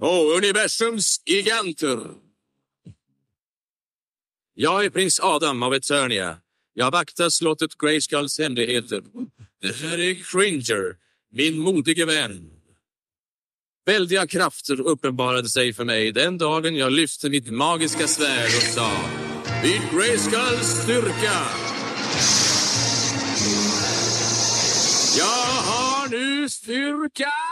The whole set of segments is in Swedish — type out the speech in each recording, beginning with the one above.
Och universums giganter. Jag är prins Adam av Eternia. Jag vaktar slottet Grayskulls hemligheter. Det här är Cringer, min modige vän. Väldiga krafter uppenbarade sig för mig den dagen jag lyfte mitt magiska svärd och sa Vid Grayskulls styrka! Jag har nu styrka!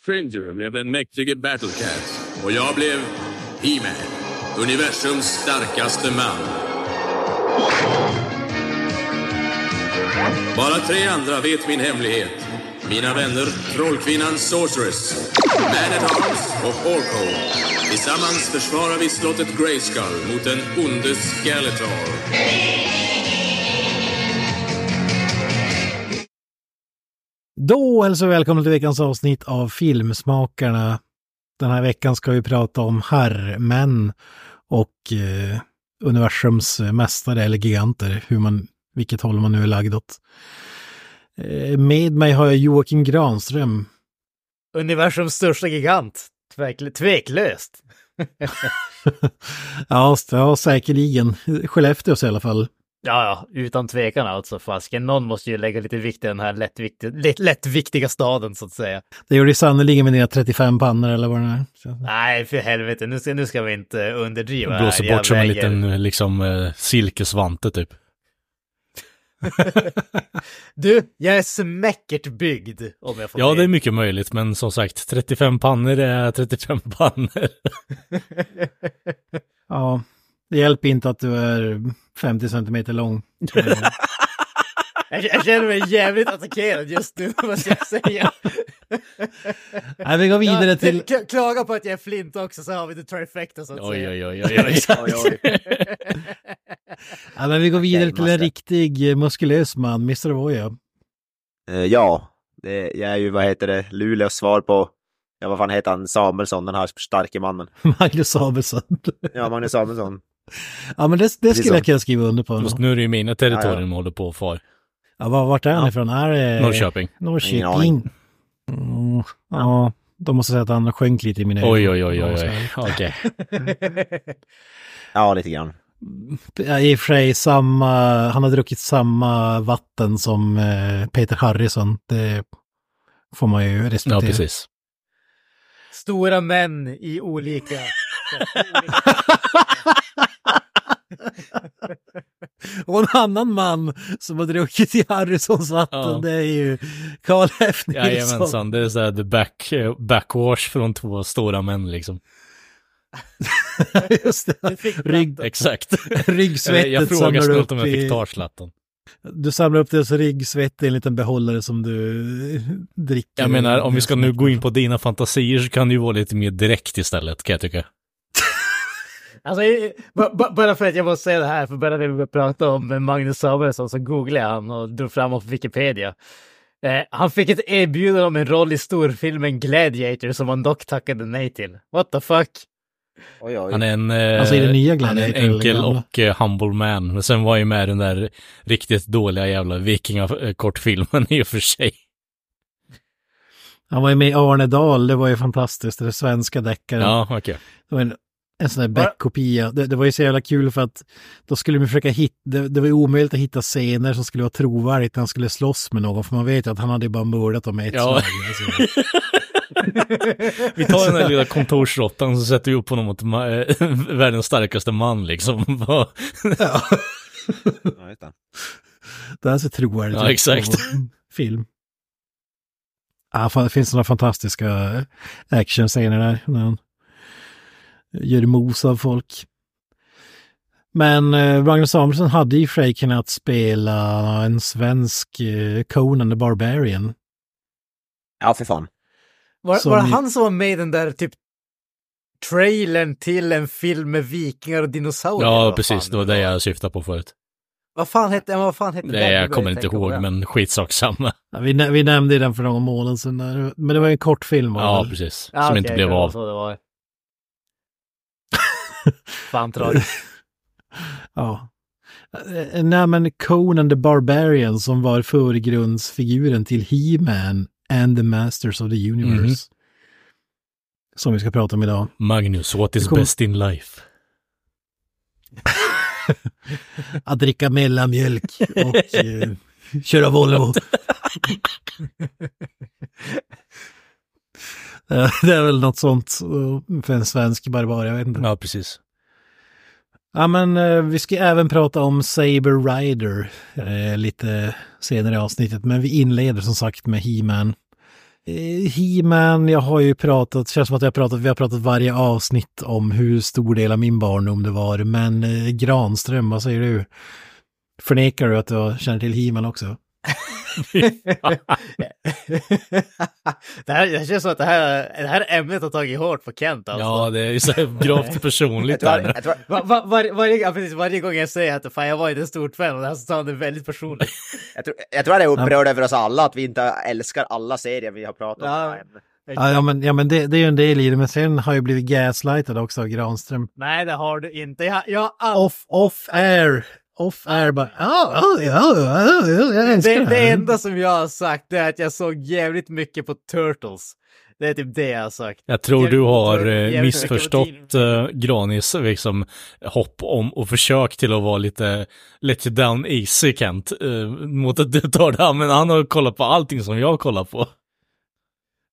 Fringer blev en mäktig battlecat och jag blev He-Man, universums starkaste man. Bara tre andra vet min hemlighet. Mina vänner Trollkvinnan Sorceress, Man-at-Arms och Orko. Tillsammans försvarar vi slottet Grayskull mot den onde Skeletor. Då hälsar vi välkomna till veckans avsnitt av Filmsmakarna. Den här veckan ska vi prata om herrmän och eh, universums mästare eller giganter, hur man, vilket håll man nu är lagd åt. Eh, med mig har jag Joakim Granström. Universums största gigant. Tvekl tveklöst. ja, ja, säkerligen. Skellefteås i alla fall. Ja, ja, utan tvekan alltså. Fasken, någon måste ju lägga lite vikt i den här lättviktiga, lätt, lättviktiga staden så att säga. Det gjorde ju sannerligen med dina 35 pannor eller vad det är. Så. Nej, för helvete, nu ska, nu ska vi inte underdriva. Blåser bort som en liten liksom eh, silkesvante typ. du, jag är smäckert byggd om jag får Ja, det är mycket möjligt, men som sagt, 35 pannor är 35 pannor. ja, det hjälper inte att du är 50 centimeter lång. jag, jag känner mig jävligt attackerad just nu, måste jag säga. Nej, vi går vidare ja, till... Klaga på att jag är flint också, så har vi det trifecta så att oj, säga. Oj, oj, oj, oj. oj, oj. ja, men vi går vidare till en riktig muskulös man, Mr. Voya. Uh, ja, det, jag är ju, vad heter det, Luleås svar på Ja, vad fan heter han? Samuelsson, den här starke mannen. Magnus Samuelsson. ja, Magnus Samuelsson. Ja, men det, det skulle jag kunna skriva under på. Just nu är det ju mina territorier ja, ja. håller på far. Ja, var, vart är han ja. ifrån? Är det... Norrköping. Norrköping. Mm, ja, de måste säga att han sjönk lite i mina Oj, oj, oj, oj, oj. okej. ja, lite grann. I och för sig samma, han har druckit samma vatten som eh, Peter Harrison. Det får man ju respektera. Ja, precis. Stora män i olika... Och en annan man som har druckit i Harrisons vatten, ja. det är ju Karl F. Nilsson. Jajamensan, det är så här the back, backwash från två stora män liksom. Just det. Rygg, Exakt. Ryggsvettet Jag frågar snällt om jag fick ta slatten. Du samlar upp deras ryggsvett i en liten behållare som du dricker. Jag menar, om vi ska nu gå in på dina fantasier så kan det ju vara lite mer direkt istället, kan jag tycka. Alltså, bara för att jag måste säga det här, för bara när vi prata om Magnus Samuelsson så googlade jag han och drog fram på Wikipedia. Eh, han fick ett erbjudande om en roll i storfilmen Gladiator som han dock tackade nej till. What the fuck? Oj, oj. Han är en, eh, alltså, är nya han är en enkel och uh, humble man. Men sen var ju med den där riktigt dåliga jävla vikingakortfilmen i och för sig. Han var ju med i Arne Dahl, det var ju fantastiskt, det svenska deckaren. Ja, okej. Okay. Det var en en sån där Beck-kopia. Det, det, var ju så jävla kul för att då skulle man försöka hitta, det, det var ju omöjligt att hitta scener som skulle vara trovärdigt när han skulle slåss med någon, för man vet ju att han hade bara mördat dem med ett ja. slag. Alltså. vi tar den här lilla kontorsråttan så sätter vi upp honom mot världens starkaste man liksom. ja. det här ser trovärdigt ut ja, exakt. film. Ja, det finns några fantastiska actionscener där. Gör mos av folk. Men eh, Magnus Samuelsson hade ju för sig kunnat spela en svensk eh, Conan the Barbarian. Ja, för fan. Var, var det han som var med i den där typ trailern till en film med vikingar och dinosaurier? Ja, precis. Det var det jag syftade på förut. Vad fan hette, vad fan hette Nej, jag kommer inte ihåg, men skitsak samma. Ja, vi, vi nämnde den för några månader sedan, men det var en kort film. Ja, väl? precis. Ja, som okay, inte blev av. Fan tragiskt. ja. Eh, Nej, men Conan the Barbarian som var förgrundsfiguren till He-Man and the Masters of the Universe. Mhm. Som vi ska prata om idag. Magnus, what is Kom. best in life? Att dricka mellanmjölk och eh, köra Volvo. Eh, det är väl något sånt eh, för en svensk barbar, jag vet inte. Ja, precis. Ja, men eh, vi ska även prata om Saber Rider eh, lite senare i avsnittet, men vi inleder som sagt med He-Man. Eh, He-Man, jag har ju pratat, känns som att jag har pratat, vi har pratat varje avsnitt om hur stor del av min barndom det var, men eh, Granström, vad säger du? Förnekar du att du känner till He-Man också? det, här, det känns som att det här, det här ämnet har tagit hårt på Kent alltså. Ja, det är ju så här gravt personligt Jag tror, jag tror, var, varje, ja, precis, varje gång jag säger att fan, jag var inte ett stort fan och det här så tar han det väldigt personligt. jag, tror, jag tror han är upprörd över oss alla, att vi inte älskar alla serier vi har pratat om. Ja. men, ja, men det, det är ju en del i det, men sen har jag blivit gaslightad också av Granström. Nej, det har du inte. Jag, jag, all... Off, off air, off air bara, ja, ja, ja, ja, ja, jag älskar det, det det här. enda som jag har sagt är att jag såg jävligt mycket på Turtles. Det är typ det jag har sagt. Jag tror du har eh, Jävligt missförstått eh, Granis liksom, hopp om och försök till att vara lite let you down easy Kent. Eh, mot att du tar det, men han har kollat på allting som jag kollar på.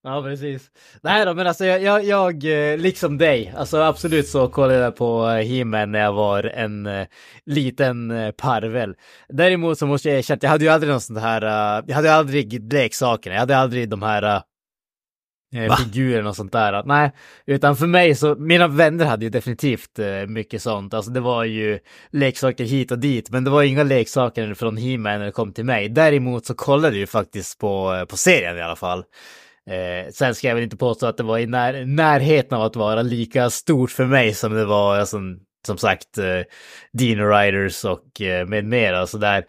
Ja, precis. Nej då, men alltså jag, jag, jag eh, liksom dig, alltså absolut så kollade jag på eh, He-Man när jag var en eh, liten eh, parvel. Däremot så måste jag erkänna att jag hade ju aldrig någon sån här, eh, jag hade aldrig leksakerna, jag hade aldrig de här eh, Va? figurerna och sånt där. Nej, utan för mig så, mina vänner hade ju definitivt eh, mycket sånt. Alltså det var ju leksaker hit och dit, men det var inga leksaker från He-Man när det kom till mig. Däremot så kollade jag ju faktiskt på, eh, på serien i alla fall. Eh, sen ska jag väl inte påstå att det var i när, närheten av att vara lika stort för mig som det var, alltså, som sagt, eh, Dino Riders och eh, med mera. Så där.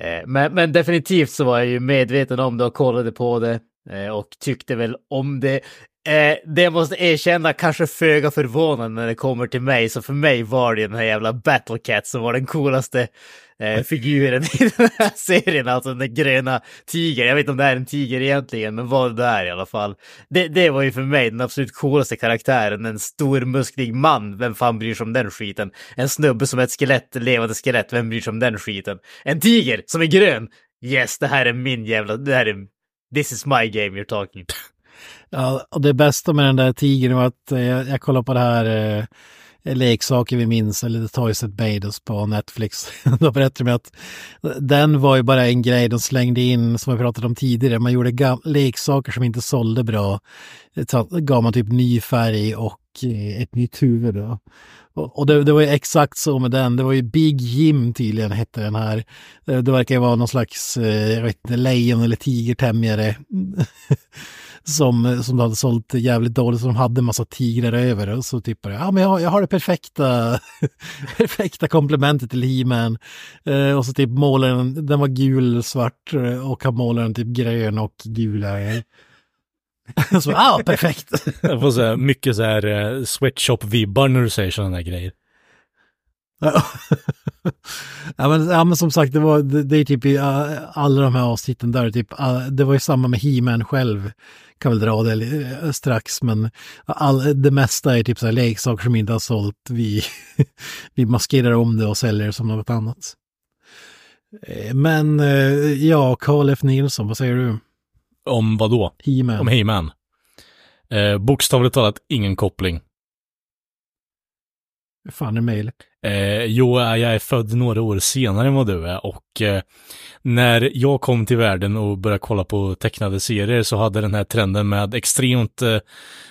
Eh, men, men definitivt så var jag ju medveten om det och kollade på det eh, och tyckte väl om det. Eh, det jag måste erkänna, kanske föga förvånande när det kommer till mig, så för mig var det den här jävla Battle Cat som var den coolaste eh, figuren i den här serien, alltså den gröna tigern. Jag vet inte om det är en tiger egentligen, men vad det är i alla fall. Det, det var ju för mig den absolut coolaste karaktären, en stor musklig man, vem fan bryr sig om den skiten? En snubbe som är ett skelett, levande skelett, vem bryr sig om den skiten? En tiger som är grön! Yes, det här är min jävla, det här är, this is my game you're talking. Ja, och det bästa med den där tigern var att eh, jag, jag kollade på det här eh, leksaker vi minns, eller The Toys That Made Us på Netflix. Då berättade de att den var ju bara en grej de slängde in, som vi pratat om tidigare. Man gjorde leksaker som inte sålde bra. Så gav man typ ny färg och eh, ett nytt huvud. Då. Och, det, det var ju exakt så med den. Det var ju Big Jim tydligen hette den här. Eh, det, verkar ju vara någon slags, eh, jag vet inte, lejon eller tigertämjare. som, eh, som de hade sålt jävligt dåligt, så de hade en massa tigrar över. Och så typ bara, ja men jag, jag har det perfekta, perfekta komplementet till He-Man. Eh, och så typ målade den, den var gul, svart eh, och han målade den typ grön och gula. så, ja, perfekt. Jag får säga mycket så här eh, sweatshop-vibbar när du säger sådana här grejer. Ja. men, ja men som sagt, det, var, det, det är typ i uh, alla de här avsnitten där, typ, uh, det var ju samma med He-Man själv. Kan väl dra det uh, strax, men all, det mesta är typ så här leksaker som inte har sålt. Vi, vi maskerar om det och säljer det som något annat. Eh, Men eh, ja, Carl F. Nilsson, vad säger du? Om vad då? He-Man. Om He-Man? Eh, bokstavligt talat ingen koppling. Fan är mejl. Eh, jo, jag är född några år senare än vad du är och eh, när jag kom till världen och började kolla på tecknade serier så hade den här trenden med extremt eh,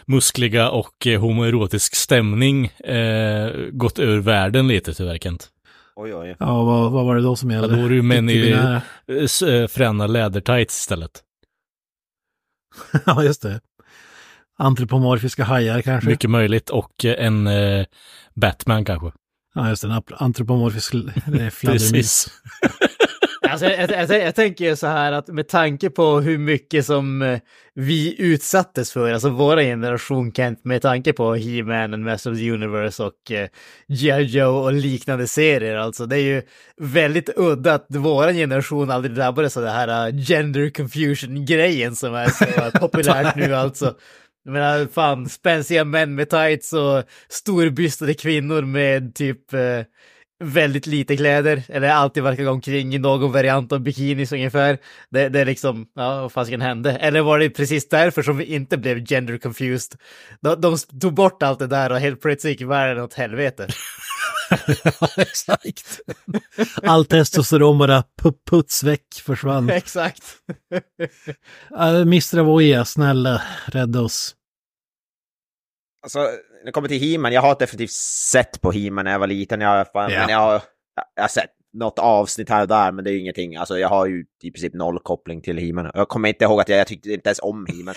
muskliga och eh, homoerotisk stämning eh, gått ur världen lite tyvärr Kent. Oj, oj. Ja, vad, vad var det då som Ja, gällde? då är det ju män i eh, eh, fräna lädertights istället. ja, just det. Antropomorfiska hajar kanske? Mycket möjligt och eh, en eh, Batman kanske. Ja, just det. Antropomorfisk eh, fladdermus. Alltså, jag, jag, jag, jag tänker så här att med tanke på hur mycket som eh, vi utsattes för, alltså våra generation Kent, med tanke på He-Man, and Master of the Universe och uh, G.I. Joe och liknande serier, alltså det är ju väldigt udda att vår generation aldrig drabbades av det här uh, gender confusion-grejen som är så uh, populärt nu alltså. Jag menar, fan, spänstiga män med tights och storbystade kvinnor med typ eh, väldigt lite kläder, eller alltid verkar gå omkring i någon variant av bikinis ungefär. Det, det är liksom, ja, vad fasiken hände? Eller var det precis därför som vi inte blev gender confused? De, de tog bort allt det där och helt plötsligt gick världen åt helvete. exakt. Allt testosteron bara puts väck försvann. Exakt. uh, Mr. Avoya, snälla, rädda oss. Alltså, när det kommer till He-Man, jag har definitivt sett på He-Man när jag var liten. Jag, fan, Ja. men jag, har, jag har sett något avsnitt här och där, men det är ju ingenting. Alltså, jag har ju i princip noll koppling till He-Man. Jag kommer inte ihåg att jag, jag tyckte inte ens om He-Man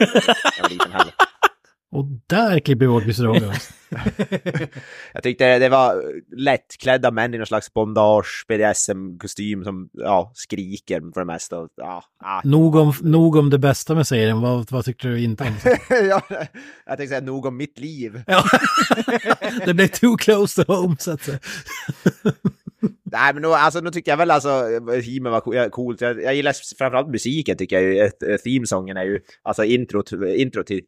Och där klipper vi bort Mr. Avoya. Jag tyckte det var lättklädda män i någon slags bondage, BDSM-kostym som ja, skriker för det mesta. Och, Ja, ah. nog, om, nog om det bästa med serien, vad, vad tyckte du inte om? ja, jag tänkte säga nog om mitt liv. Det blev too close to home, så att säga. Nej, men då, alltså, då tyckte jag väl alltså He-Man var co- coolt. Jag, jag gillar framförallt musiken tycker jag ju. Themesången är ju, alltså intro, intro till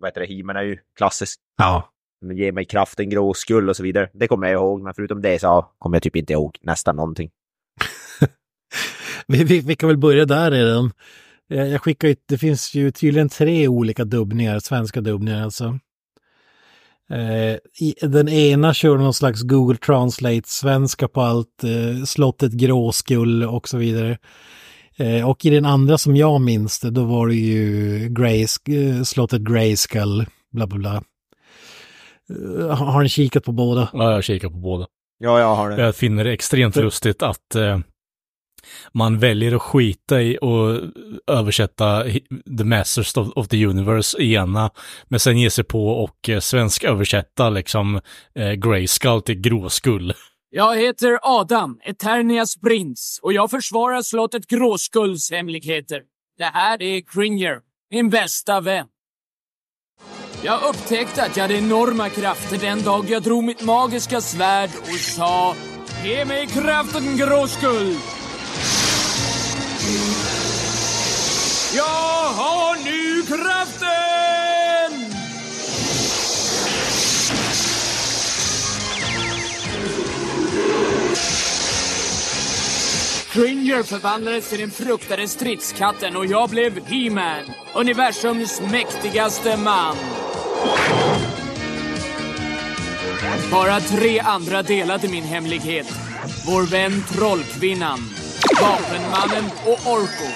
vad heter det, He-Man är ju klassisk. Ja. Ge mig kraften, grå skull och så vidare. Det kommer jag ihåg, men förutom det så kommer jag typ inte ihåg nästan någonting. Vi, vi, vi kan väl börja där redan. Jag, jag skickar ju, det finns ju tydligen tre olika dubbningar, svenska dubbningar alltså. Eh, i, den ena kör någon slags Google Translate, svenska på allt, eh, slottet Gråskull och så vidare. Eh, och i den andra som jag minns det, då var det ju Grace, eh, slottet Grayskull, bla bla bla. Eh, har, har ni kikat på båda? Ja, jag kikar på båda. Ja, jag har det. Jag finner det extremt lustigt att eh, man väljer att skita i och översätta The Masters of, of the Universe i ena, men sen ge sig på och eh, svensk översätta liksom eh, Grayskull till Gråskull. Jag heter Adam, Eternias prins, och jag försvarar slottet Gråskulls hemligheter. Det här är Kringer, min bästa vän. Jag upptäckte att jag hade enorma krafter den dag jag drog mitt magiska svärd och sa Ge mig kraften Gråskull! Jag har nu kraften! Cringer förvandlades till den fruktade stridskatten och jag blev He-Man, universums mäktigaste man. Bara tre andra delade min hemlighet. Vår vän Trollkvinnan, Vapenmannen och Orko.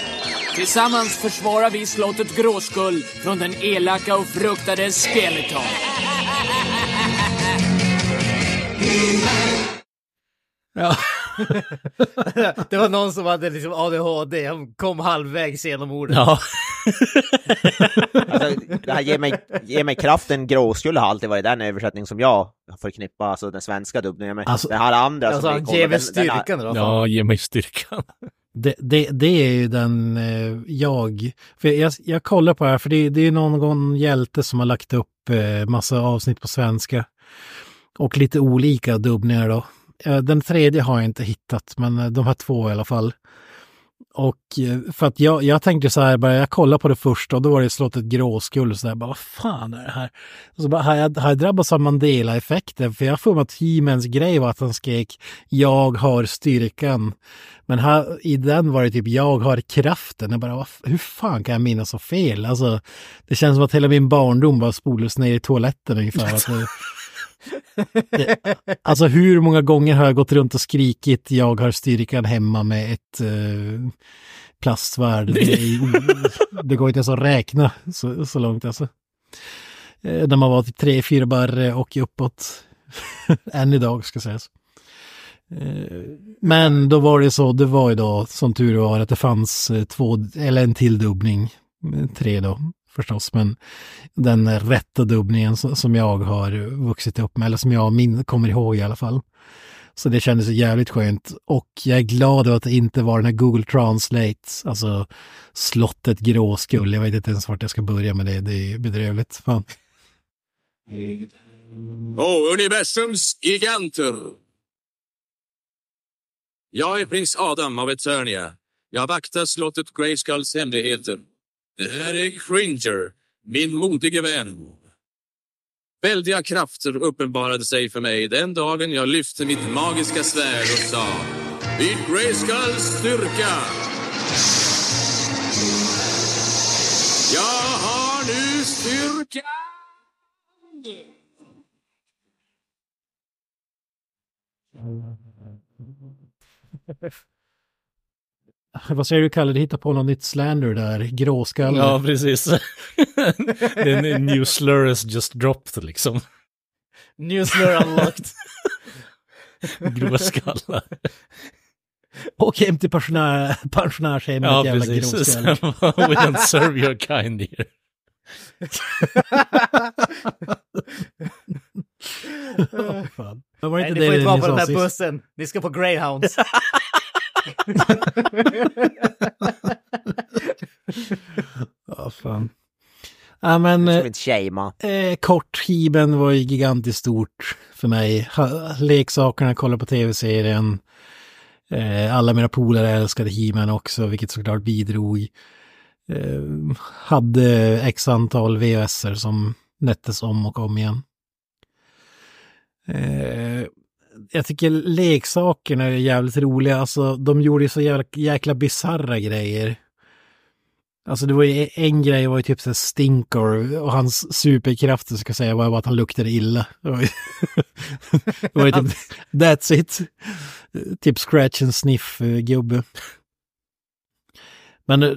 Tillsammans försvarar vi slottet Gråskull från den elaka och fruktade Skeleton. Ja. det var någon som hade liksom ADHD, han kom halvvägs genom ordet. Ja, Alltså, det här ge mig, ge mig kraften, gråskull har alltid varit den översättning som jag förknippar, alltså den svenska dubbningen med. Alltså- det här andra Alltså som ger mig den- den här- styrkan då. ja ge mig styrkan. Det, det, det är ju den eh, jag, för jag, jag kollar på det här för det, det är någon hjälte som har lagt upp eh, massa avsnitt på svenska. Och lite olika dubbningar då. Eh, den tredje har jag inte hittat, men eh, de här två i alla fall. Och eh, för att jag, jag tänkte så här, bara jag kollade på det första och då var det slottet Gråskull så där, bara vad fan är det här? Och så bara, har jag, har jag drabbats av Mandela-effekten? För jag för mig att He-Mans grej var att han skrek jag har styrkan. Men här, i den var det typ jag har kraften. Jag bara, vad, hur fan kan jag minnas så fel? Alltså, det känns som att hela min barndom bara spolades ner i toaletten ungefär. Det, alltså hur många gånger har jag gått runt och skrikit jag har styrkan hemma med ett eh, plastsvärd? Det, det går inte ens att räkna så, så långt alltså. Eh, när man var typ tre, fyra barre och uppåt. Än idag ska sägas. Eh, Men då var det så, det var ju då som tur var att det fanns eh, två, eller en till dubbning, eh, tre då förstås, men den rätta dubbningen som jag har vuxit upp med, eller som jag min, kommer ihåg i alla fall. Så det kändes jävligt skönt. Och jag är glad över att det inte var den här Google Translate, alltså slottet Gråskull. Jag vet inte ens vart jag ska börja med det, det är bedrövligt. Fan. Och universums giganter. Jag är prins Adam av Eternia. Jag vaktar slottet Grayskulls hemligheter. Det här är Cringer, min modige vän. Väldiga krafter uppenbarade sig för mig den dagen jag lyfte mitt magiska svärd och sa Vid Grayskulls styrka! Jag har nu styrka! Vad säger du Kalle, du hittar på något nytt slander där, gråskalle. Ja, precis. det är en new slur has just dropped liksom. New slur unlocked. Gråskallar. Åk hem till pensionär, pensionärshemmet, Ja, jävla precis. gråskalle. We don't serve your kind here. Åh, fan. Men var det Nej, inte ni får det inte vara på den här bussen. Ni ska på Greyhounds. Ja, fan. Ja, men eh, eh, kort, Hiben var ju gigantiskt stort för mig. Ha, leksakerna, kolla på tv-serien. Eh, alla mina polare älskade He-Man också, vilket såklart bidrog. Eh, hade x antal VHSer som nättes om och om igen. Jag tycker leksakerna är jävligt roliga. Alltså, de gjorde ju så jävla, jäkla bisarra grejer. Alltså det var ju e-, en grej var ju typ så Stinker och hans superkrafter ska jag säga var bara att han luktade illa. Det var ju, typ, that's it. Typ scratch and sniff-gubbe. Eh, Men eh,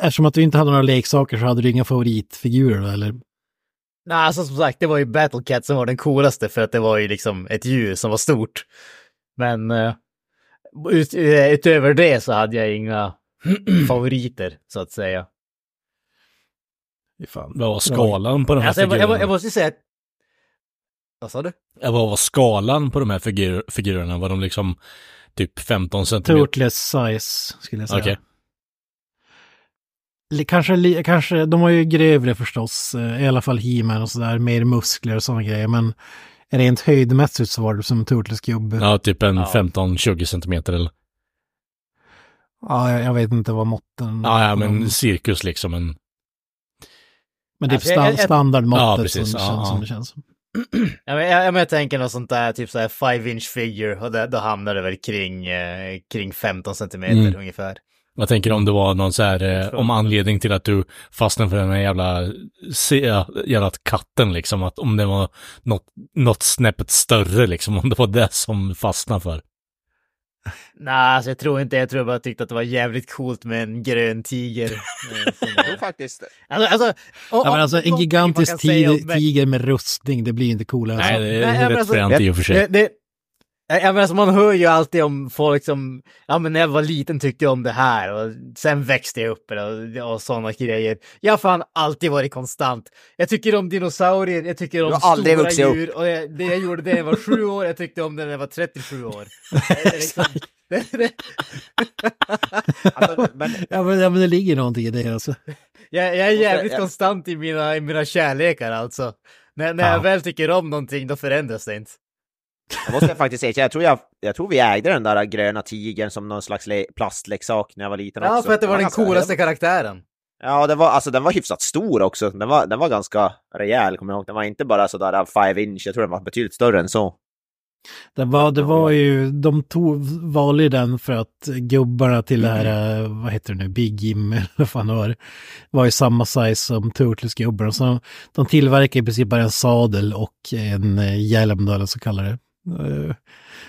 eftersom att du inte hade några leksaker så hade du inga favoritfigurer då, eller? Nej, alltså som sagt, det var ju Battlecat som var den coolaste för att det var ju liksom ett djur som var stort. Men uh, ut, eh, utöver det så hade jag inga favoriter, så att säga. Fan. Vad var skalan på de här Alltså, jag, jag, figurerna? jag måste säga att... Vad sa du? Vad var skalan på de här figur figurerna? Var de liksom typ 15 centimeter? Totless size skulle jag säga. Okej. Kanske, kanske, de var ju grövre förstås, eh, i alla fall He-Man och sådär, mer muskler och sådana grejer, men rent höjdmässigt så var det som en Turtles-gubbe. Ja. Ja, typ en Ja. 15-20 centimeter eller? jag, jag vet inte vad måtten... Ja, ja, men dem- cirkus liksom en... men Alltså, jag- sta- jag- standardmåttet Ja, precis. som, det Ja, ja. som det känns som. Ja, men jag, jag, men jag tänker något sånt där, typ så här 5 inch figure, och det, då hamnar det väl kring, eh, kring 15 centimeter Mm. ungefär. Jag tänker om det var någon så här, eh, om anledning till att du fastnade för den här jävla, se, jävla katten liksom, att om det var något, något snäppet större liksom, om det var det som fastnade för. Nej, alltså jag tror inte, jag tror bara tyckte att det var jävligt coolt med en grön tiger. Jag tror faktiskt... alltså, alltså, och- Ja, men alltså en gigantisk tiger, tiger med rustning, det blir inte coolare. Nej, alltså. det nej, är men rätt alltså, fränt i och för sig. Det, det, jag menar, alltså, man hör ju alltid om folk som, ja men när jag var liten tyckte jag om det här och sen växte jag upp och, och sådana grejer. Jag har fan alltid varit konstant. Jag tycker om dinosaurier, jag tycker om stora vuxit upp. djur och jag, det jag gjorde det när jag var sju år, jag tyckte om det när jag var 37 år. Liksom, Alltså, men, Ja, men, ja, men det ligger någonting i det alltså. jag, jag är jävligt jag- konstant i mina, i mina kärlekar alltså. När, när Ja. jag väl tycker om någonting, då förändras det inte. Jag måste faktiskt säga, jag tror, jag, jag tror vi ägde den där gröna tigern som någon slags le- plastleksak när jag var liten Ja, också. för att det var den coolaste karaktären. Ja, det var, alltså, den var hyfsat stor också. Den var, den var ganska rejäl, kommer jag ihåg. Den var inte bara sådär 5 inch, jag tror den var betydligt större än så. Det var, det var ju, de tog, valde ju den för att gubbarna till det här, eh, vad heter det nu, Big Jim eller vad fan det var, var ju samma size som Turtles-gubbarna. Så de, tillverkar i princip bara en sadel och en eh, hjälm då, eller så kallar det. Uh,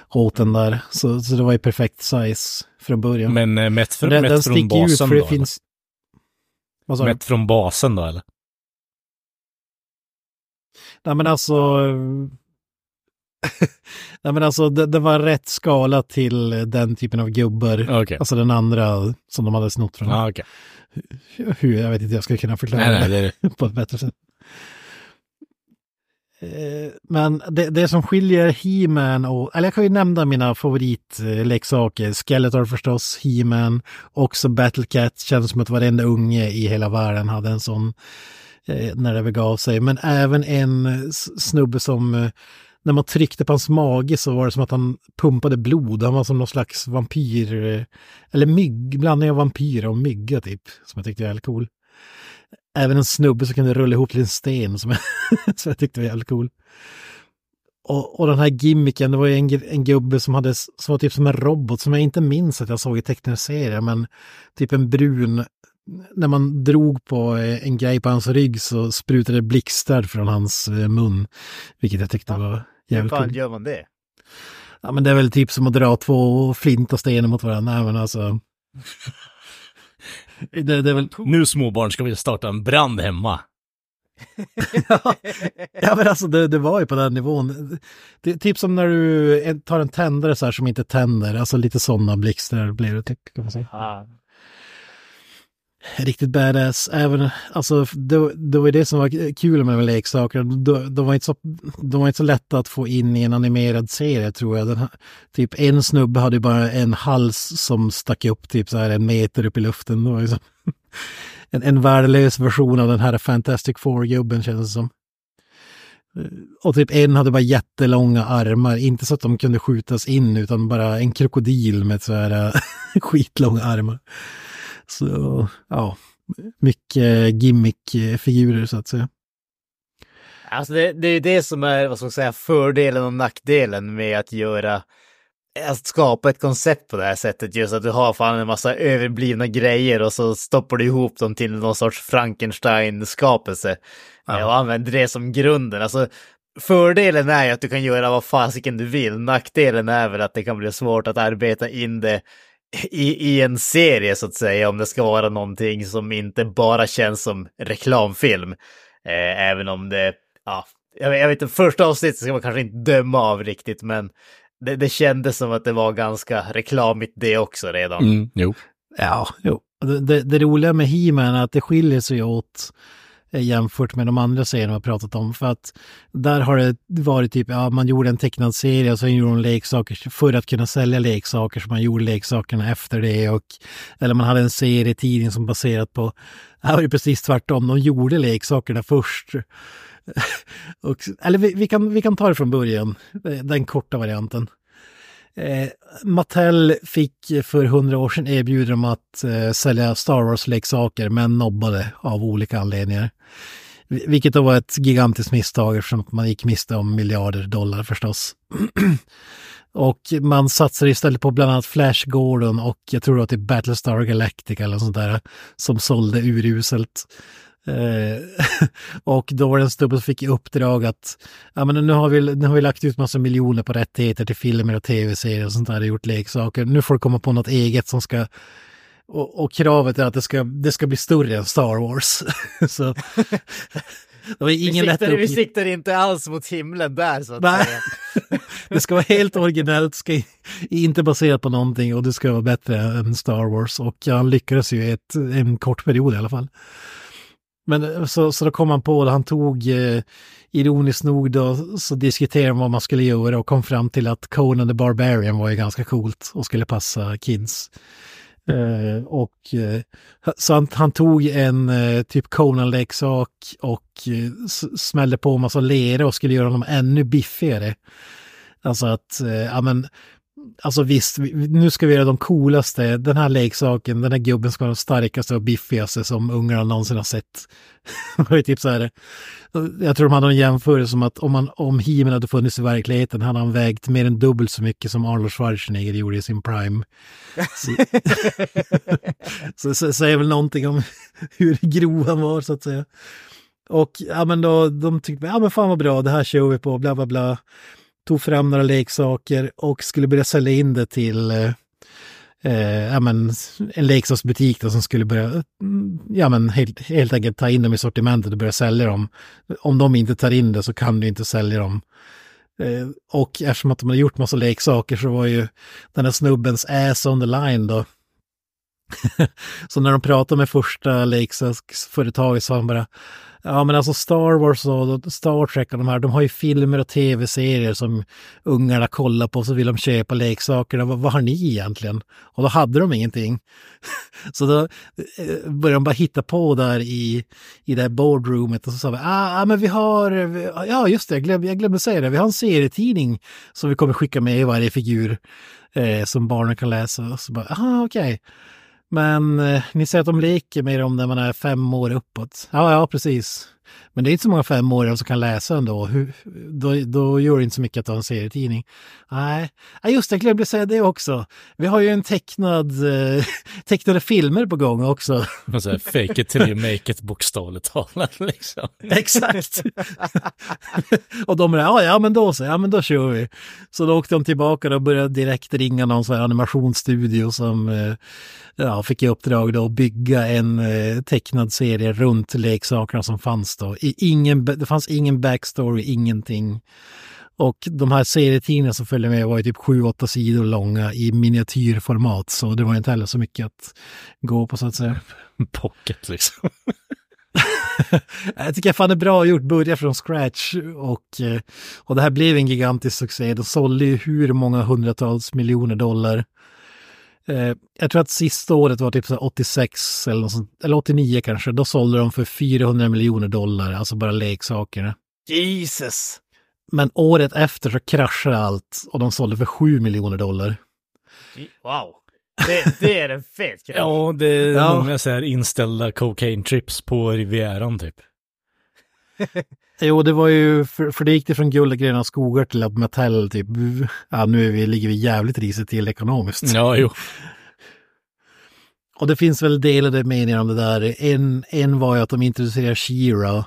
håten där. Så, så det var ju perfekt size från början. Men eh, mätt, från, den, den mätt från sticker ut basen för då? det finns... Vad? Mätt från basen då eller? Nej men alltså... Nej men alltså det, det var rätt skala till den typen av gubbar. Okej. Alltså den andra som de hade snott från. Ja, okej. Hur, jag vet inte, jag skulle kunna förklara Nej, nej, det det på ett bättre sätt. Eh, men det, det som skiljer He-Man och, eller jag kan ju nämna mina favoritleksaker, Skeletor förstås, He-Man, också Battlecat, känns som att varenda unge i hela världen hade en sån eh, när det begav sig. Men även en snubbe som, eh, när man tryckte på hans mage så var det som att han pumpade blod, han var som någon slags vampyr, eh, eller mygg, blandning av vampyr och mygga typ, som jag tyckte var väldigt cool. Även en snubbe som kunde rulla ihop till en sten som jag, som jag tyckte var jävligt cool. Och, och den här gimmicken, det var ju en, en gubbe som hade, som var typ som en robot som jag inte minns att jag såg i tecknade serier, men typ en brun, när man drog på eh, en grej på hans rygg så sprutade det blixtar från hans eh, mun, vilket jag tyckte var Hur jävligt fan coolt. gör man det? Ja men det är väl typ som att dra två flinta stenar mot varandra, nej men alltså. Det, det är väl Nu småbarn ska vi starta en brand hemma. Ja men alltså det, det var ju på den nivån. Det typ som när du tar en tändare så här som inte tänder, alltså lite sådana blixtar blir det typ. Kan man säga. Ah. Riktigt badass. Även, alltså det, det var ju det som var kul med leksakerna. De, de, var inte så, de var inte så lätta att få in i en animerad serie tror jag. Den, här- typ en snubbe hade ju bara en hals som stack upp typ så här en meter upp i luften. Det var liksom en, en värdelös version av den här Fantastic Four-gubben känns det som. Eh, och typ en hade bara jättelånga armar, inte så att de kunde skjutas in utan bara en krokodil med så här eh, skitlånga armar. Så ja, mycket gimmick-figurer så att säga. Alltså det, det är ju det som är, vad ska man säga, fördelen och nackdelen med att göra, att skapa ett koncept på det här sättet. Just att du har fan en massa överblivna grejer och så stoppar du ihop dem till någon sorts Frankenstein-skapelse. Ja. Och använder det som grunden. Alltså, fördelen är ju att du kan göra vad fasiken du vill. Nackdelen är väl att det kan bli svårt att arbeta in det i, i en serie så att säga, om det ska vara någonting som inte bara känns som reklamfilm. Eh, även om det, ja, jag, vet- jag vet inte, första avsnittet ska man kanske inte döma av riktigt, men det, det kändes som att det var ganska reklamigt det också redan. Mm, jo. Ja, jo. Det, det, det roliga med He-Man är att det skiljer sig åt Eh, jämfört med de andra serierna vi har pratat om. För att där har det varit typ, ja man gjorde en tecknad serie och sen gjorde de leksaker för att kunna sälja leksaker så man gjorde leksakerna efter det. Och, eller man hade en serietidning som baserat på, här var det precis tvärtom, de gjorde leksakerna först. och, eller vi, vi, kan, vi kan ta det från början, den korta varianten. Eh, Mattel fick för hundra år sedan erbjudande om att eh, sälja Star Wars-leksaker men nobbade av olika anledningar. Vilket då var ett gigantiskt misstag eftersom man gick miste om miljarder dollar förstås. och man satsade istället på bland annat Flash Gordon och jag tror att det är Battlestar Galactica eller något sånt där som sålde uruselt. Eh, och då var det en snubbe som fick i uppdrag att ja, men nu, har vi, nu har vi lagt ut massa miljoner på rättigheter till filmer och tv-serier och sånt där och gjort leksaker. Nu får du komma på något eget som ska och, och kravet är att det ska, det ska bli större än Star Wars. Så det var Vi ingen lätt siktar, vi uppgift. siktar inte alls mot himlen där så att Nej. säga. Det ska vara helt originellt, ska inte baserat på någonting och det ska vara bättre än Star Wars. Och han lyckades ju i ett, en kort period i alla fall. Men eh, så, så då kom han på det, han tog, eh, ironiskt nog då, så diskuterade de vad man skulle göra och kom fram till att Conan the Barbarian var ju ganska coolt och skulle passa kids. Eh, och eh, så han, han tog en eh, typ Conan-leksak och eh, smällde på en massa lera och skulle göra honom ännu biffigare. Alltså att, eh, ja men, alltså visst, vi- nu ska vi göra de coolaste, den här leksaken, den här gubben ska vara den starkaste och biffigaste som ungarna någonsin har sett. Det typ så här, jag tror de hade en jämförelse som att om, man, om He-Man hade funnits i verkligheten hade han vägt mer än dubbelt så mycket som Arnold Schwarzenegger gjorde i sin prime. Så, så säger väl någonting om hur grov han var så att säga. Och ja men då, de tyckte, ja men fan vad bra, det här kör vi på, bla bla bla. Tog fram några leksaker och skulle börja sälja in det till eh, eh ja, men, en leksaksbutik då, som skulle börja, mm, ja men helt, helt enkelt ta in dem i sortimentet och börja sälja dem. Om de inte tar in det så kan du inte sälja dem. Eh, och eftersom att de hade gjort massa leksaker så var ju den här snubbens ass on the line då så när de pratade med första leksaksföretaget sa han bara Ja men alltså Star Wars och Star Trek och de här, de har ju filmer och tv-serier som ungarna kollar på så vill de köpa leksakerna. Vad, vad har ni egentligen? Och då hade de ingenting. så då eh, började de bara hitta på där i, i det här boardroomet och så sa vi, ah, ah men vi har, ja just det, jag glömde, jag glömde säga det, vi har en serietidning som vi kommer skicka med i varje figur eh, som barnen kan läsa. Så bara, ah okej. Okay. Men eh, ni säger att de leker med dem när man är fem år uppåt. Ja, ja, precis. Men det är inte så många femåringar som kan läsa ändå. Hur, då, då gör det inte så mycket att ha en serietidning. Nej, just det, jag glömde säga det också. Vi har ju en tecknad, eh, tecknade filmer på gång också. Alltså, fake it till you make it bokstavligt talat liksom. Exakt. och de är, ja, ja men då så, ja men då kör vi. Så då åkte de tillbaka och började direkt ringa någon sån här animationsstudio som eh, ja, fick i uppdrag då att bygga en eh, tecknad serie runt leksakerna som fanns då. I ingen, det fanns ingen backstory, ingenting. Och de här serietidningarna som följde med var ju typ 7-8 sidor långa i miniatyrformat, så det var inte heller så mycket att gå på så att säga. Pocket liksom. jag tycker fan det är bra gjort, börja från scratch och, eh, och det här blev en gigantisk succé. De sålde ju hur många hundratals miljoner dollar. Eh, jag tror att sista året var typ 86 eller, sånt, eller 89 kanske. Då sålde de för 400 miljoner dollar, alltså bara leksakerna. Jesus! Men året efter så kraschade allt och de sålde för 7 miljoner dollar. Wow! Det, det är en fet krasch. ja, det är ja. många så här inställda cocaine trips på Rivieran typ. Jo, det var ju, för, för det gick det från guld och gröna skogar till att Mattel typ, ja nu är vi, ligger vi jävligt risigt till ekonomiskt. Ja, jo. Och det finns väl delade meningar om det där. En, en var ju att de introducerade Shira,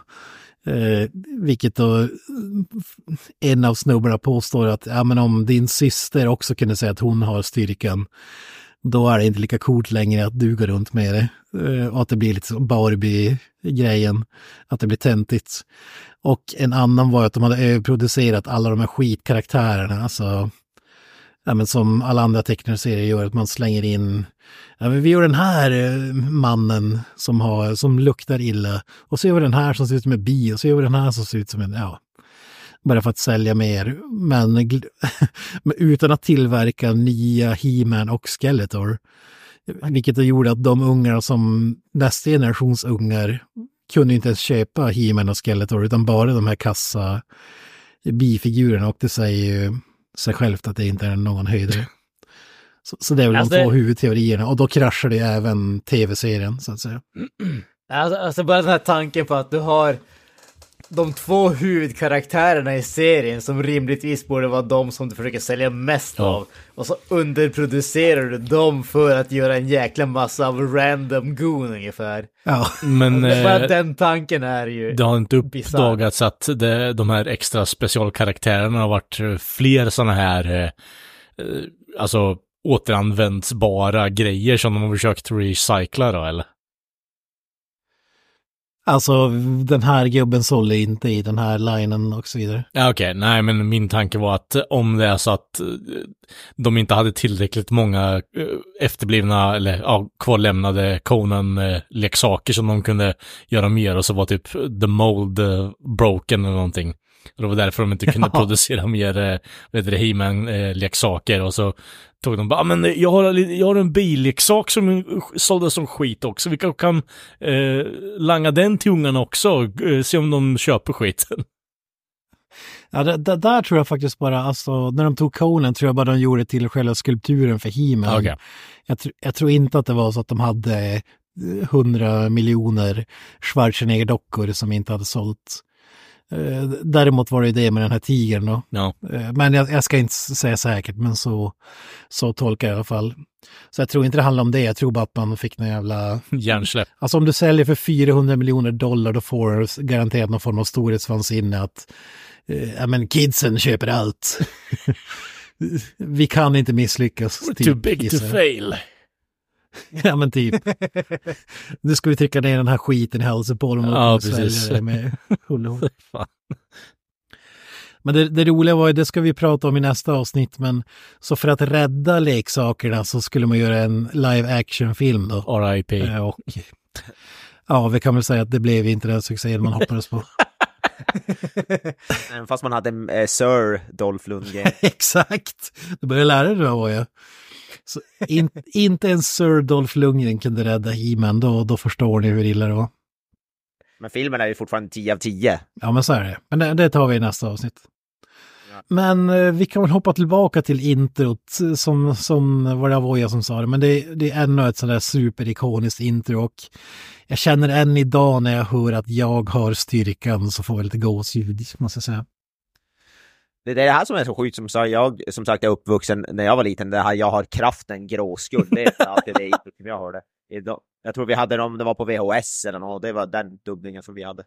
eh, vilket då en av snubbarna påstår att ja, men om din syster också kunde säga att hon har styrkan, då är det inte lika coolt längre att du går runt med det. Eh, och att det blir lite som Barbie-grejen, att det blir töntigt. Och en annan var att de hade överproducerat alla de här skitkaraktärerna, alltså ja, men som alla andra tecknarserier gör, att man slänger in, ja, men vi gör den här eh, mannen som, har, som luktar illa, och så gör vi den här som ser ut som en bi, och så gör vi den här som ser ut som en, ja, bara för att sälja mer, men, utan att tillverka nya He-Man och Skeletor. Vilket gjorde att de ungar som nästa generations ungar kunde inte ens köpa He-Man och Skeletor utan bara de här kassa bifigurerna och det säger ju sig självt att det inte är någon höjdare. Så, så det är väl alltså de två huvudteorierna och då kraschar det även tv-serien så att säga. Alltså, alltså bara den här tanken på att du har de två huvudkaraktärerna i serien som rimligtvis borde vara de som du försöker sälja mest ja. av. Och så underproducerar du dem för att göra en jäkla massa av random goon ungefär. Ja, men... Bara eh, den tanken är ju Det har inte uppdagats att det, de här extra specialkaraktärerna har varit fler sådana här, eh, eh, alltså återanvändsbara grejer som de har försökt recycla då, eller? Alltså den här gubben sålde inte i den här linen och så vidare. Ja, Okej, okay. nej men min tanke var att om det är så att eh, de inte hade tillräckligt många eh, efterblivna eller ja, kvarlämnade Conan-leksaker eh, som de kunde göra mer och så var typ The Mold broken eller någonting. Och det var därför de inte kunde ja. producera mer, eh, vet du, He-Man-leksaker och så tog de bara, ah, men jag har, jag har en billeksak som såldes som skit också, vi kan, kan eh, langa den till ungarna också, eh, se om de köper skiten. Ja, det, det, där tror jag faktiskt bara, alltså när de tog Conan tror jag bara de gjorde till själva skulpturen för He-Man. Okay. Jag, jag, tror inte att det var så att de hade hundra miljoner Schwarzenegger-dockor som inte hade sålt. Eh, däremot var det det med den här tigern då. Ja. Eh, men jag, jag, ska inte säga säkert, men så, så tolkar jag i alla fall. Så jag tror inte det handlar om det, jag tror bara att man fick någon jävla... Hjärnsläpp. Alltså om du säljer för 400 miljoner dollar då får du garanterat någon form av storhetsvansinne att eh, ja men kidsen köper allt. Vi kan inte misslyckas. We're typ, too big to fail. ja men typ. Nu ska vi trycka ner den här skiten i halsen på dem och ja, precis. med Men det, det roliga var ju, det ska vi prata om i nästa avsnitt, men så för att rädda leksakerna så skulle man göra en live action-film då. RIP. Eh, Och ja, vi kan väl säga att det blev inte den succén man hoppades på. Fast man hade eh, Sir Dolph Lundgren. Exakt! Du börjar lära dig då, var jag. Så in, inte ens Sir Dolph Lundgren kunde rädda He-Man, då, då förstår ni hur illa det var. Men filmen är ju fortfarande 10 av 10. Ja, men så är det. Men det, det tar vi i nästa avsnitt. Ja. Men eh, vi kan väl hoppa tillbaka till introt, eh, som, som var det Avoya som sa det, men det, det är ännu ett sådär där superikoniskt intro och jag känner än idag när jag hör att jag har styrkan så får jag lite gåshud, måste jag säga. Det är det här som är så sjukt, som sa jag som sagt är uppvuxen när jag var liten, det här jag har kraften gråskull, det är alltid det som jag hörde. Idag. Jag tror vi hade dem, det var på VHS eller något, det var den dubbningen som vi hade.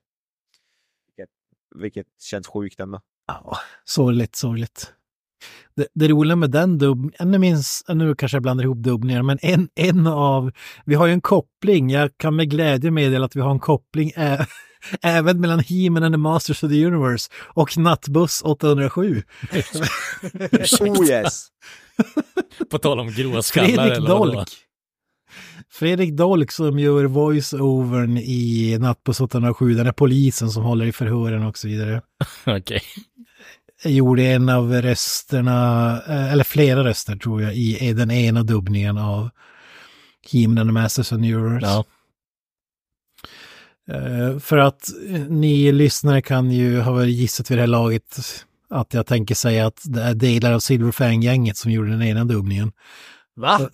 Vilket, vilket känns sjukt ändå. Ja, sorgligt, sorgligt. Det, det roliga med den dubbningen, nu minns, nu kanske jag blandar ihop dubbningar, men en, en av, vi har ju en koppling, jag kan med glädje meddela att vi har en koppling även mellan He-Man and the Masters of the Universe och Nattbuss 807. Oh yes! På tal om gråskallar Fredrik? Dolk. Fredrik Dolk som gör voice-overn i Nattbuss 807, den är polisen som håller i förhören och så vidare. Okej. gjorde en av rösterna, eh, eller flera röster tror jag, i i den ena dubbningen av He-Man and the Masters of the Universe. Ja. Eh, För att eh, ni lyssnare kan ju ha gissat vid det här laget att jag tänker säga att det är delar av Silverfang-gänget som gjorde den ena dubbningen. Va?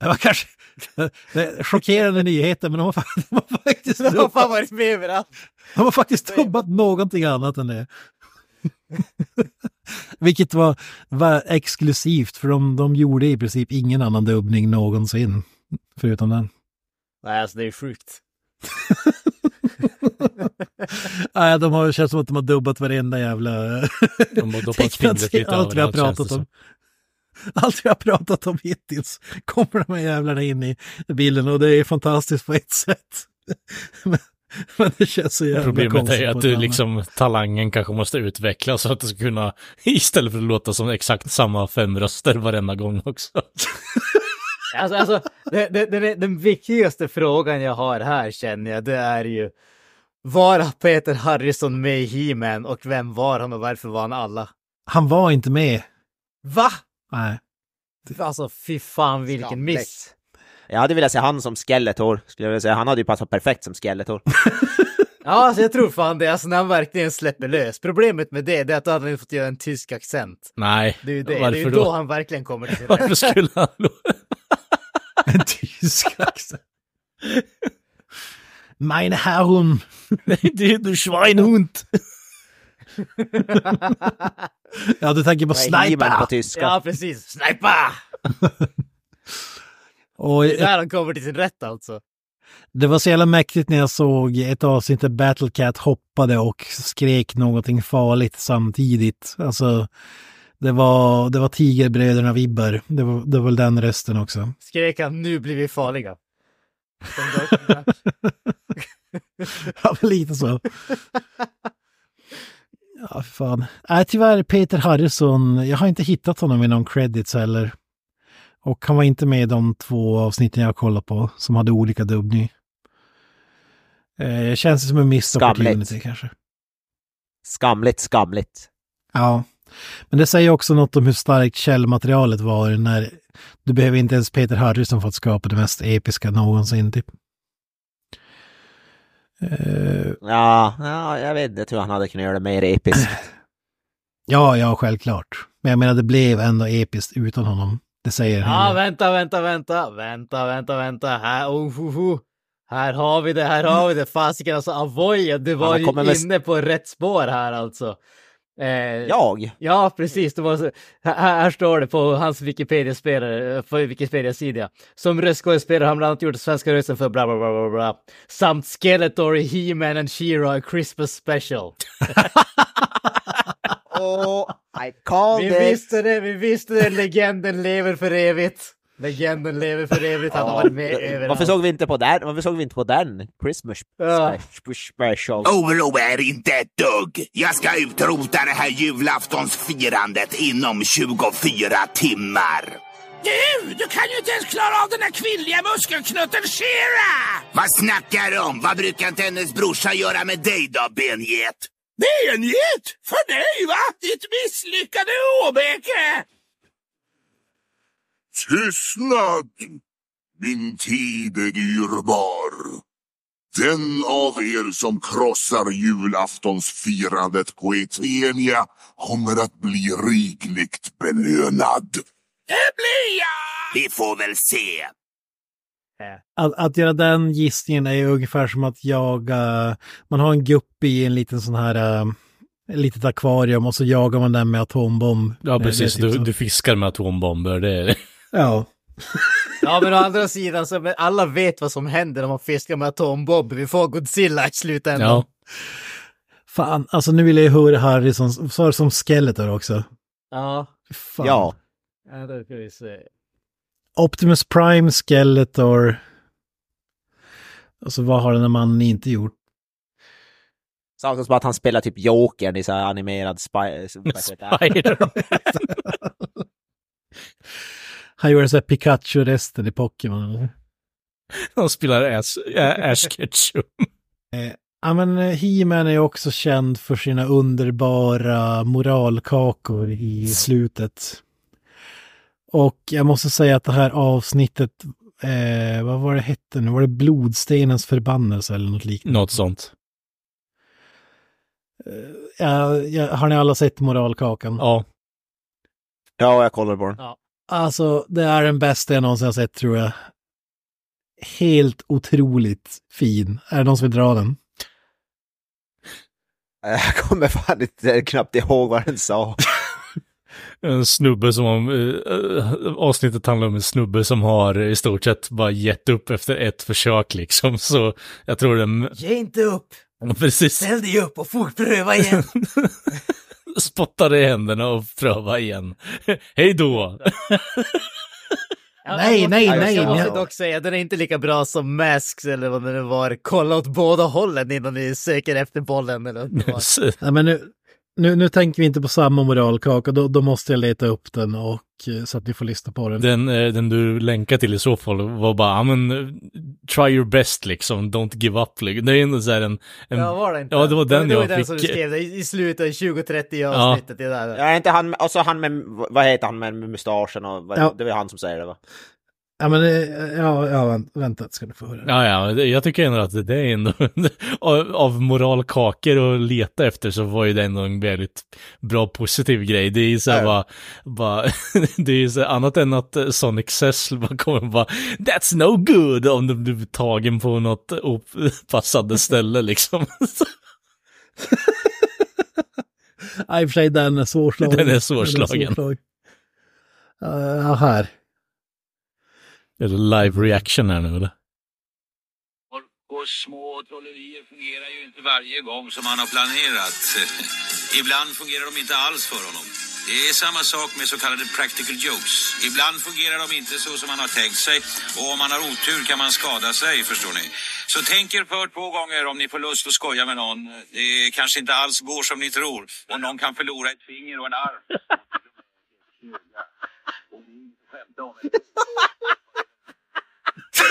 Det var kanske det är chockerande nyheter, men de har, fa- de har faktiskt De har fan varit med överallt. de har faktiskt dubbat någonting annat än det. Vilket var, var exklusivt, för de, de gjorde i princip ingen annan dubbning någonsin, förutom den. Nej, alltså det är sjukt. Nej, de har känns som att de har dubbat varenda jävla... De har doppat fingret lite allt vi har pratat om. Allt vi har pratat om hittills kommer de här jävlarna in i bilden och det är fantastiskt på ett sätt. men, men det känns så jävla Problemet konstigt är på att du liksom, talangen kanske måste utvecklas så att det ska kunna, istället för att låta som exakt samma fem röster varenda gång också. Alltså, alltså det, det, den, den viktigaste frågan jag har här känner jag, det är ju var Peter Harrison med i He-Man och vem var han och varför var han alla? Han var inte med. Va? Nej. Alltså fy fan vilken miss. Jag hade velat se han som Skeletor, skulle jag vilja säga. Han hade ju passat perfekt som Skeletor. Ja, alltså jag tror fan det, alltså när han verkligen släpper lös. Problemet med det, det är att han hade fått göra en tysk accent. Nej, Det är ju det, det är ju då? då han verkligen kommer till sin Varför rätt. skulle han... En tysk accent. Meine Herren. är du Schweinhund! Ja, du tänker på He-Man på Sniper. tyska? Ja, precis. Snipa! Och Det är där han kommer till sin rätt alltså. det var så jävla mäktigt när jag såg ett avsnitt där Battlecat hoppade och skrek någonting farligt samtidigt. Alltså, det var, det var Tigerbröderna-vibbar. Det var, det var väl den rösten också. Skrek han nu blir vi farliga. Ja, lite så. Ja, fan. Nej, tyvärr Peter Harrison, jag har inte hittat honom i någon credits heller. Och han var inte med i de två avsnitten jag kollat på som hade olika dubbning. Eh, känns som en Skamligt. opportunity kanske. Skamligt, skamligt. Ja, men det säger också något om hur starkt källmaterialet var när du behöver inte ens Peter Harrison för att skapa det mest episka någonsin. Typ. Eh, Ja, ja, jag vet inte. Jag tror han hade kunnat göra det mer episkt. ja, ja, självklart. Men jag menar, det blev ändå episkt utan honom. Det säger Ja, han. vänta, vänta, vänta, vänta, vänta, vänta. Här, oh, oh, oh. här har vi det, här har vi det. Fasiken alltså, Avoya, du var han ju inne på rätt spår här alltså. Eh, Jag? Ja, precis. Det var så, här, här står det på hans Wikipedia-spelare, på Wikipedia-sida. Som röstskådespelare har han bland annat gjort svenska rösten för bla bla bla bla bla. Samt Skeletor i He-Man and She-Ra Christmas Special. Oh, I called Vi it! visste det, vi visste det, legenden lever för evigt. Legenden lever för evigt, han har varit med överallt. Varför såg vi inte på den? Varför såg vi inte på den? Christmas Ja. special. Oroa er inte ett dugg. Jag ska utrota det här julaftonsfirandet inom 24 timmar. Du, du kan ju inte ens klara av den här kvinnliga muskelknutten Shera! Vad snackar du om? Vad brukar inte hennes brorsa göra med dig då, benget? Benget! För dig va? Ditt misslyckade åbäke! Tystnad! Min tid är dyrbar. Den av er som krossar julaftonsfirandet på Etenia kommer att bli rikligt belönad. Det blir jag! Vi får väl se. Att, att göra den gissningen är ju ungefär som att jaga, man har en guppy i en liten sån här, uh, litet akvarium och så jagar man den med atombomb. Ja, Eh, precis. är typ Du, så. du fiskar med atombomber. Det är... Ja. Ja, men å andra sidan så alla vet vad som händer när man fiskar med atombomber. Vi får Godzilla i slutändan. Ja. Fan, alltså nu vill jag ju höra Harrison, sa du som Skeletor också? Ja. Fan. Ja. Ja, då ska vi se. Optimus Prime, Skeletor. Och så vad har den här mannen inte gjort? Saken som att han spelar typ Jokern i så här animerad det? Spider. Han gjorde så Pikachu-resten i Pokémon. Han spelar Ash, Ä- Ash Ketchum. Ja men eh, He-Man är också känd för sina underbara moralkakor i slutet. Och jag måste säga att det här avsnittet, eh, vad var det hette nu? Var det Blodstenens förbannelse eller något liknande? Något sånt. Ja, ja, har ni alla sett moralkakan? Ja. Ja, jag kollar på den. Alltså, det är den bästa jag någonsin har sett tror jag. Helt otroligt fin. Är det någon som vill dra den? Jag kommer fan inte knappt ihåg vad den sa. En snubbe som har, äh, avsnittet handlar om en snubbe som har i stort sett bara gett upp efter ett försök liksom. Så jag tror den, Ge inte upp! precis, Ställ dig upp och fort pröva igen! spottade i händerna och pröva igen. Hej då! Ja, Nej, måste- nej, jag nej, måste nej. dock säga, den är inte lika bra som Masks eller vad det nu var. Kolla åt båda hållen innan ni söker efter bollen eller vad det var. Nej, men nu, nu, nu tänker vi inte på samma moralkaka. Då, då måste jag leta upp den och eh, så att ni får lyssna på den. Den, eh, den du länkade till i så fall var bara, ja men, try your best liksom, don't give up. Liksom. Det är ändå så här en, en Ja, var det inte? Ja, det var den det var jag den som du skrev i, i slutet av 20-30 Ja. avsnittet. Det där. Ja, inte han, och så han med, vad heter han med mustaschen och, vad, Ja. det var han som säger det va? Ja, men eh, ja, ja vänt- vänta, ska du få höra. Ja, ja, jag tycker ändå att det är ändå, av, av moralkakor att leta efter så var ju det ändå en väldigt bra positiv grej. Det är ju så här bara, bara det är ju så här, annat än att eh, Sonic Cess bara kommer och bara That's no good om du blir tagen på något opassande ställe liksom. I och för sig den är svårslagen. Den är svårslagen. svårslagen. Ja, här. Är det live reaction här nu eller? Och små trollerier fungerar ju inte varje gång som han har planerat. Ibland fungerar de inte alls för honom. Det är samma sak med så kallade practical jokes. Ibland fungerar de inte så som man har tänkt sig och om man har otur kan man skada sig, förstår ni. Så tänk er för två gånger om ni får lust att skoja med någon. Det kanske inte alls går som ni tror och någon kan förlora ett finger och en arm.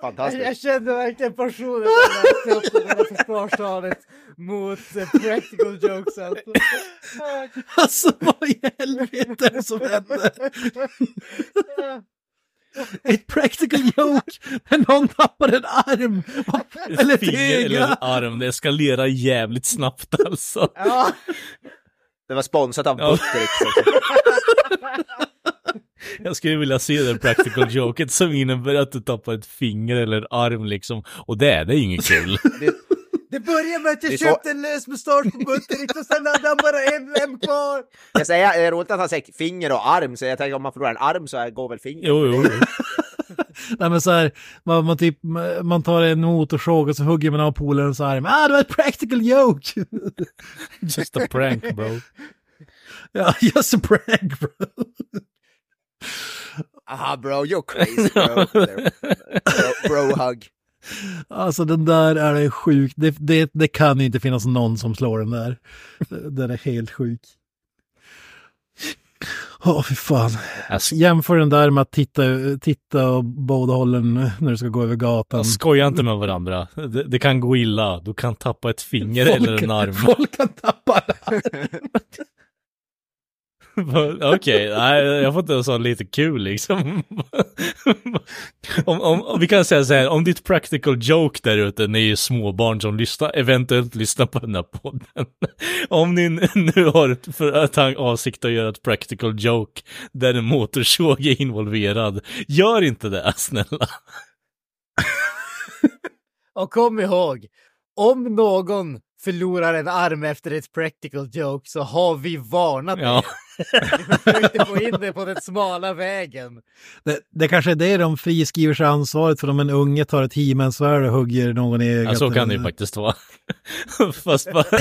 Fantastiskt. Jag kände verkligen passionen när jag läste upp det där försvarstalet mot eh, practical jokes alltså. Alltså vad i helvete är det som händer? Ett practical joke när någon tappar en arm eller ett eller öga. arm, det eskalerar jävligt snabbt alltså. Ja, Det var sponsrat av Ja. Buttericks. Jag skulle vilja se det practical joket som innebär att du tappar ett finger eller arm liksom. Och det är det är inget kul. det började med att Det jag så- köpte en lös mustasch på Butterick och sen hade han bara en rem kvar. Jag säger, det är roligt att han säger finger och arm, så jag tänker om man förlorar en arm så är- går väl fingret. Jo, jo, jo. Nej men så här, man, man, typ, man tar en motorsåg och så hugger man av polarens arm. Ah, det var ett practical joke! Just a prank bro. Ja, just a brag bro. Aha bro, you're crazy bro. bro, bro hug. Alltså den där är sjuk. Det, det, det kan inte finnas någon som slår den där. Den är helt sjuk. Åh, fy fan. Alltså, Jämför den där med att titta, titta och båda hållen när du ska gå över gatan. skoja inte med varandra. Det, det kan gå illa. Du kan tappa ett finger eller en arm. Folk kan tappa Okej, nej, jag får inte ens ha lite kul liksom. om, om, om, vi kan säga så här, om ditt practical joke där ute, ni är småbarn som lyssnar, eventuellt lyssnar på den här podden. om ni nu har för att avsikt att göra ett practical joke där en motorsåg är involverad, gör inte det, snälla. Och kom ihåg, om någon förlorar en arm efter ett practical joke så har vi varnat Ja. Vi försökte få in det på den smala vägen. Det, det kanske är det de friskriver sig ansvaret för om en unge tar ett himensvärd och hugger någon i Ja, ögat. så kan det ju faktiskt vara. Fast bara,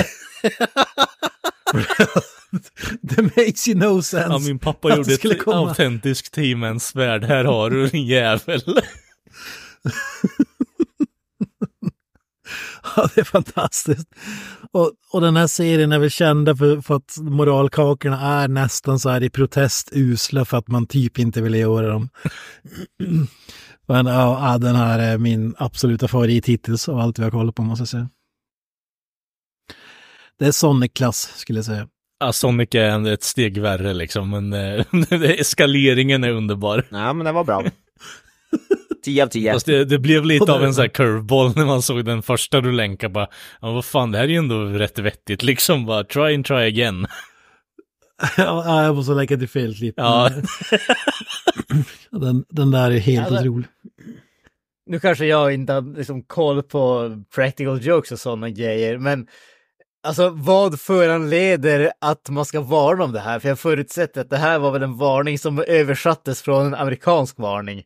Det makes you no sense. ja, min pappa gjorde ett komma. autentiskt Timens svärd, här har du din jävel. Ja, det är fantastiskt. Och, och den här serien är väl kända för, för att moralkakorna är nästan så här i protest usla för att man typ inte vill göra dem. Men ja, ja, den här är min absoluta favorit hittills av allt vi har kollat på måste jag säga. Det är Sonic-klass skulle jag säga. Ja, Sonic är ett steg värre liksom, men eh, eskaleringen är underbar. Nej men det var bra. 10 av 10. Fast det, det blev lite av en sån här curveball när man såg den första du länkade bara, ja vad fan, det här är ju ändå rätt vettigt liksom, bara try and try again. ja, jag måste lägga till fel klipp. Ja. Den, den där är helt Alltså, otrolig. Nu kanske jag inte har liksom koll på practical jokes och sådana grejer, men alltså vad föranleder att man ska varna om det här? För jag förutsätter att det här var väl en varning som översattes från en amerikansk varning.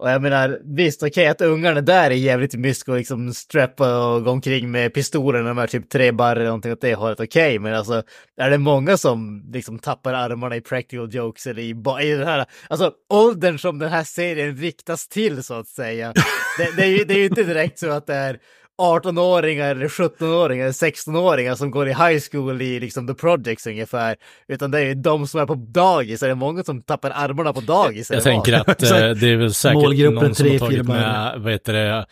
Och jag menar, visst okej att ungarna där är jävligt mysko liksom strappa och gå omkring med pistoler när de är typ tre barr eller någonting åt det hållet, okej, men alltså är det många som liksom tappar armarna i practical jokes eller i, i den här, alltså åldern som den här serien riktas till så att säga. Det, det, är, ju, det är ju inte direkt så att det är 18-åringar eller 17-åringar eller 16-åringar som går i high school i liksom the projects ungefär. Utan det är ju de som är på dagis. Är det många som tappar armarna på dagis? Jag tänker vad? att eh, det är väl säkert Målgruppen någon som har tagit med, vad heter det,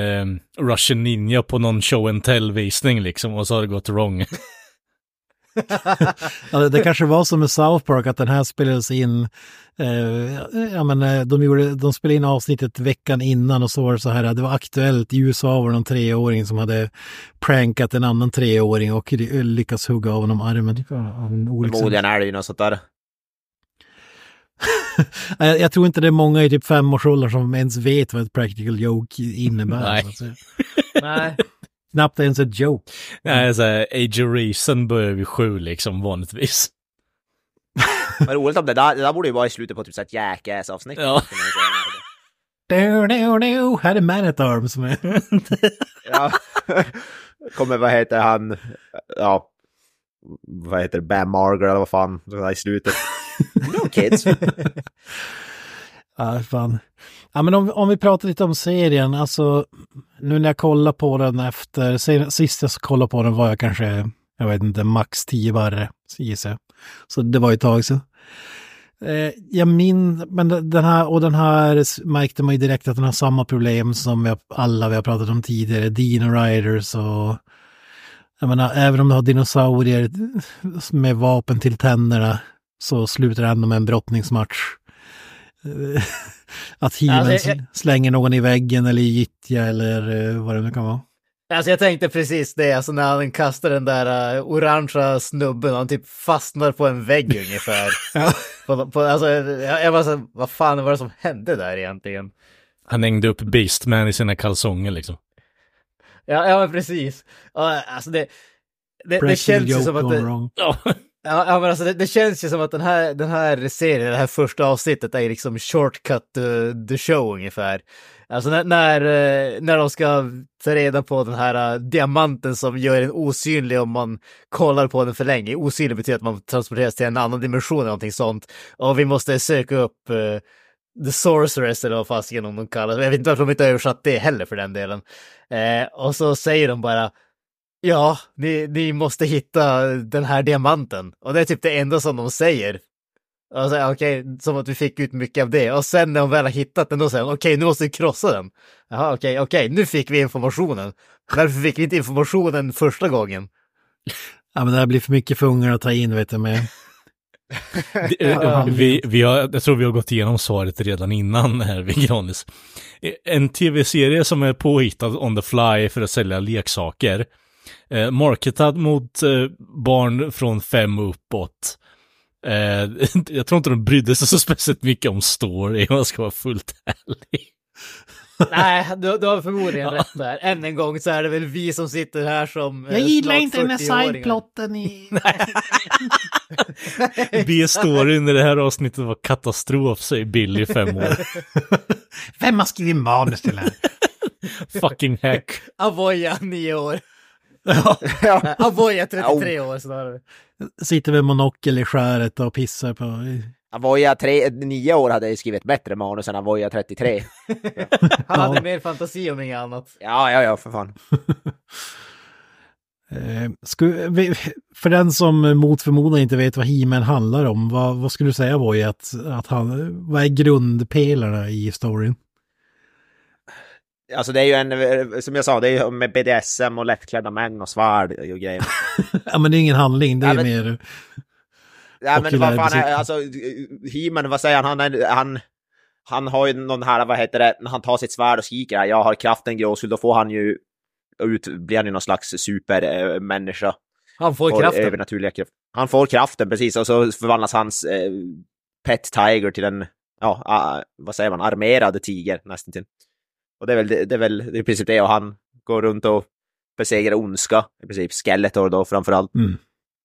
eh, Russian Ninja på någon show and tell-visning liksom, och så har det gått wrong. Ja, det, kanske var som med South Park att den här spelades in, eh, ja men eh, de, gjorde, de spelade in avsnittet veckan innan och så var det så här, det var aktuellt, i USA var det någon treåring som hade prankat en annan treåring och ly- lyckats hugga av honom armen. Förmodligen är det ju något sånt där. jag, jag tror inte det är många i typ femårsåldern som ens vet vad ett practical joke innebär. Nej. så att säga. Nej. Knappt ens ett joke. Nej, så här, Age of Reason börjar vid sju liksom, vanligtvis. Men roligt om det där, det där borde ju vara i slutet på typ ett jackass-avsnitt. Ja. Du, du, du, här är Man at Arms med. Ja. Kommer, vad heter han, ja, vad heter det, Bam Marger eller vad fan, i slutet. No kids. Ja, fan. Ja, men om, om vi pratar lite om serien, alltså nu när jag kollar på den efter, sen- sist jag kollade på den var jag kanske, jag vet inte, max 10 barre, gissar jag. Så det var ju ett tag sedan. Eh, jag min, men den- här, och den här märkte man ju direkt att den har samma problem som jag, alla vi har pratat om tidigare, Dino Riders och jag menar, även om du har dinosaurier med vapen till tänderna så slutar det ändå med en brottningsmatch. Att hiven Alltså, jag- slänger någon i väggen eller i gyttja eller eh, vad det nu kan vara. Alltså jag tänkte precis det, alltså när han kastar den där uh, orangea snubben, han typ fastnar på en vägg ungefär. Ja. på, på, alltså, jag, jag var så, vad fan var det som hände där egentligen? Han hängde upp Beastman i sina kalsonger liksom. Ja, ja men precis. Alltså det, det, det känns ju som att det. Ja, Ja, men alltså det, det, känns ju som att den här, den här serien, det här första avsnittet är liksom shortcut to the show ungefär. Alltså när, när, eh, när de ska ta reda på den här uh, diamanten som gör en osynlig om man kollar på den för länge. Osynlig betyder att man transporteras till en annan dimension eller någonting sånt. Och vi måste söka upp uh, The Sorceress eller vad fasiken de kallar Jag vet inte varför de inte har översatt det heller för den delen. Eh, och så säger de bara Ja, ni, ni måste hitta den här diamanten. Och det är typ det enda som de säger. Alltså, okej, okay, som att vi fick ut mycket av det. Och sen när de väl har hittat den, då säger de okej, okay, nu måste vi krossa den. Jaha, okej, okay, okej, nu fick vi informationen. Varför fick vi inte informationen första gången? Ja, men det här blir för mycket för ungar att ta in, vet du, med. vi, vi har, jag tror vi har gått igenom svaret redan innan här vid Granis. En tv-serie som är påhittad on the fly för att sälja leksaker. Eh, marketad mot eh, barn från fem uppåt. Eh, jag tror inte de brydde sig så speciellt mycket om story, om jag ska vara fullt ärlig. Nej, du, du har förmodligen rätt där. Än en gång så är det väl vi som sitter här som Jag gillar inte den här sideplotten i... B-storyn i det här avsnittet var katastrof, säger Billy, fem år. Vem har skrivit manus till det här? Fucking hack. Avoya, nio år. Ja. Avoya, 33 år snarare. Sitter med monokel i skäret och pissar på... Avoya, tre, nio år hade jag skrivit bättre manus än Avoya 33. Han hade mer fantasi om inget annat. Ja, ja, ja, för fan. Eh, för den som mot förmodan inte vet vad he handlar om, vad, vad skulle du säga Boy, att, att han, vad är grundpelarna i storyn? Alltså det är ju en, som jag sa, det är ju med BDSM och lättklädda män och svärd och grejer. ja men det är ingen handling, det är ja, men, mer... Ja men vad fan, är, alltså He-Man, vad säger han? Han, han, han har ju någon här, vad heter det, när han tar sitt svärd och skriker här, jag har kraften gråskull, då får han ju ut, blir han ju någon slags supermänniska. Han får, får kraften. Övernaturliga kraft. Han får kraften, precis, och så förvandlas hans eh, Pet Tiger till en, ja, uh, vad säger man, armerad tiger nästan till. Och det är väl, det, det är väl i princip det, och han går runt och besegrar ondska, i princip Skeletor då framförallt. Mm.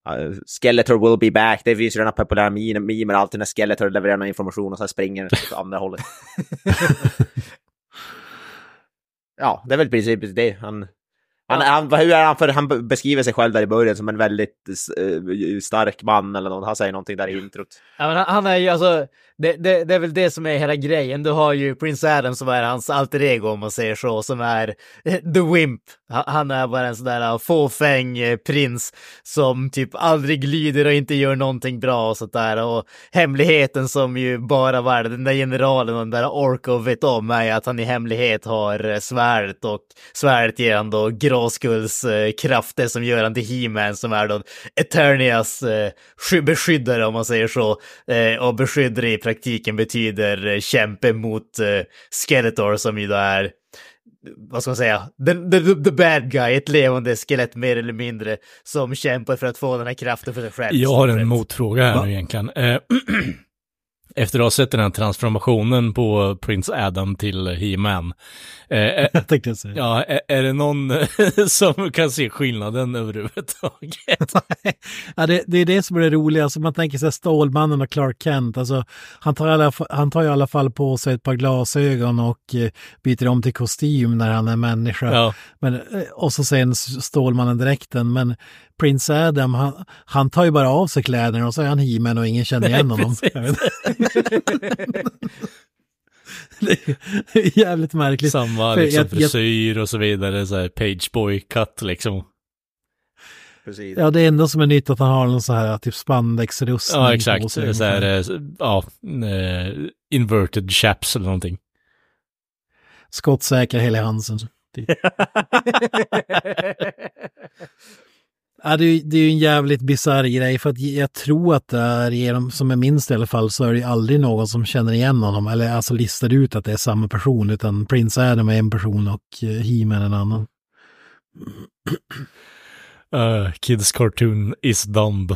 Uh, Skeletor will be back, det finns ju den här populära memen alltid när Skeletor levererar någon information och sen springer åt andra hållet. ja, det är väl i princip det. Han, han, han, hur är han, för han beskriver sig själv där i början som en väldigt uh, stark man eller något. Han säger någonting där i introt. Ja, han, han är ju alltså, det, det, det, är väl det som är hela grejen. Du har ju Prince Adam som är hans alter ego om man säger så, som är eh, The Wimp. Han är bara en sån där eh, fåfäng eh, prins som typ aldrig lyder och inte gör någonting bra och sånt där. Och hemligheten som ju bara var den där generalen och den där Orko vet om är att han i hemlighet har svärdet och svärdet ger han då Gråskulls krafter som gör han till He-Man som är då Eternias beskyddare om man säger så. Och beskyddare i praktiken betyder eh, kämpe mot uh, Skeletor som ju då är vad ska man säga, the, the, the bad guy, ett levande skelett mer eller mindre, som kämpar för att få den här kraften för sig själv. Jag har en motfråga här Va? nu egentligen. Efter att ha sett den här transformationen på Prince Adam till He-Man. Eh, eh tänkte säga. Ja, är, är, det någon som kan se skillnaden överhuvudtaget? ja, det, det, är det som är det roliga. Alltså, man tänker sig Stålmannen och Clark Kent. Alltså, han, tar alla, han tar i alla fall på sig ett par glasögon och eh, byter om till kostym när han är människa. Ja. Men, eh, och så sen Stålmannen-dräkten. Men Prince Adam, han, han, tar ju bara av sig kläderna och så är han he och ingen känner igen honom. det är jävligt märkligt. Samma liksom, jag, frisyr och så vidare, så här pageboy-cut liksom. Precis. Ja, det enda som är nytt att han har någon så här typ spandexrustning. Ja, exakt. Så här, eh, ja, uh, inverted chaps eller någonting. Skottsäker hela Hansen. Ja, det, är, det är ju en jävligt bisarr grej för att jag tror att det är genom, som är minst i alla fall, så är det aldrig någon som känner igen honom eller alltså listar ut att det är samma person utan Prince Adam är en person och eh, He-Man en annan. Uh, kids cartoon is dumb.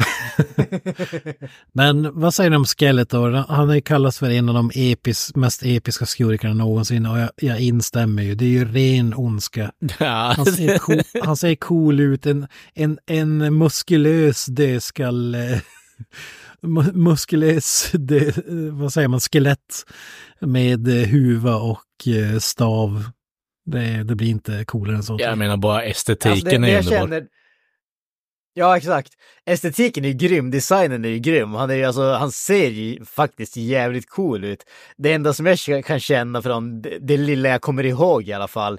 Men vad säger ni om Skeletor? Han har ju kallats för en av de epis, mest episka skurkarna någonsin och jag, jag instämmer ju. Det är ju ren ondska. Ja, Han ser, cool, han ser cool ut, en, en, en muskulös dödskalle. mu- Muskulös, dö, vad säger man, skelett med huva och eh, stav. Det, det blir inte coolare än så. jag menar bara estetiken Alltså, det, det är jag underbar. Ja, exakt. Estetiken är ju grym, designen är ju grym. Han, är ju, alltså, han ser ju faktiskt jävligt cool ut. Det enda som jag kan känna från det, det lilla jag kommer ihåg i alla fall,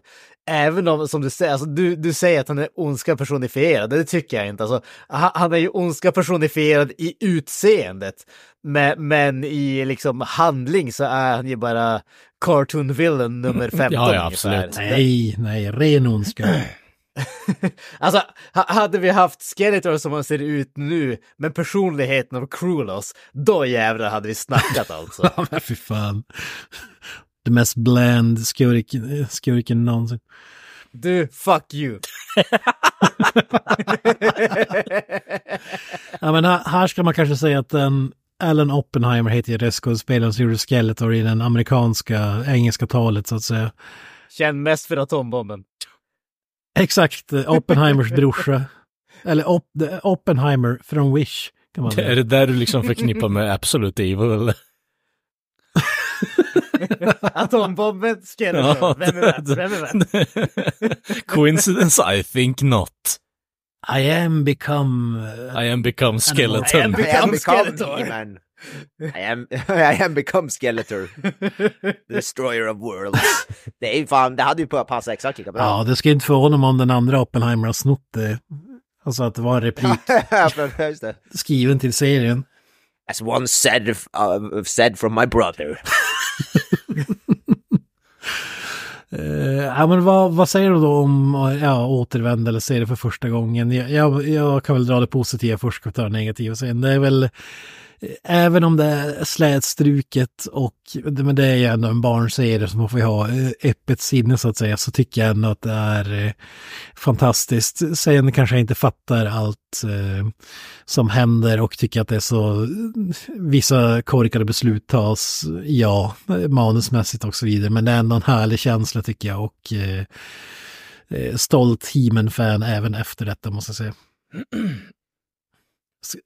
även om, som du säger, alltså, du, du säger att han är ondska personifierad, det tycker jag inte. Alltså, han, han är ju ondska personifierad i utseendet, men, men i liksom handling så är han ju bara cartoon villain nummer 15 Ja, ja, ungefär. absolut. Nej, nej, ren ondska. Alltså, ha- hade vi haft Skeletor som han ser ut nu, med personligheten av Krulos, då jävlar hade vi snackat alltså. Ja, men fy fan. Det mest bland skurken, skurken någonsin. Du, fuck you. Ja, men här, här ska man kanske säga att den Alan Oppenheimer heter ju röstskådespelaren som gjorde Skeletor i den amerikanska, engelska talet så att säga. Känd mest för atombomben. Exakt, eh, Oppenheimers brorsa. Eller Op, Oppenheimer från Wish. Kan man Är det där du liksom förknippar med Absolute Evil eller? Atombomben, Skeletor. Vem är vem? Vem är vem? Coincidence? I think not. I am become... I am become I skeleton. am I am Become become Skeletor. He-Man. I am, I am become Skeletor. Destroyer of worlds. Det är ju fan, det hade ju passat exakt lika bra. Ja, det ska inte förvåna mig om den andra Oppenheimer har snott det. Alltså att det var en replik skriven till serien. As one said, uh, said from my brother. Uh, ja, men vad, vad säger du då om ja, återvända eller se det för första gången? Jag, jag, jag kan väl dra det positiva först och ta det negativa sen. Det är väl, eh, även om det är slätstruket och men det är ju ändå en barnserie som man får ju ha eh, öppet sinne så att säga, så tycker jag ändå att det är eh, fantastiskt. Sen kanske jag inte fattar allt eh, som händer och tycker att det är så, eh, vissa korkade beslut tas, ja, manusmässigt och så vidare, men det är ändå en härlig känsla tycker jag och eh, eh, stolt He-Man-fan även efter detta måste jag säga.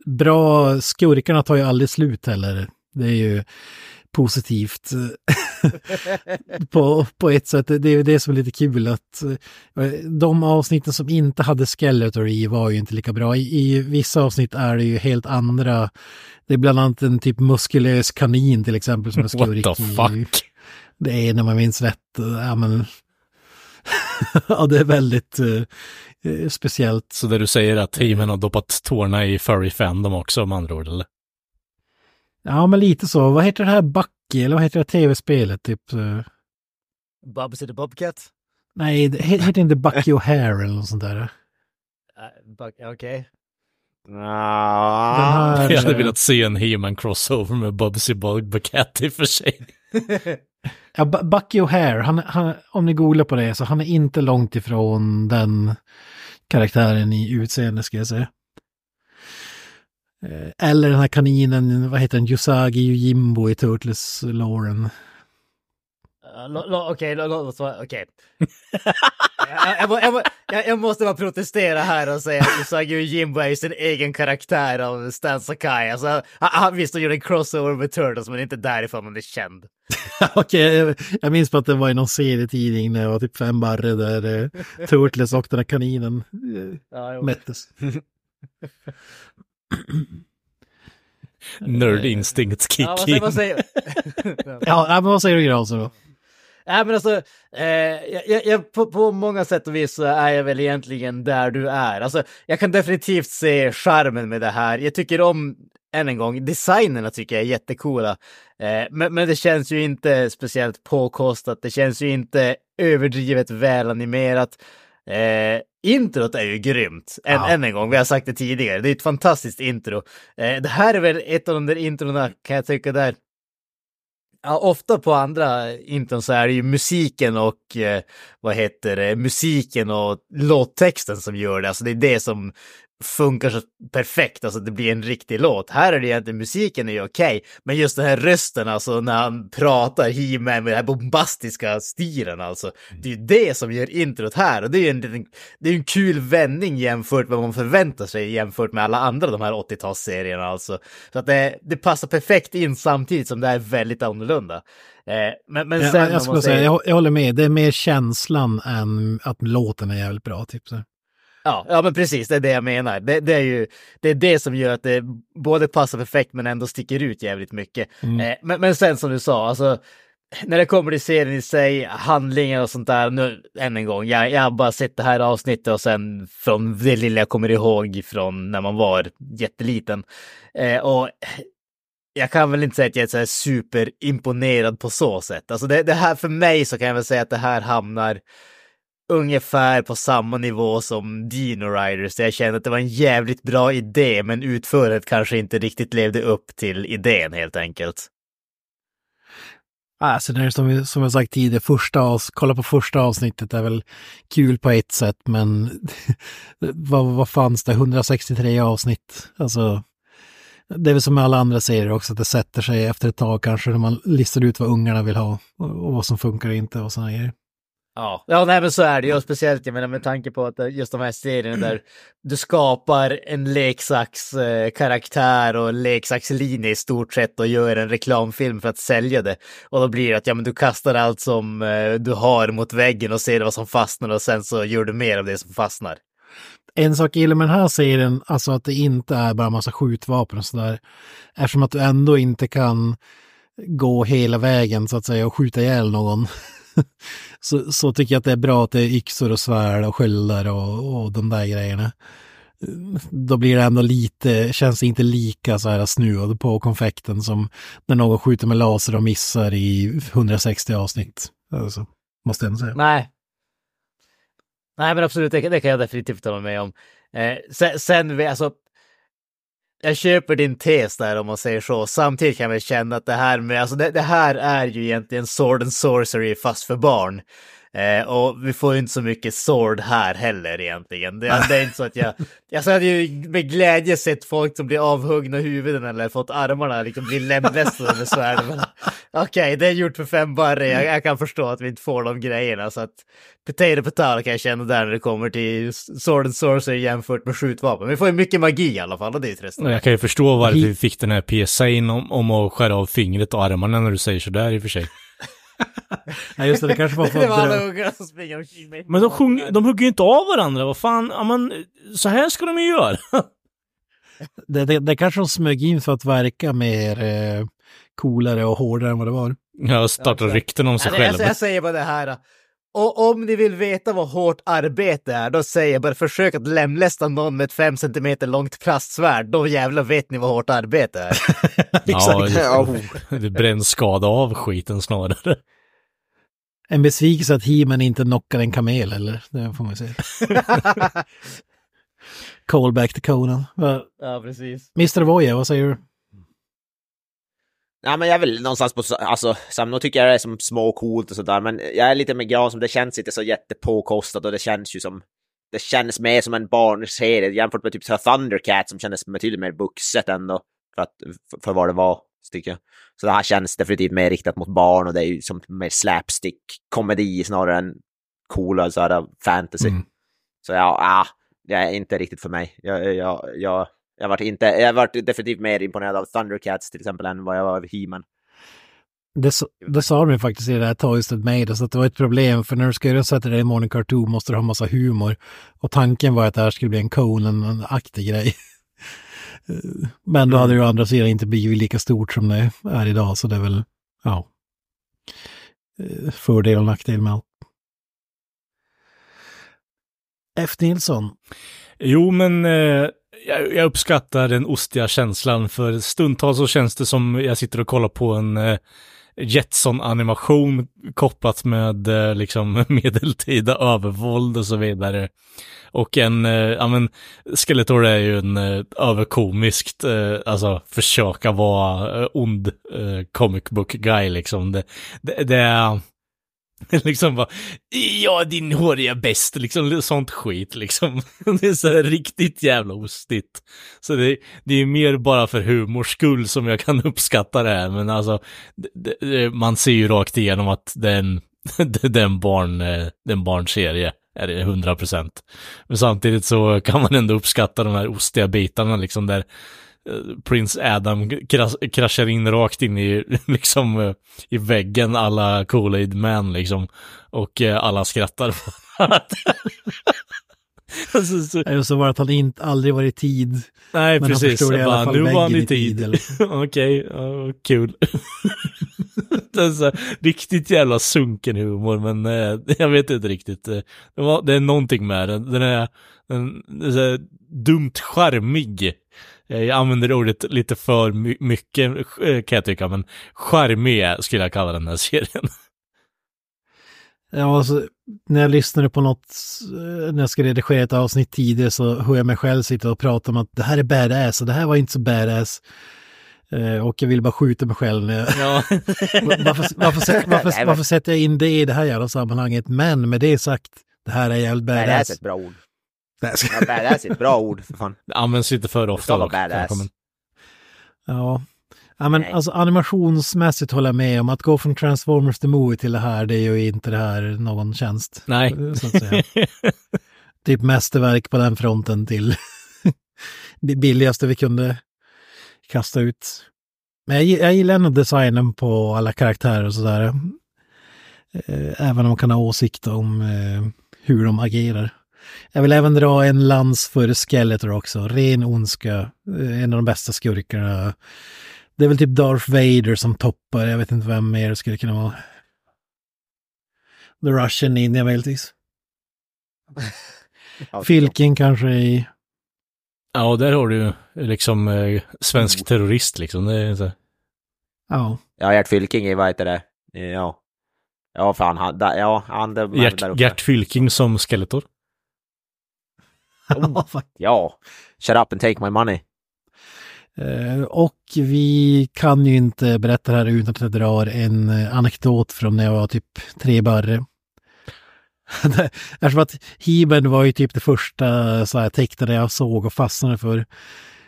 Bra, skurkarna tar ju aldrig slut heller. Det är ju positivt på, på ett sätt. Det är det som är lite kul att eh, de avsnitten som inte hade Skeletor i var ju inte lika bra. I, I vissa avsnitt är det ju helt andra. Det är bland annat en typ muskulös kanin till exempel som är What skurk the i. fuck? Det är när man minns rätt. Ja, men... ja, det är väldigt eh, eh, speciellt. Så det du säger att teamen har doppat tårna i furry fandom också om andra ord eller? Ja, men lite så. Vad heter det här Bucky, eller vad heter det tv-spelet? Typ, eh, Bubsy the Bobcat? nej, det he- heter inte Bucky O'Hare eller något sånt där. Uh, Okej. Den Ah. här, Jag hade velat se en He-Man crossover med Bubsy Bugcat i och för sig. Ja, Bucky O'Hare, han, han, om ni googlar på det, så han är inte långt ifrån den karaktären i utseende, ska jag säga. Eh, eller den här kaninen, vad heter den, Yusagi Yojimbo i Turtles Lauren. Okej, lo- lo- så- okej. jag, jag, må- jag, må- jag, jag måste bara protestera här och säga att Usagi Jimbo är ju sin egen karaktär av Stan Sakai. Alltså, han, han visst, han gjorde en crossover med Turtles, men inte därifrån han är känd. Okej, jag, jag minns på att det var i någon serietidning när jag var typ fem barre där eh, Turtles och den här kaninen eh, Ja, mättes. Nerd instinct ja, vad säger, kicking. vad säger... Ja, men vad säger du Granström då? Nej men alltså, eh, jag, jag, på, på många sätt och vis så är jag väl egentligen där du är. Alltså, jag kan definitivt se charmen med det här. Jag tycker om, än en gång, designerna tycker jag är jättecoola. Eh, men, men det känns ju inte speciellt påkostat, det känns ju inte överdrivet välanimerat. Eh, introt är ju grymt, än, Ja. än en gång, vi har sagt det tidigare, det är ett fantastiskt intro. Eh, det här är väl ett av de där introna, kan jag tycka, där Ja, ofta på andra inton så är det ju musiken och eh, vad heter det, musiken och låttexten som gör det. Alltså det är det som funkar så perfekt, alltså det blir en riktig låt. Här är det egentligen, musiken är ju okej, men just den här rösten, alltså när han pratar he med den här bombastiska stilen alltså. Det är ju det som gör introt här och det är ju en, det är en kul vändning jämfört med vad man förväntar sig jämfört med alla andra de här 80-talsserierna alltså. Så att det, det passar perfekt in samtidigt som det är väldigt annorlunda. Eh, men, men sen Jag, jag, skulle säga, jag, jag håller med, det är mer känslan än att låten är jävligt bra. Typ. Så. Ja, ja, men precis, det är det jag menar. Det, det är ju det, är det som gör att det både passar perfekt men ändå sticker ut jävligt mycket. Eh, men, men sen som du sa, alltså när det kommer till serien i sig, handlingar och sånt där, nu än en gång, jag, jag har bara sett det här avsnittet och sen från det lilla jag kommer ihåg från när man var jätteliten. Eh, och jag kan väl inte säga att jag är så superimponerad på så sätt. Alltså det, det här för mig så kan jag väl säga att det här hamnar ungefär på samma nivå som Dino Riders. där Jag kände att det var en jävligt bra idé, men utförandet kanske inte riktigt levde upp till idén helt enkelt. Alltså det är som, som jag sagt tidigare, första avs- kolla på första avsnittet är väl kul på ett sätt, men vad, vad fanns det, 163 avsnitt? Alltså, det är väl som med alla andra serier också, att det sätter sig efter ett tag kanske när man listar ut vad ungarna vill ha och, och vad som funkar och inte och sådana grejer. Ja, ja nej, men så är det ju. Speciellt jag menar, med tanke på att eh, just de här serierna där du skapar en leksaks eh, karaktär och leksakslinje i stort sett och gör en reklamfilm för att sälja det. Och då blir det att ja, men du kastar allt som eh, du har mot väggen och ser vad som fastnar och sen så gör du mer av det som fastnar. En sak jag gillar med den här serien, alltså att det inte är bara massa skjutvapen och sådär, eftersom att du ändå inte kan gå hela vägen så att säga och skjuta ihjäl någon. så, så tycker jag att det är bra att det är yxor och svärd och sköldar och, och de där grejerna. Då blir det ändå lite, känns det inte lika så här snuvad på konfekten som när någon skjuter med laser och missar i 160 avsnitt. Alltså, måste jag ändå säga. Nej. Nej, men absolut, det, det kan jag definitivt hålla med om. Eh, sen, sen, alltså, jag köper din tes där om man säger så. Samtidigt kan jag väl känna att det här med, alltså det, det här är ju egentligen sword and sorcery fast för barn. Eh, och vi får ju inte så mycket sword här heller egentligen. Det, det är inte så att jag... Alltså jag hade ju med glädje sett folk som blir avhuggna huvuden eller fått armarna liksom bli lemlästade med svärd. Okej, det är gjort för fem barre. Jag, jag kan förstå att vi inte får de grejerna. Så att potato potato kan jag känna där när det kommer till sword and sorcery jämfört med skjutvapen. Vi får ju mycket magi i alla fall och det är ju tröst. Och Jag kan ju förstå varför vi fick den här PSA'n om, om att skära av fingret och armarna när du säger sådär i och för sig. Nej, just det, det kanske var för Det var alla ungarna som springer omkring mig. Men de, sjung, de hugger ju inte av varandra, vad fan, ja, men, så här ska de ju göra. Det, det, det kanske de smög in för att verka mer eh, coolare och hårdare än vad det var. Ja, starta rykten om sig Alltså, jag, själva. jag säger bara det här. Och om ni vill veta vad hårt arbete är, då säger jag bara försök att lemlästa någon med ett fem centimeter långt plastsvärd. Då jävlar vet ni vad hårt arbete är. Ja, det, det bränns skada av skiten snarare. En besvikelse att He-Man inte knockar en kamel, eller? Det får man säga. Callback till Conan. Ja, precis. Mr. Voya, vad säger du? Nej, men jag är väl någonstans på, så- alltså, samma tycker jag det är som små och coolt och sådär, men jag är lite med Gran som det känns inte så jättepåkostat och det känns ju som, det känns mer som en barnserie jämfört med typ så Thundercat som kändes betydligt mer vuxet ändå, för, att, för, för vad det var, tycker jag. Så det här känns definitivt mer riktat mot barn och det är ju som mer slapstick-komedi snarare än coola så här fantasy. Mm. Så ja, ah, det är inte riktigt för mig. Jag, jag, jag, jag varit inte, jag varit definitivt mer imponerad av Thundercats till exempel än vad jag var av He-Man. Det, det sa de ju faktiskt i det här Toys That Made Us, att det var ett problem, för när du ska göra en Saturday Morning Cartoon måste du ha massa humor. Och tanken var att det här skulle bli en Conan-aktig grej. Men då hade det ju å andra sidan inte blivit lika stort som det är idag, så det är väl, ja, eh, fördel och nackdel med allt. F. Nilsson, Jo, men eh, jag, jag uppskattar den ostiga känslan, för stundtals så känns det som jag sitter och kollar på en eh, Jetson-animation kopplat med eh, liksom medeltida övervåld och så vidare. Och en, eh, ja men, Skeletor är ju en eh, överkomiskt, eh, alltså försöka vara eh, ond eh, comic book guy liksom. Det, det, det är liksom bara, ja din håriga bäst, liksom sånt skit liksom. Det är så här riktigt jävla ostigt. Så det, det är mer bara för humors skull som jag kan uppskatta det här, men alltså, det, det, eh, man ser ju rakt igenom att den, den är barn, eh, den det barnserie är det 100 procent. Men samtidigt så kan man ändå uppskatta de här ostiga bitarna liksom där Prince Adam kras kraschar in rakt in i, liksom, eh, i väggen alla Kool-Aid Man liksom. Och eh, alla skrattar. alltså, så, Eller så var det att han inte, aldrig var i tid. nej, Men han precis. förstod i alla fall nu var han i tid, tid. Okej, ja, kul. riktigt jävla sunken humor, men eh, jag vet inte riktigt. Eh, Det, var, det är någonting med den. Den är, den, den är dumt charmig. Eh, Jag använder ordet lite för my- mycket eh, kan jag tycka, men charmig är- skulle jag kalla den här serien. Ja, alltså, när jag lyssnade på något, eh, när jag ska redigera ett avsnitt tidigare så hör jag mig själv sitta och prata om att det här är badass och det här var inte så badass. Eh, och jag vill bara skjuta mig själv. När jag, Ja. varför, varför, varför, varför sätter jag in det i det här jävla sammanhanget? Men med det sagt, det här är jävligt Badass är badass. ett bra ord. Nej, ska- Ja, badass är ett bra ord, för fan. Det används lite för ofta ska vara dock, badass. kanske, men- Ja. ja, men Nej. alltså animationsmässigt håller jag med om att gå från Transformers the Movie till det här, det är ju inte det här någon tjänst. Nej. Så att säga. typ mästerverk på den fronten till det billigaste vi kunde kasta ut. Men jag, jag gillar ändå designen på alla karaktärer och sådär. Eh, Även om man kan ha åsikter om eh, hur de agerar. Jag vill även dra en lans för Skeletor också. Ren ondska. eh, En av de bästa skurkarna. Det är väl typ Darth Vader som toppar. Jag vet inte vem mer det skulle kunna vara. The Russian Ninja möjligtvis. Filkin kanske i... Ja, och där har du ju liksom eh, svensk Mm. terrorist liksom. Det. Ja. Ja, Gert Fylking är, vad heter det? Ja. Ja, fan, han, da, ja, han där, där Gert, uppe. Gert Fylking som Skeletor. Ja, fuck. Ja. Shut up and take my money. Eh, Och vi kan ju inte berätta det här utan att jag drar en eh, anekdot från när jag var typ tre barre. Eftersom att He-Man var ju typ det första så här tecknade jag såg och fastnade för.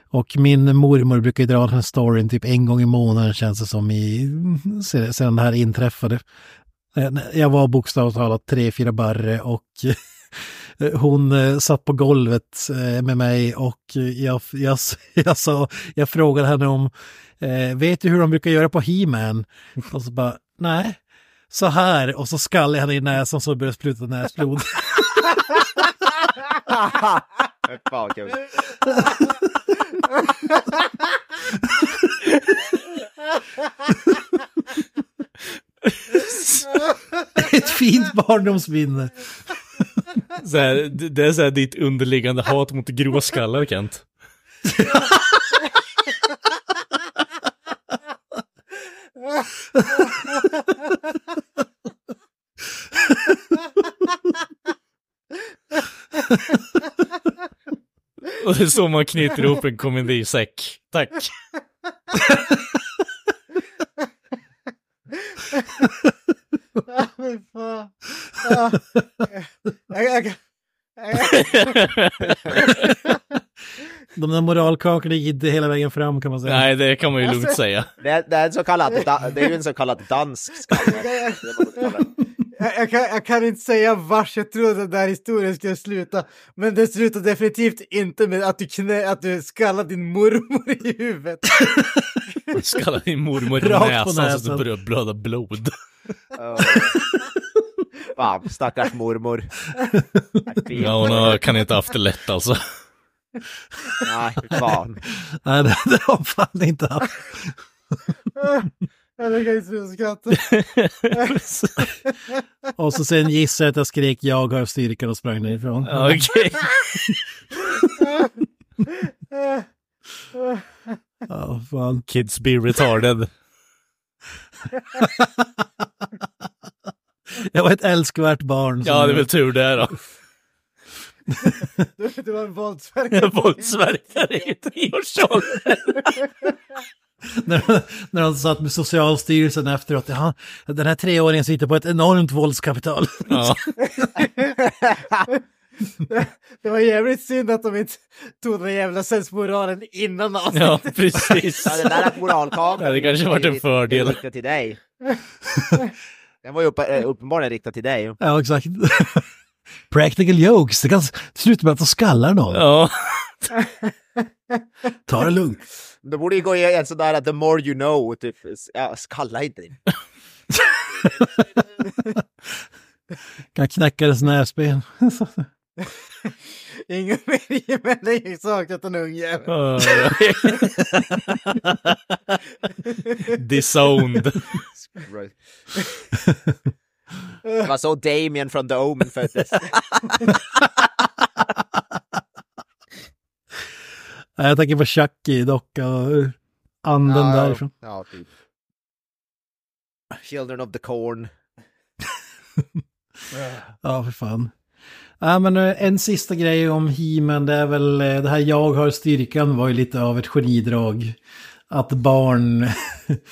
Och min mormor brukar ju dra den här storyn typ en gång i månaden känns det som i, se- sedan det här inträffade. Eh, Jag var bokstavligt talat tre, fyra barre och hon eh, satt på golvet eh, med mig och jag, jag, jag, sa, jag frågade henne om, eh, vet du hur de brukar göra på He-Man? Och så bara, nej, så här. Och så skallade jag henne i näsan så började spruta näsblod. Fan, kul. Ett fint barndomsminne. Så här, det är så här ditt underliggande hat mot gråskallar, Kent. Och det är så man knyter ihop en komedisäck. Tack. De där moralkakorna gick inte hela vägen fram kan man säga. Nej, det kan man ju lugnt säga. Det, är- det, är en så kallad, det är ju en så kallad dansk det. jag, jag, kan, jag kan inte säga vars jag trodde den där historien skulle sluta. Men det slutar definitivt inte med att du, knä, att du skallar din mormor i huvudet. Skallar din mormor i på näsan så att näsan. det börjar blöda blod. Ja. Fan, stackars mormor. Ja, hon har- kan inte haft det lätt alltså. Nej, fan. Nej, det, det har fan inte haft. Jag kan inte skratta. Och så sen gissar jag att jag skrek jag har styrkan och sprang därifrån. Okej. Ja, fan. Kids be retarded. Jag var ett älskvärt barn. Ja, det är väl tur det då. Du, du var en våldsverkare. Våldsverkare i treårsåldern. när, när de satt med Socialstyrelsen efteråt. Ja, den här treåringen sitter på ett enormt våldskapital. Ja. Det var jävligt synd att de inte tog den jävla sensmoralen innan avsnittet. ja, precis. Ja, den där moralkameran. Det hade kanske varit en fördel. Riktad till dig. Den var ju upp, uppenbarligen riktad till dig. Ja, exakt. Practical jokes, det kan sluta med att de skallar någon. Ja. Ta det lugnt. Det borde ju gå i en sån där the more you know, typ. Ja, skalla inte din. Kan knäcka dess näsben. Ingen mer gemenlig saknat en ung jävel. Disowned. Right. Det var så Damien från The Omen föddes. Jag tänker på Chucky, docka och anden därifrån. Ja, typ. Children of the Corn. Ja, för fan. Ja, men eh, en sista grej om He-Man, det är väl eh, det här jag har styrkan var ju lite av ett genidrag. Att barn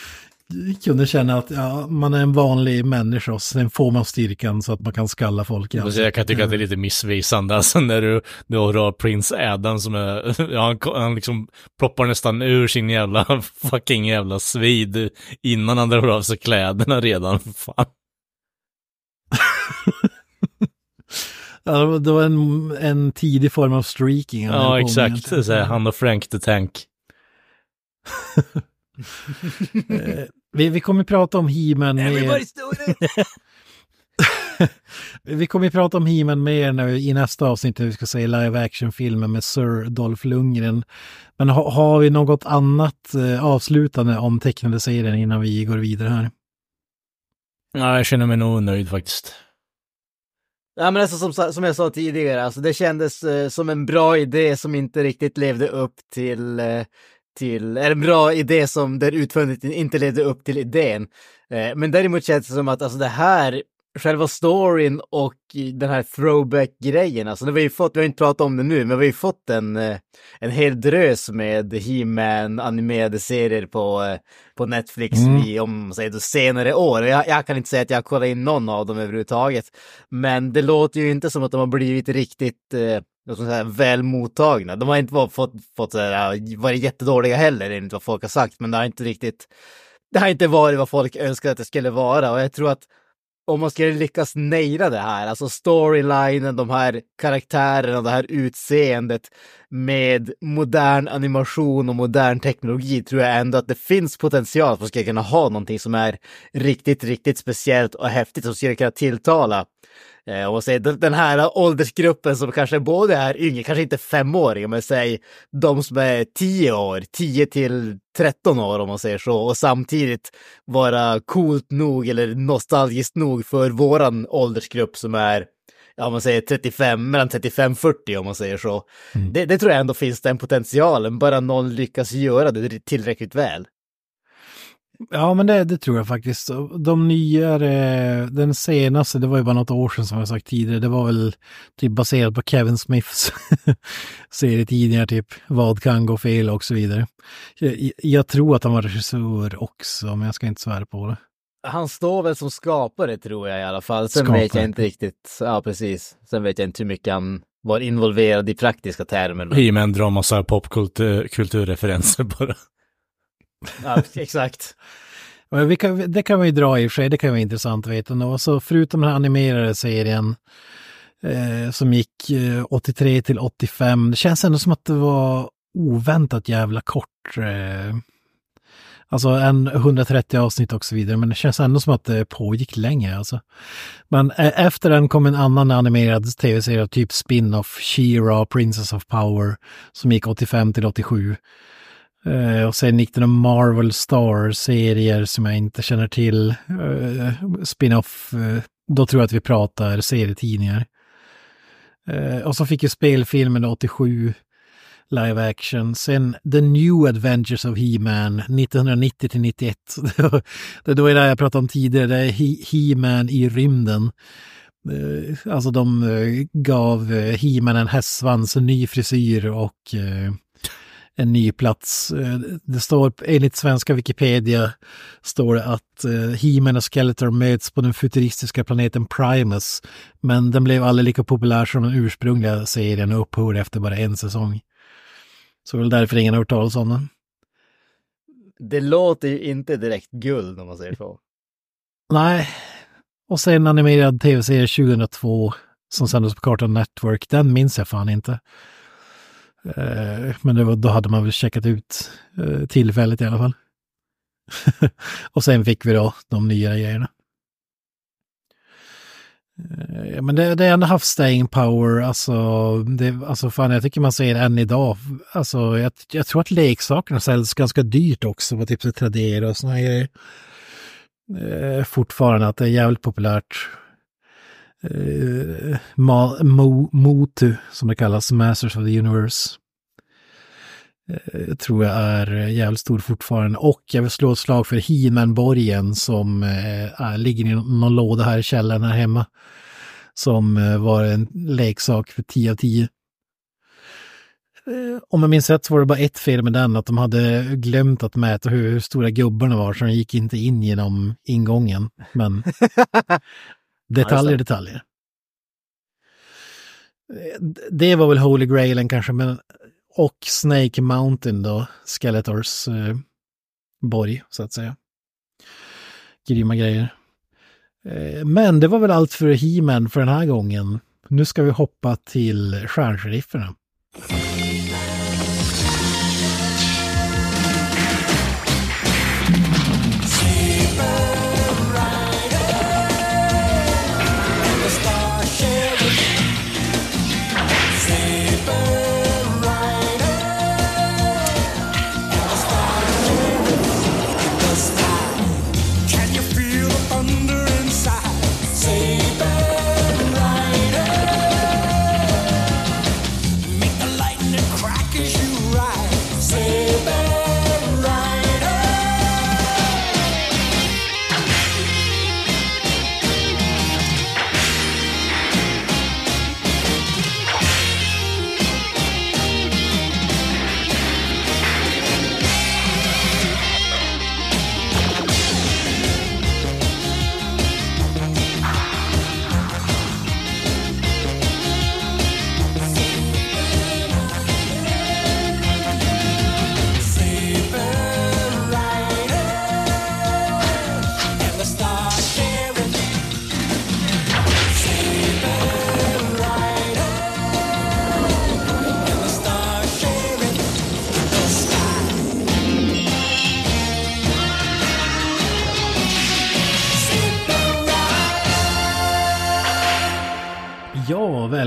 kunde känna att ja, man är en vanlig människa och sen får man styrkan så att man kan skalla folk Alltså, jag kan tycka att det är lite missvisande, alltså när du, du har Prins Adam som är, ja, han, han liksom ploppar nästan ur sin jävla fucking jävla svid innan han drar av sig kläderna redan, fan. Ja, det var en, en tidig form av streaking. Ja, exakt, så här, han och Frank the Tank. Eh, vi, vi kommer prata om He-Man. Vi kommer prata om He-Man mer nu i nästa avsnitt när vi ska se live action-filmen med Sir Dolph Lundgren. Men ha, har vi något annat eh, avslutande om tecknade serien innan vi går vidare här? Ja, jag känner mig nog nöjd faktiskt. Ja men alltså som, som jag sa tidigare, alltså det kändes eh, som en bra idé som inte riktigt levde upp till, eh, till, eller en bra idé som där utförandet inte levde upp till idén. Eh, men däremot känns det som att alltså det här, själva storyn och den här throwback-grejen, alltså det har vi fått, vi har inte pratat om det nu, men vi har ju fått en, eh, en hel drös med He-Man animerade serier på, eh, på Netflix i, om säger då, senare år. Jag, jag kan inte säga att jag har kollat in någon av dem överhuvudtaget, men det låter ju inte som att de har blivit riktigt eh, säga, väl mottagna. De har inte fått, fått så här, varit jättedåliga heller enligt vad folk har sagt, men det har inte riktigt, det har inte varit vad folk önskade att det skulle vara och jag tror att om man skulle lyckas naila det här, alltså storylinen, de här karaktärerna, det här utseendet med modern animation och modern teknologi tror jag ändå att det finns potential att man ska kunna ha någonting som är riktigt, riktigt speciellt och häftigt som skulle kunna tilltala och säg, den här åldersgruppen som kanske både är yngre, kanske inte femåringar, men säg de som är 10 år, 10 till 13 år om man säger så, och samtidigt vara coolt nog eller nostalgiskt nog för våran åldersgrupp som är ja, man säger 35, mellan 35-40 om man säger så. Det, det tror jag ändå finns den potentialen, bara någon lyckas göra det tillräckligt väl. Ja, men det, det tror jag faktiskt. De nyare, den senaste, det var ju bara något år sedan som jag sagt tidigare, det var väl typ baserat på Kevin Smiths serietidningar, typ Vad kan gå fel och så vidare. Jag, jag tror att han var regissör också, men jag ska inte svära på det. Han står väl som skapare tror jag i alla fall. Sen Skapare. vet jag inte riktigt, ja precis. Sen vet jag inte hur mycket han var involverad i praktiska termer. men- He-Man drar massa popkulturreferenser bara. Ja, exakt. Det kan, det kan vi dra i och för sig, det kan vara intressant att veta. Och så förutom den här animerade serien eh, som gick eh, 83 till 85, det känns ändå som att det var oväntat jävla kort. Eh, alltså en 130 avsnitt och så vidare, men det känns ändå som att det pågick länge. Alltså. Men eh, efter den kom en annan animerad tv-serie, typ spin-off, She-Ra, Princess of Power, som gick 85 till 87. Eh, och sen gick det några Marvel Star-serier som jag inte känner till. Eh, Spin-off, eh, då tror jag att vi pratar serietidningar. Eh, och så fick ju spelfilmen 87 live action. Sen The New Adventures of He-Man 1990 till 91. det är då det jag pratade om tidigare, det är He- He-Man i rymden. Eh, alltså de eh, gav eh, He-Man en hästsvans, en ny frisyr och en ny plats. Eh, Det står, enligt svenska Wikipedia, står det att eh, He-Man och Skeletor möts på den futuristiska planeten Primus. Men den blev aldrig lika populär som den ursprungliga serien och upphörde efter bara en säsong. Så väl därför ingen har hört talas om den. Det låter ju inte direkt guld om man säger så. Nej. Och sen animerad tv-serie 2002 som sändes på Cartoon Network. Den minns jag fan inte. Eh, men det var, då hade man väl checkat ut eh, tillfället i alla fall. och sen fick vi då de nya grejerna. Eh, Men det, det är ändå haft staying power, alltså, det, alltså fan jag tycker man ser det än idag. Alltså jag, jag tror att leksakerna säljs ganska dyrt också på typ Tradera och sådana grejer. Eh, fortfarande att det är jävligt populärt. Eh, Ma, Mo, Motu, som det kallas, Masters of the Universe. Eh, tror jag är jävligt stor fortfarande. Och jag vill slå ett slag för He-Man-borgen som eh, är, ligger i någon låda här i källaren här hemma. Som eh, var en leksak för 10 av 10. Eh, om jag minns rätt så var det bara ett fel med den, att de hade glömt att mäta hur, hur stora gubbarna var, så de gick inte in genom ingången. Men detaljer, detaljer. Eh, Det var väl Holy Grailen kanske, men och Snake Mountain då, Skeletors eh, borg, så att säga. Grymma grejer. Eh, men det var väl allt för He-Man för den här gången. Nu ska vi hoppa till stjärnserifferna.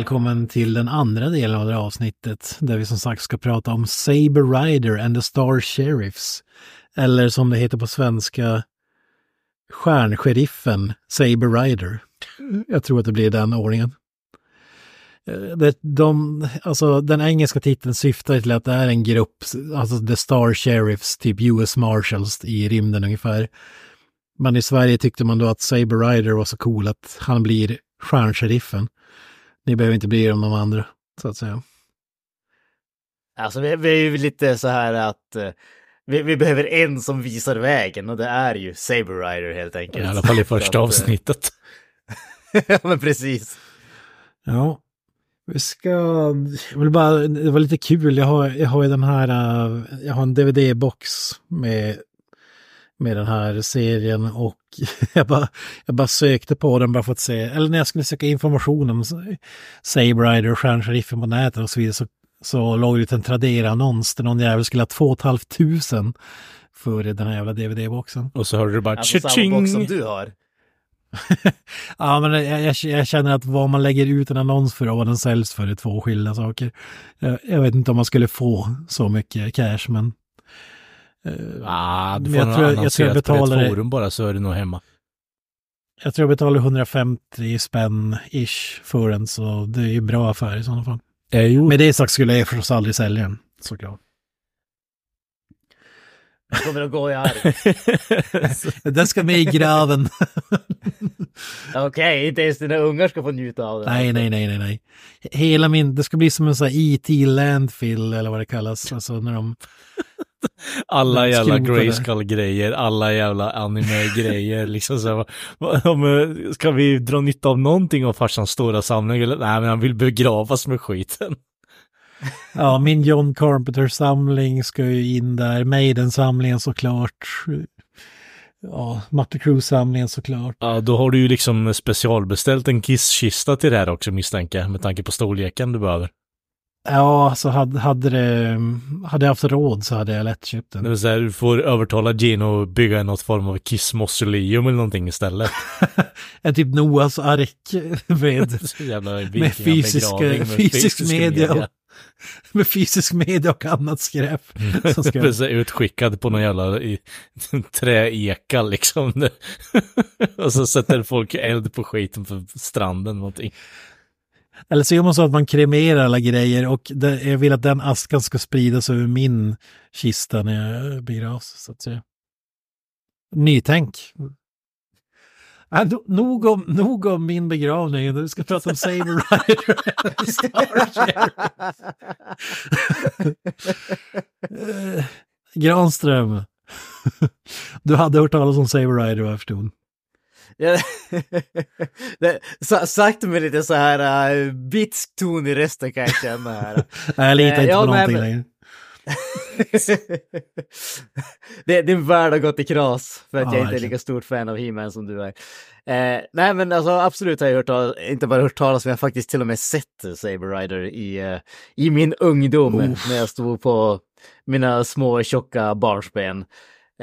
Välkommen till den andra delen av det här avsnittet där vi som sagt ska prata om Saber Rider and the Star Sheriffs. Eller som det heter på svenska, Stjärnsheriffen Saber Rider. Jag tror att det blir den ordningen. Eh, det, de, alltså, den engelska titeln syftar till att det är en grupp, alltså The Star Sheriffs, typ US Marshals i rymden ungefär. Men i Sverige tyckte man då att Saber Rider var så cool att han blir stjärnsheriffen. Ni behöver inte bry er om de andra, så att säga. Alltså vi, vi är ju lite så här att eh, vi, vi behöver en som visar vägen och det är ju Saber Rider helt enkelt. I alla fall i första eh, avsnittet. ja men precis. Ja, vi ska, jag vill bara, det var lite kul, jag har, jag har ju den här, eh, jag har en DVD-box med, med den här serien och jag bara, jag bara sökte på den bara för att se, eller när jag skulle söka information om Saber Rider och Stjärnsheriffen på nätet och så vidare så, så låg det en Tradera-annons där någon jävel skulle ha 2 500 för den här jävla DVD-boxen. Och så hörde du bara Alltså samma box som du har. Ja, men jag, jag, jag känner att vad man lägger ut en annons för och vad den säljs för är två skilda saker. Jag, jag vet inte om man skulle få så mycket cash, men... eh, Ah, du får jag tror jag- jag tror jag på betalar- ett forum bara så är det nog hemma. jag tror jag betalar 150 spänn ish för den, så det är ju bra affär i sådana fall. Eh, jo, Med det sagt skulle jag förstås aldrig sälja den, såklart. Jag kommer att gå i arv. Den ska med i graven. Okej, inte ens dina ungar ska få njuta av det. Nej, nej, nej, nej, nej. Hela min, det ska bli som en sån här E.T. landfill eller vad det kallas. Alltså när de... Alla jävla. Grayskull-grejer, alla jävla anime-grejer. liksom så här, ska vi dra nytta av någonting av farsans stora samling? Eller, nej, men han vill begravas med skiten. Ja, min John Carpenter-samling ska ju in där. Maiden-samlingen såklart. Ja, Mötley Crüe-samlingen såklart. Ja, då har du ju liksom specialbeställt en kisskista till det här också misstänker jag, med tanke på storleken du behöver. Ja, så hade, hade, det, hade jag haft råd så hade jag lätt köpt Det den. vill säga, du får övertala Gino att bygga något form av kiss-mausoleum eller någonting istället. En typ Noahs ark med, med fysisk, begravning med fysisk media. Med fysisk media och annat skräp. Som ska, Det utskickad på någon jävla träeka liksom. och så sätter folk eld på skiten på stranden någonting. Eller så gör man så att man kremerar alla grejer och det, jag vill att den askan ska spridas över min kista när jag begravs. Så att säga. Nytänk. Äh, no- nog, om, nog om min begravning, du ska prata om Saber Rider. Star Granström. Du hade hört talas om Saber Rider vad jag förstod. Det, sagt med lite så här uh, bitsk ton i rösten kan jag känna här. Nej, jag litar Eh, inte ja, på någonting men- längre. det, din värld har gått i kras för att Ja, jag inte är lika stort fan av He-Man som du är. Eh, nej men alltså absolut har jag hört talas, inte bara hört talas men jag har faktiskt till och med sett Saber Rider i, eh, i min ungdom Uff. när jag stod på mina små tjocka barnsben.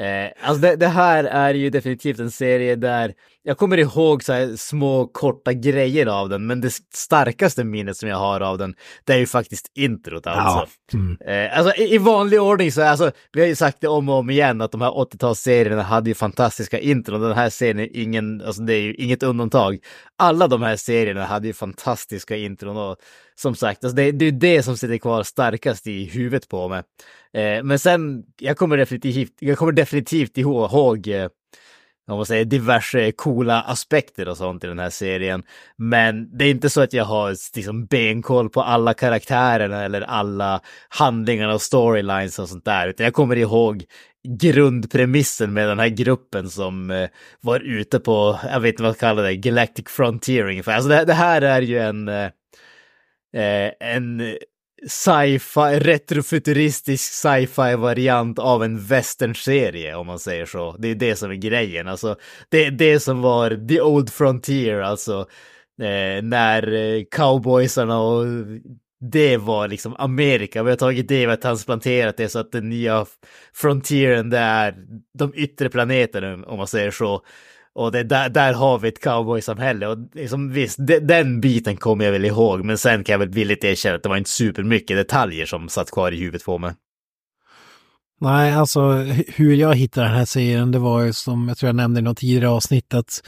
Eh, alltså det, det här är ju definitivt en serie där jag kommer ihåg så små korta grejer av den, men det starkaste minnet som jag har av den, det är ju faktiskt introt alltså. Ja. Mm. Eh, alltså i, i vanlig ordning så, alltså, vi har ju sagt det om och om igen att de här 80-talsserierna hade ju fantastiska intron. Den här serien är ingen, alltså det är ju inget undantag. Alla de här serierna hade ju fantastiska intron och som sagt, alltså det, det är ju det som sitter kvar starkast i huvudet på mig. Eh, men sen, jag kommer definitivt, jag kommer definitivt ihåg, ihåg eh, om man säger diverse coola aspekter och sånt i den här serien. Men det är inte så att jag har liksom benkoll på alla karaktärerna eller alla handlingarna och storylines och sånt där, utan jag kommer ihåg grundpremissen med den här gruppen som eh, var ute på, jag vet inte vad jag kallar det, Galactic Frontier ungefär. Alltså det, det här är ju en, eh, eh, en sci-fi, retrofuturistisk sci-fi variant av en western-serie om man säger så. Det är det som är grejen, alltså det är det som var the old frontier, alltså eh, när eh, cowboysarna och det var liksom Amerika. Vi har tagit det, vi har transplanterat det så att den nya frontieren det är de yttre planeterna om man säger så. Och det, där, där har vi ett cowboysamhälle och liksom, visst, de, den biten kommer jag väl ihåg, men sen kan jag väl villigt erkänna att det var inte supermycket detaljer som satt kvar i huvudet på mig. Nej, alltså hur jag hittade den här serien, det var ju som jag tror jag nämnde i något tidigare avsnitt att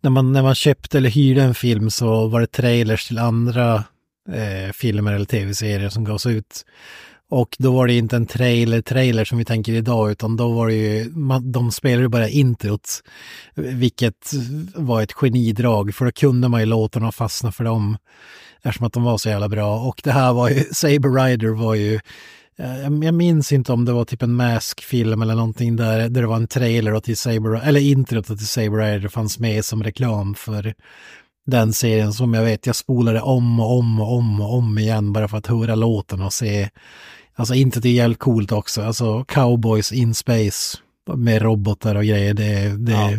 när man, när man köpte eller hyrde en film så var det trailers till andra eh, filmer eller tv-serier som gavs ut. Och då var det inte en trailer-trailer som vi tänker idag, utan då var det ju, man, de spelade ju bara introt, vilket var ett genidrag, för då kunde man ju låtarna och fastna för dem, eftersom att de var så jävla bra. Och det här var ju, Saber Rider var ju, eh, jag jag minns inte om det var typ en Mask-film eller någonting där, där det var en trailer till Saber, eller introt till Saber Rider fanns med som reklam för den serien som jag vet, jag spolade om och om och om och om igen bara för att höra låten och se Alltså inte det är jävligt coolt också. Alltså cowboys in space med robotar och grejer. Det, det ja.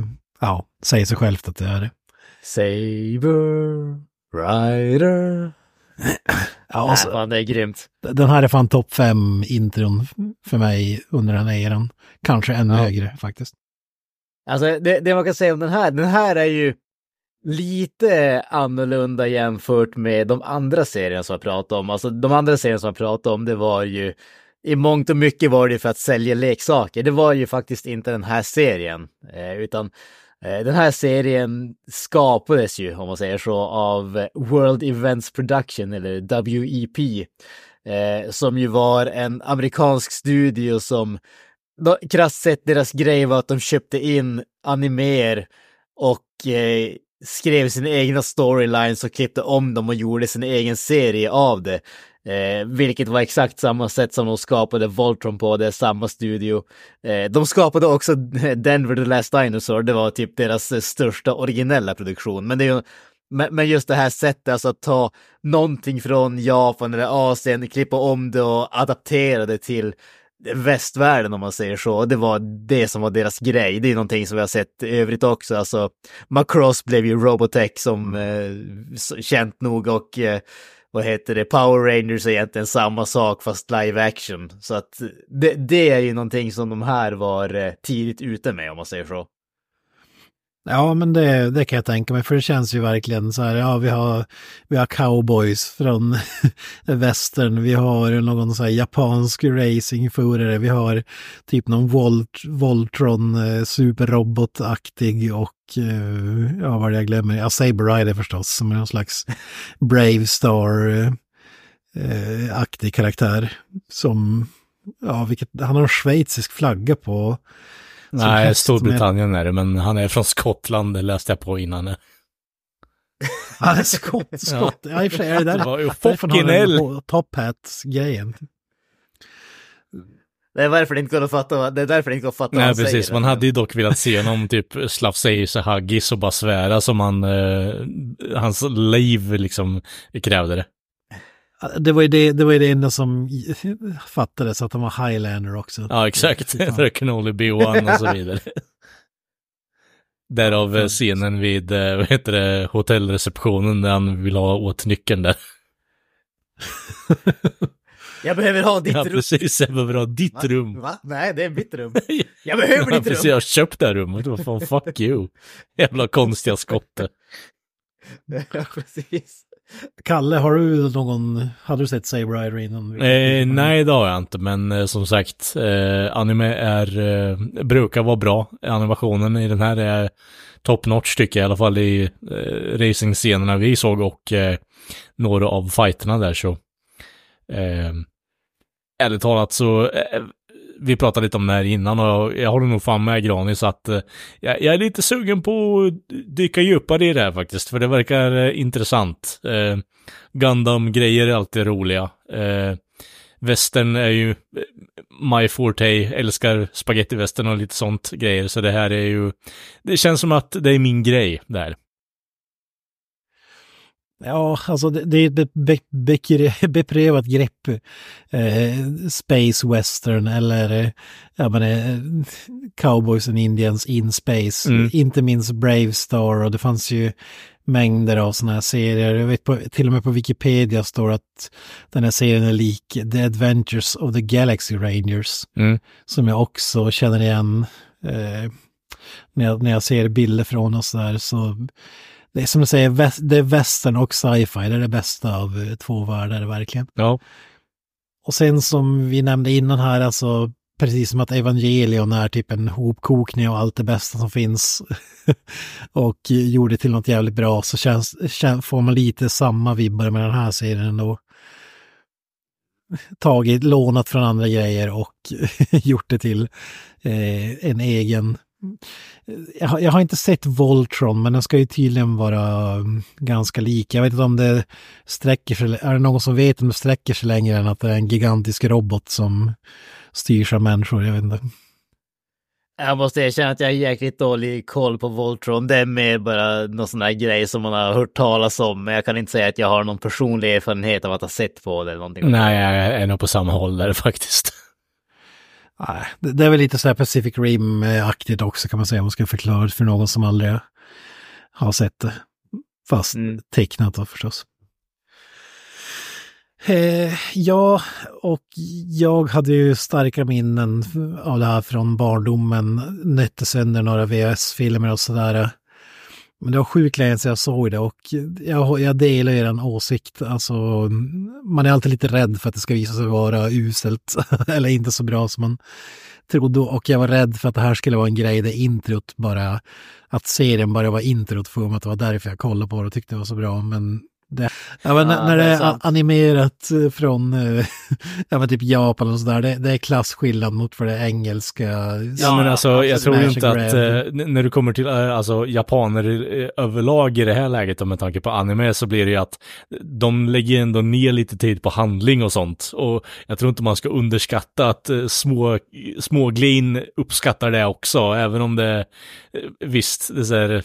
ja, säger sig självt att det är det. Saber Rider. Ja, Nej, så, fan, det är grymt. den här är fan topp fem intron för mig under den här eran. Kanske ännu Ja. högre faktiskt. Alltså det, det man kan säga om den här, den här är ju lite annorlunda jämfört med de andra serierna som jag pratade om. Alltså de andra serierna som jag pratade om, det var ju i mångt och mycket var det för att sälja leksaker. Det var ju faktiskt inte den här serien, eh, utan eh, den här serien skapades ju, om man säger så, av World Events Production, eller WEP, eh, som ju var en amerikansk studio som krasst sett deras grej var att de köpte in animer och eh, skrev sina egna storylines och klippte om dem och gjorde sin egen serie av det. Eh, vilket var exakt samma sätt som de skapade Voltron på, det är samma studio. Eh, de skapade också Denver the Last Dinosaur, det var typ deras eh, största originella produktion. Men, det är ju, men just det här sättet, alltså att ta någonting från Japan eller Asien, klippa om det och adaptera det till västvärlden om man säger så. Det var det som var deras grej. Det är någonting som vi har sett i övrigt också. Alltså, Macross blev ju Robotech som eh, känt nog och eh, vad heter det, Power Rangers är egentligen samma sak fast live action. Så att det, det är ju någonting som de här var eh, tidigt ute med om man säger så. Ja, men det, det kan jag tänka mig, för det känns ju verkligen så här, ja, vi har, vi har cowboys från västern, vi har någon så här japansk racingförare, vi har typ någon Volt, Voltron eh, superrobotaktig och, eh, ja, vad jag glömmer, ja, Saber Rider förstås, som är någon slags Brave Star-aktig karaktär, som, ja, vilket, han har en schweizisk flagga på, Nej, Storbritannien är det, men han är från Skottland, det läste jag på innan. Det är skott, skott. Ja, i och för sig är det där. Det var ju han fucking hell. top hat-grejen. Det är varför det inte går att fatta, det är därför det inte går att fatta vad Nej, han precis. säger. Man hade ju dock velat se honom typ slafsa i sig haggis och bara svära som han, eh, hans liv liksom krävde det. Det var ju det, det, var ju det enda som fattades, att han var highlander också. Ja, exakt. There can only be one och så vidare. Därav eh, scenen vid, eh, vad heter det, hotellreceptionen där han vill ha åt nyckeln där. Jag behöver ha ditt Ja, rum. precis. Jag behöver ha ditt Va? rum. Va? Nej, det är mitt rum. Jag behöver Ja, ditt precis. rum. Jag har köpt det här rummet. Vad fan, fuck you. Jävla konstiga skotte. Ja, precis. Kalle, har du någon, hade du sett Saber Rider innan? Eh, nej, det har jag inte, men eh, som sagt, eh, anime är, eh, brukar vara bra. Animationen i den här är top notch tycker jag, i alla fall i eh, racingscenerna vi såg och eh, några av fighterna där så. Eh, ärligt talat så, eh, vi pratade lite om det här innan och jag, håller nog fan med Granis att eh, jag, jag är lite sugen på att dyka djupare i det här faktiskt, för det verkar eh, intressant. Eh, Gundam-grejer är alltid roliga. Eh, Västern är ju eh, my forte, älskar spagettivästern och lite sånt grejer, så det här är ju, det känns som att det är min grej där. Ja, alltså det, det är ett be, be, be, beprövat grepp. Eh, Space Western eller ja, men, eh, Cowboys and Indians in Space. Mm. Inte minst Brave Star och det fanns ju mängder av sådana här serier. Jag vet på, till och med på Wikipedia står att den här serien är lik The Adventures of the Galaxy Rangers. Mm. Som jag också känner igen eh, när, jag, när jag ser bilder från och sådär. Så det är som du säger, väst, det är västern och sci-fi, det är det bästa av eh, två världar verkligen. Ja. Och sen som vi nämnde innan här, alltså precis som att Evangelion är typ en hopkokning av allt det bästa som finns och gjorde till något jävligt bra så känns, kän- får man lite samma vibbar med den här serien ändå. Tagit, lånat från andra grejer och gjort det till eh, en egen jag har, jag har inte sett Voltron, men den ska ju tydligen vara mm, ganska lik. Jag vet inte om det sträcker sig, är det någon som vet om det sträcker sig längre än att det är en gigantisk robot som styrs av människor? Jag vet inte. Jag måste erkänna att jag har jäkligt dålig koll på Voltron. Det är mer bara någon sån där grej som man har hört talas om. Men jag kan inte säga att jag har någon personlig erfarenhet av att ha sett på det eller någonting. Nej, jag är nog på samma håll där faktiskt. Nej, det, är väl lite så här Pacific Rim-aktigt också kan man säga, om man ska förklara det för någon som aldrig har sett det. Fast Mm. tecknat då förstås. Eh, ja, och jag hade ju starka minnen av det här från barndomen. Nötte sönder några VHS-filmer och sådär. Men det var sjukt länge sedan jag såg det och jag, jag delar ju den åsikt. Alltså, man är alltid lite rädd för att det ska visa sig vara uselt eller inte så bra som man trodde. Och jag var rädd för att det här skulle vara en grej där introt bara, att serien bara var introt för mig, att det var därför jag kollade på det och tyckte det var så bra. Men det, ja, men Ja, när det det är är animerat eh, från eh, ja, men typ Japan och sådär, det, det är klassskillnad mot för det engelska. Ja, men alltså jag tror inte att eh, när du kommer till eh, alltså, japaner eh, överlag i det här läget, och med tanke på anime, så blir det ju att de lägger ändå ner lite tid på handling och sånt. Och jag tror inte man ska underskatta att eh, små, små glin uppskattar det också, även om det, visst, det är så här,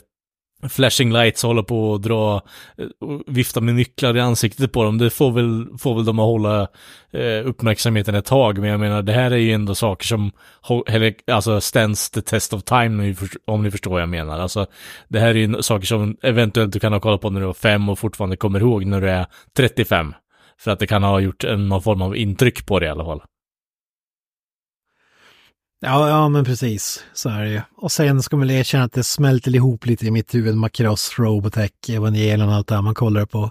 flashing lights håller på att dra eh, och vifta med nycklar i ansiktet på dem. Det får väl, får väl de att hålla eh, uppmärksamheten ett tag. Men jag menar, det här är ju ändå saker som alltså stands the test of time, om ni om ni förstår vad jag menar. Alltså, det här är ju saker som eventuellt du kan ha kollat på när du var fem och fortfarande kommer ihåg när du är 35. För att det kan ha gjort en, någon form av intryck på det i alla fall. Ja, ja, men precis. Så är det ju. Och sen ska man väl erkänna att det smälter ihop lite i mitt huvud. Macross, Robotech, Evangelion och allt det här man kollar på.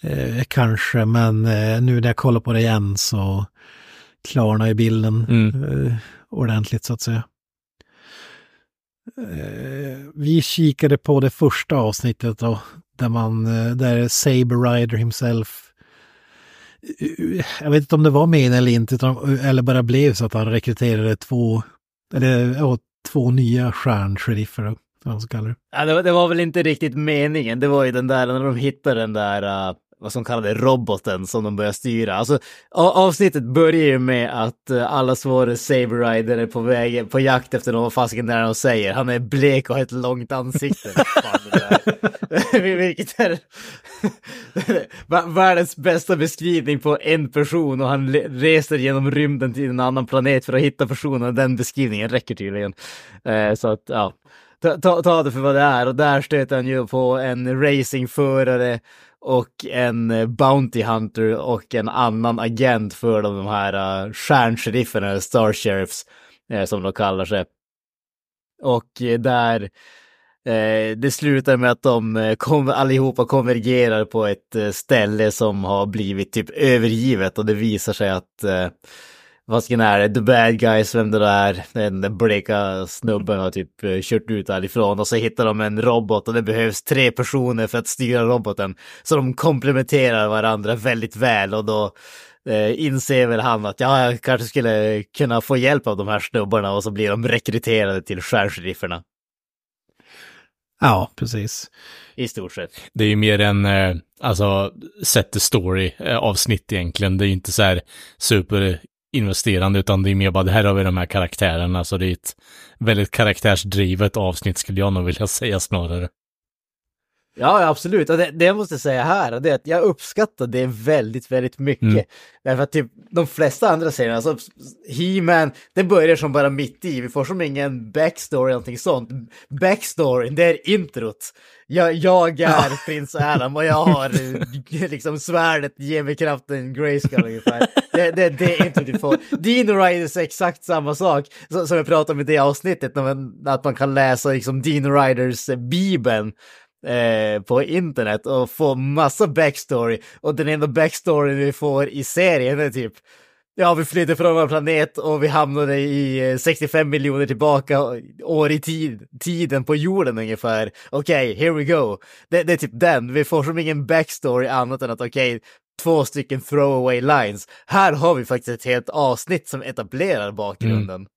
Eh, kanske, men eh, nu när jag kollar på det igen så klarnar ju bilden Mm. eh, ordentligt så att säga. Eh, vi kikade på det första avsnittet då, där man, eh, där Saber Rider himself jag vet inte om det var meningen eller inte, utan, eller bara blev så att han rekryterade två, eller ja, två nya stjärnsheriffer, man så kallar det. Ja, det, var, det var väl inte riktigt meningen. Det var ju den där när de hittade den där, uh, vad som kallade roboten som de började styra. Alltså, avsnittet börjar ju med att uh, alla svåra Saber Rider är på väg på jakt efter någon, vad fasiken är de säger? Han är blek och har ett långt ansikte. Vilket är världens bästa beskrivning på en person och han reser genom rymden till en annan planet för att hitta personen. Den beskrivningen räcker tydligen. Eh, så att, ja. Ta, ta, ta det för vad det är och där stöter han ju på en racingförare och en eh, Bounty Hunter och en annan agent för de, här eh, uh, eller Star Sheriffs, eh, som de kallar sig. Och eh, där eh, det slutar med att de kom, allihopa konvergerar på ett ställe som har blivit typ övergivet och det visar sig att eh, vad ska är det, the bad guys, vem det är, den, bleka snubben har typ eh, kört ut därifrån och så hittar de en robot och det behövs tre personer för att styra roboten. Så de komplementerar varandra väldigt väl och då eh, inser väl han att ja, jag kanske skulle kunna få hjälp av de här snubbarna och så blir de rekryterade till stjärnserifferna Ja, precis. i stort sett. Det är ju mer en, eh, alltså, set the story eh, avsnitt egentligen. Det är ju inte så här investerande, utan det är mer bara, det här har vi de här karaktärerna, så det är ett väldigt karaktärsdrivet avsnitt skulle jag nog vilja säga snarare. Ja, absolut. Och det, det jag måste säga här, det är att jag uppskattar det väldigt, väldigt mycket. Mm. Därför att typ de flesta andra serierna, alltså He-Man, det börjar som bara mitt i. Vi får som ingen backstory eller någonting sånt. Backstoryn, det är introt. Jag, jag är prins Adam och jag har eh, liksom svärdet, ge mig kraften, Grayskull ungefär. Det, det, det är introt vi får. Dino Riders är exakt samma sak som, jag pratade om i det avsnittet, när man, att man kan läsa liksom Dino Riders eh, på internet och få massa backstory. Och den enda backstoryn vi får i serien är typ Ja, vi flydde från vår planet och vi hamnade i eh, 65 miljoner tillbaka år i tid, tiden på jorden ungefär. Okej, here we go. Det, det är typ den. Vi får som ingen backstory annat än att okej, två stycken throwaway lines. Här har vi faktiskt ett helt avsnitt som etablerar bakgrunden. Mm.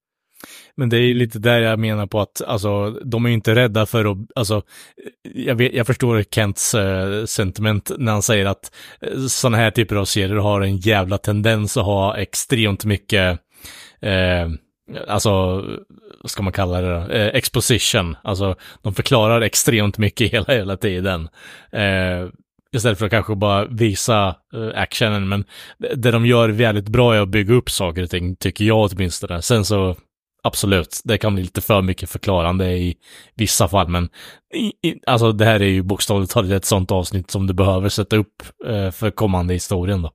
Men det är lite där jag menar på att, alltså, de är ju inte rädda för att, alltså, jag, vet, jag förstår Kents eh, sentiment när han säger att eh, sådana här typer av serier har en jävla tendens att ha extremt mycket, eh, alltså, vad ska man kalla det då? Eh, exposition, alltså, de förklarar extremt mycket hela, hela tiden. Eh, Istället för att kanske bara visa eh, actionen, men det de gör väldigt bra är att bygga upp saker och ting, tycker jag åtminstone. Sen så Absolut, det kan bli lite för mycket förklarande i vissa fall, men i, i, alltså det här är ju bokstavligt talat ett sånt avsnitt som du behöver sätta upp eh, för kommande historien då.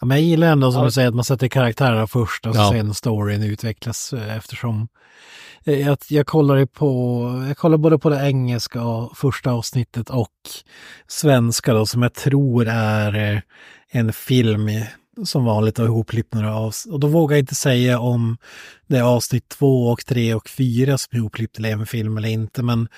Ja, men jag gillar ändå som Ja. du säger att man sätter karaktärerna först och Ja. sen storyn utvecklas eh, eftersom eh, jag, jag kollar på, jag kollar både på det engelska och första avsnittet och svenska då som jag tror är eh, en film som vanligt och ihopklippt några avsnitt. Och då vågar jag inte säga om det är avsnitt två och tre och fyra som är ihopklippt eller en film eller inte. Men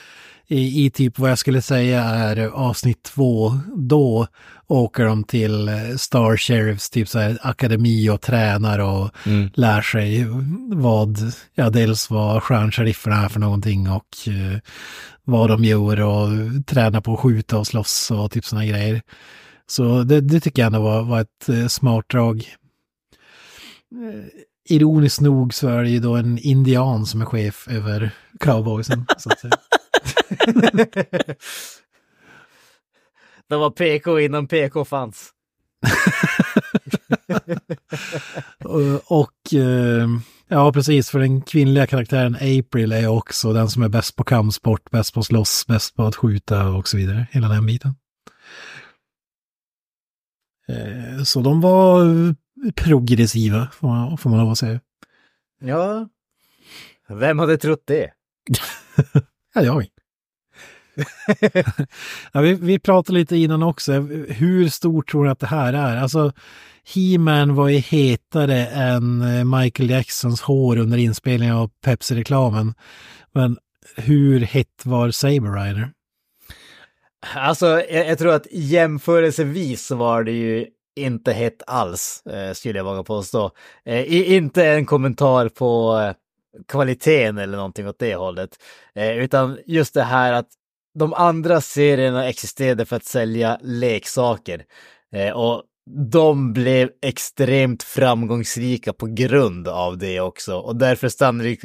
i, i typ vad jag skulle säga är avsnitt två, då åker de till eh, Star Sheriffs typ så här akademi och tränar och lär sig vad, ja dels vad stjärnsheriffen är för någonting och eh, vad de gör och tränar på att skjuta och slåss och typ sådana grejer. Så det, det tycker jag ändå var, var ett eh, smart drag. Eh, ironiskt nog så är det ju då en indian som är chef över cowboysen. så att säga. Det var PK innan PK fanns. Och, och eh, ja, precis, för den kvinnliga karaktären April är också den som är bäst på kampsport, bäst på slåss, bäst på att skjuta och så vidare. Hela den biten. Eh, Så de var progressiva, får man, får man lov att säga. Ja. Vem hade trott det? Ja, jag. ja, vi, vi pratade lite innan också, hur stort tror ni att det här är? Alltså, He-Man var ju hetare än eh, Michael Jacksons hår under inspelningen av Pepsi-reklamen. Men hur hett var Saber Rider? Alltså, jag, jag tror att jämförelsevis så var det ju inte hett alls, eh, skulle jag våga påstå. Eh, inte en kommentar på eh, kvaliteten eller någonting åt det hållet. Eh, utan just det här att de andra serierna existerade för att sälja leksaker. Eh, och de blev extremt framgångsrika på grund av det också. Och därför stannar det,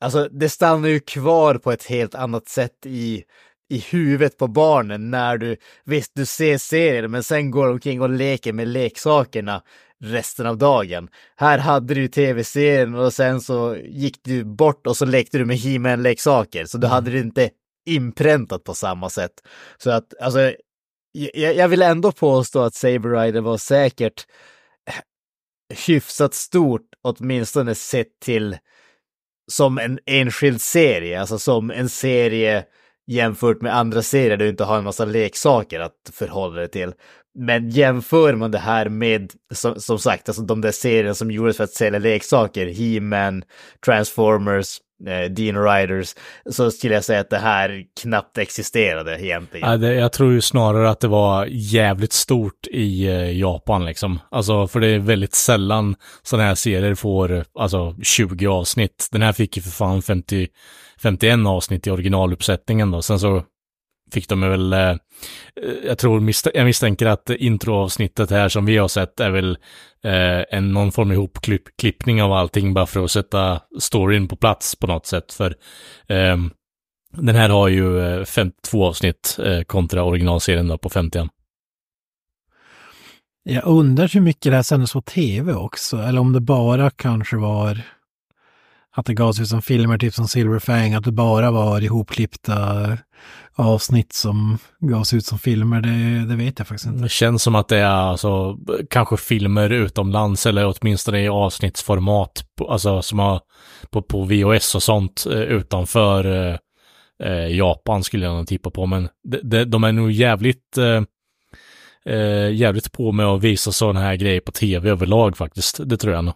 alltså det stannar ju kvar på ett helt annat sätt i, i huvudet på barnen när du, visst du ser serien men sen går omkring och leker med leksakerna resten av dagen. Här hade du tv-serien och sen så gick du bort och så lekte du med He-Man-leksaker. Så du hade det inte inpräntat på samma sätt. Så att, alltså, jag, jag vill ändå påstå att Saber Rider var säkert hyfsat stort, åtminstone sett till som en enskild serie, alltså som en serie jämfört med andra serier där du inte har en massa leksaker att förhålla dig till. Men jämför man det här med, som, som sagt, alltså de där serierna som gjordes för att sälja leksaker, He-Man, Transformers, eh, Dino Riders, så skulle jag säga att det här knappt existerade egentligen. Ja, det, jag tror ju snarare att det var jävligt stort i eh, Japan liksom. Alltså, för det är väldigt sällan sådana här serier får, alltså 20 avsnitt. Den här fick ju för fan 50, 51 avsnitt i originaluppsättningen då. Sen så fick de väl, eh, eh jag tror, jag misstänker att introavsnittet här som vi har sett är väl eh, en någon form ihopklippning av allting bara för att sätta storyn på plats på något sätt. För ehm, den här har ju eh, 52 avsnitt eh, kontra originalserien då på 50. Jag undrar hur mycket det här sändes på tv också, eller om det bara kanske var att det gavs ut som filmer, typ som Silverfang, att det bara var ihopklippta avsnitt som gavs ut som filmer, det, det vet jag faktiskt inte. Det känns som att det är alltså kanske filmer utomlands eller åtminstone i avsnittsformat, alltså som har på, på VHS och sånt eh, utanför eh, eh, Japan skulle jag nog tippa på. Men de, de, de är nog jävligt eh, eh, jävligt på med att visa sådana här grejer på tv överlag faktiskt. Det tror jag nog.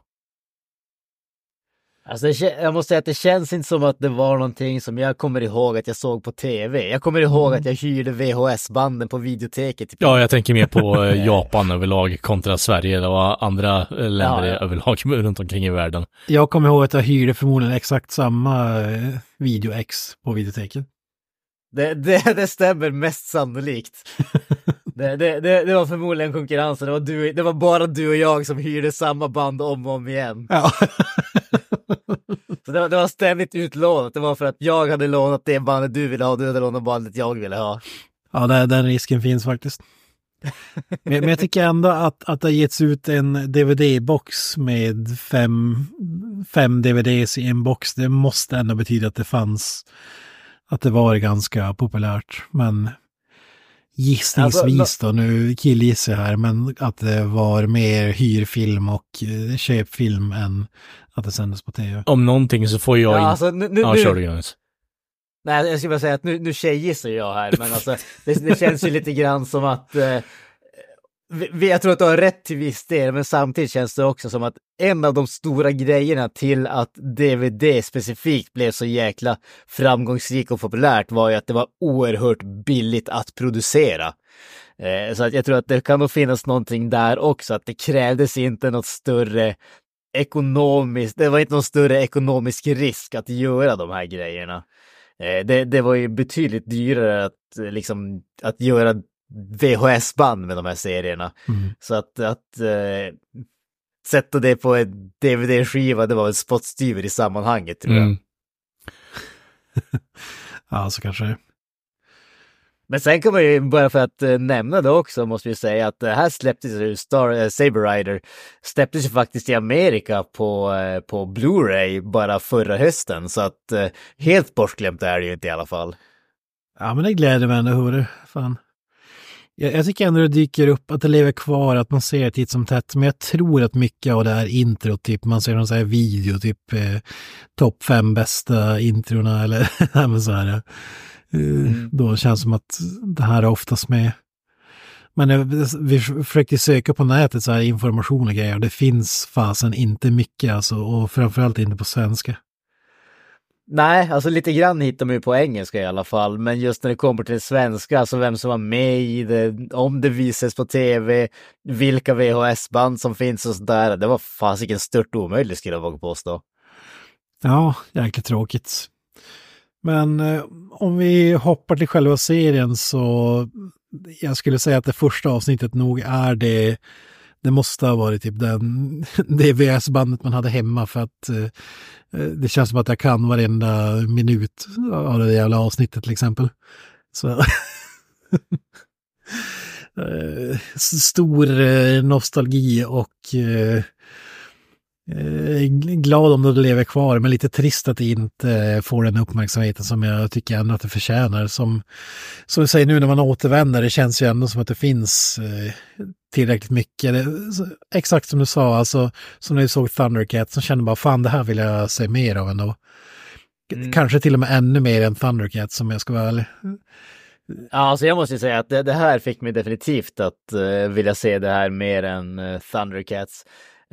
Alltså jag måste säga att det känns inte som att det var någonting som jag kommer ihåg att jag såg på tv. Jag kommer ihåg att jag hyrde VHS-banden på videoteket. Typ. Ja, jag tänker mer på eh, Japan överlag kontra Sverige och andra eh, länder Ja, ja. överlag runt omkring i världen. Jag kommer ihåg att jag hyrde förmodligen exakt samma eh, video-ex på videoteket. Det, det, det stämmer mest sannolikt. Det, det, det, det var förmodligen konkurrensen. Det var, du, det var bara du och jag som hyrde samma band om och om igen. Ja. Så det, var- det var ständigt utlånat. Det var för att jag hade lånat det bandet du ville ha och du hade lånat bandet jag ville ha. Ja, det, den risken finns faktiskt. Men, men jag tycker ändå att, att det har getts ut en DVD-box med fem, fem DVDs i en box. Det måste ändå betyda att det fanns, att det var ganska populärt. Men gissningsvis då, nu killgissar jag här, men att det var mer hyrfilm och eh, köpfilm än att det sändes på tv. Om någonting så får jag Ja, in... alltså, nu, nu, ja, kör du Johannes. Nej, jag skulle bara säga att nu, nu tjejgissar jag här, men alltså det, det känns ju lite grann som att eh, jag tror att du har rätt till viss del, men samtidigt känns det också som att en av de stora grejerna till att DVD specifikt blev så jäkla framgångsrik och populärt var ju att det var oerhört billigt att producera. Eh, så att jag tror att det kan nog finnas någonting där också, att det krävdes inte något större ekonomiskt, det var inte någon större ekonomisk risk att göra de här grejerna. Eh, det, det var ju betydligt dyrare att, eh, liksom, att göra VHS-band med de här serierna. Mm. Så att, att eh, sätta det på en DVD-skiva, det var en spottstyver i sammanhanget tror jag. Mm. Ja, så kanske det. Men sen kan man ju, bara för att eh, nämna det också, måste vi säga att här släpptes ju, Star, eh, Saber Rider släpptes ju faktiskt i Amerika på, eh, på Blu-ray bara förra hösten. Så att eh, helt bortglömt är det ju inte i alla fall. Ja, men det gläder mig ändå, hörru. Fan. Jag, tycker ändå det dyker upp, att det lever kvar, att man ser titt som tätt. Men jag tror att mycket av det här introt, typ man ser någon sån här video, typ eh, topp fem bästa introna eller men så här. Eh, Då känns det som att det här är oftast med. Men vi försökte söka på nätet så här information och grejer och det finns fasen inte mycket alltså och framförallt inte på svenska. Nej, alltså lite grann hittar man ju på engelska i alla fall, men just när det kommer till svenska, alltså vem som var med i det, om det visas på tv, vilka VHS-band som finns och sådär, det var fasiken stört omöjligt skulle jag våga påstå. Ja, jäkligt tråkigt. Men eh, om vi hoppar till själva serien så jag skulle säga att det första avsnittet nog är det, det måste ha varit typ den, det VHS-bandet man hade hemma för att eh, Eh, det känns som att jag kan varenda minut av det jävla avsnittet till exempel. Så eh, stor eh, nostalgi och glad om det lever kvar, men lite trist att det inte får den uppmärksamheten som jag tycker ändå att det förtjänar. Som, som vi säger nu när man återvänder, det känns ju ändå som att det finns eh, tillräckligt mycket. Det, exakt som du sa, alltså som när vi såg Thundercat, så kände bara fan det här vill jag se mer av ändå. Kanske till och med ännu mer än Thundercat som jag ska vara ärlig. Ja, alltså jag måste ju säga att det, det här fick mig definitivt att uh, vilja se det här mer än uh, Thundercats.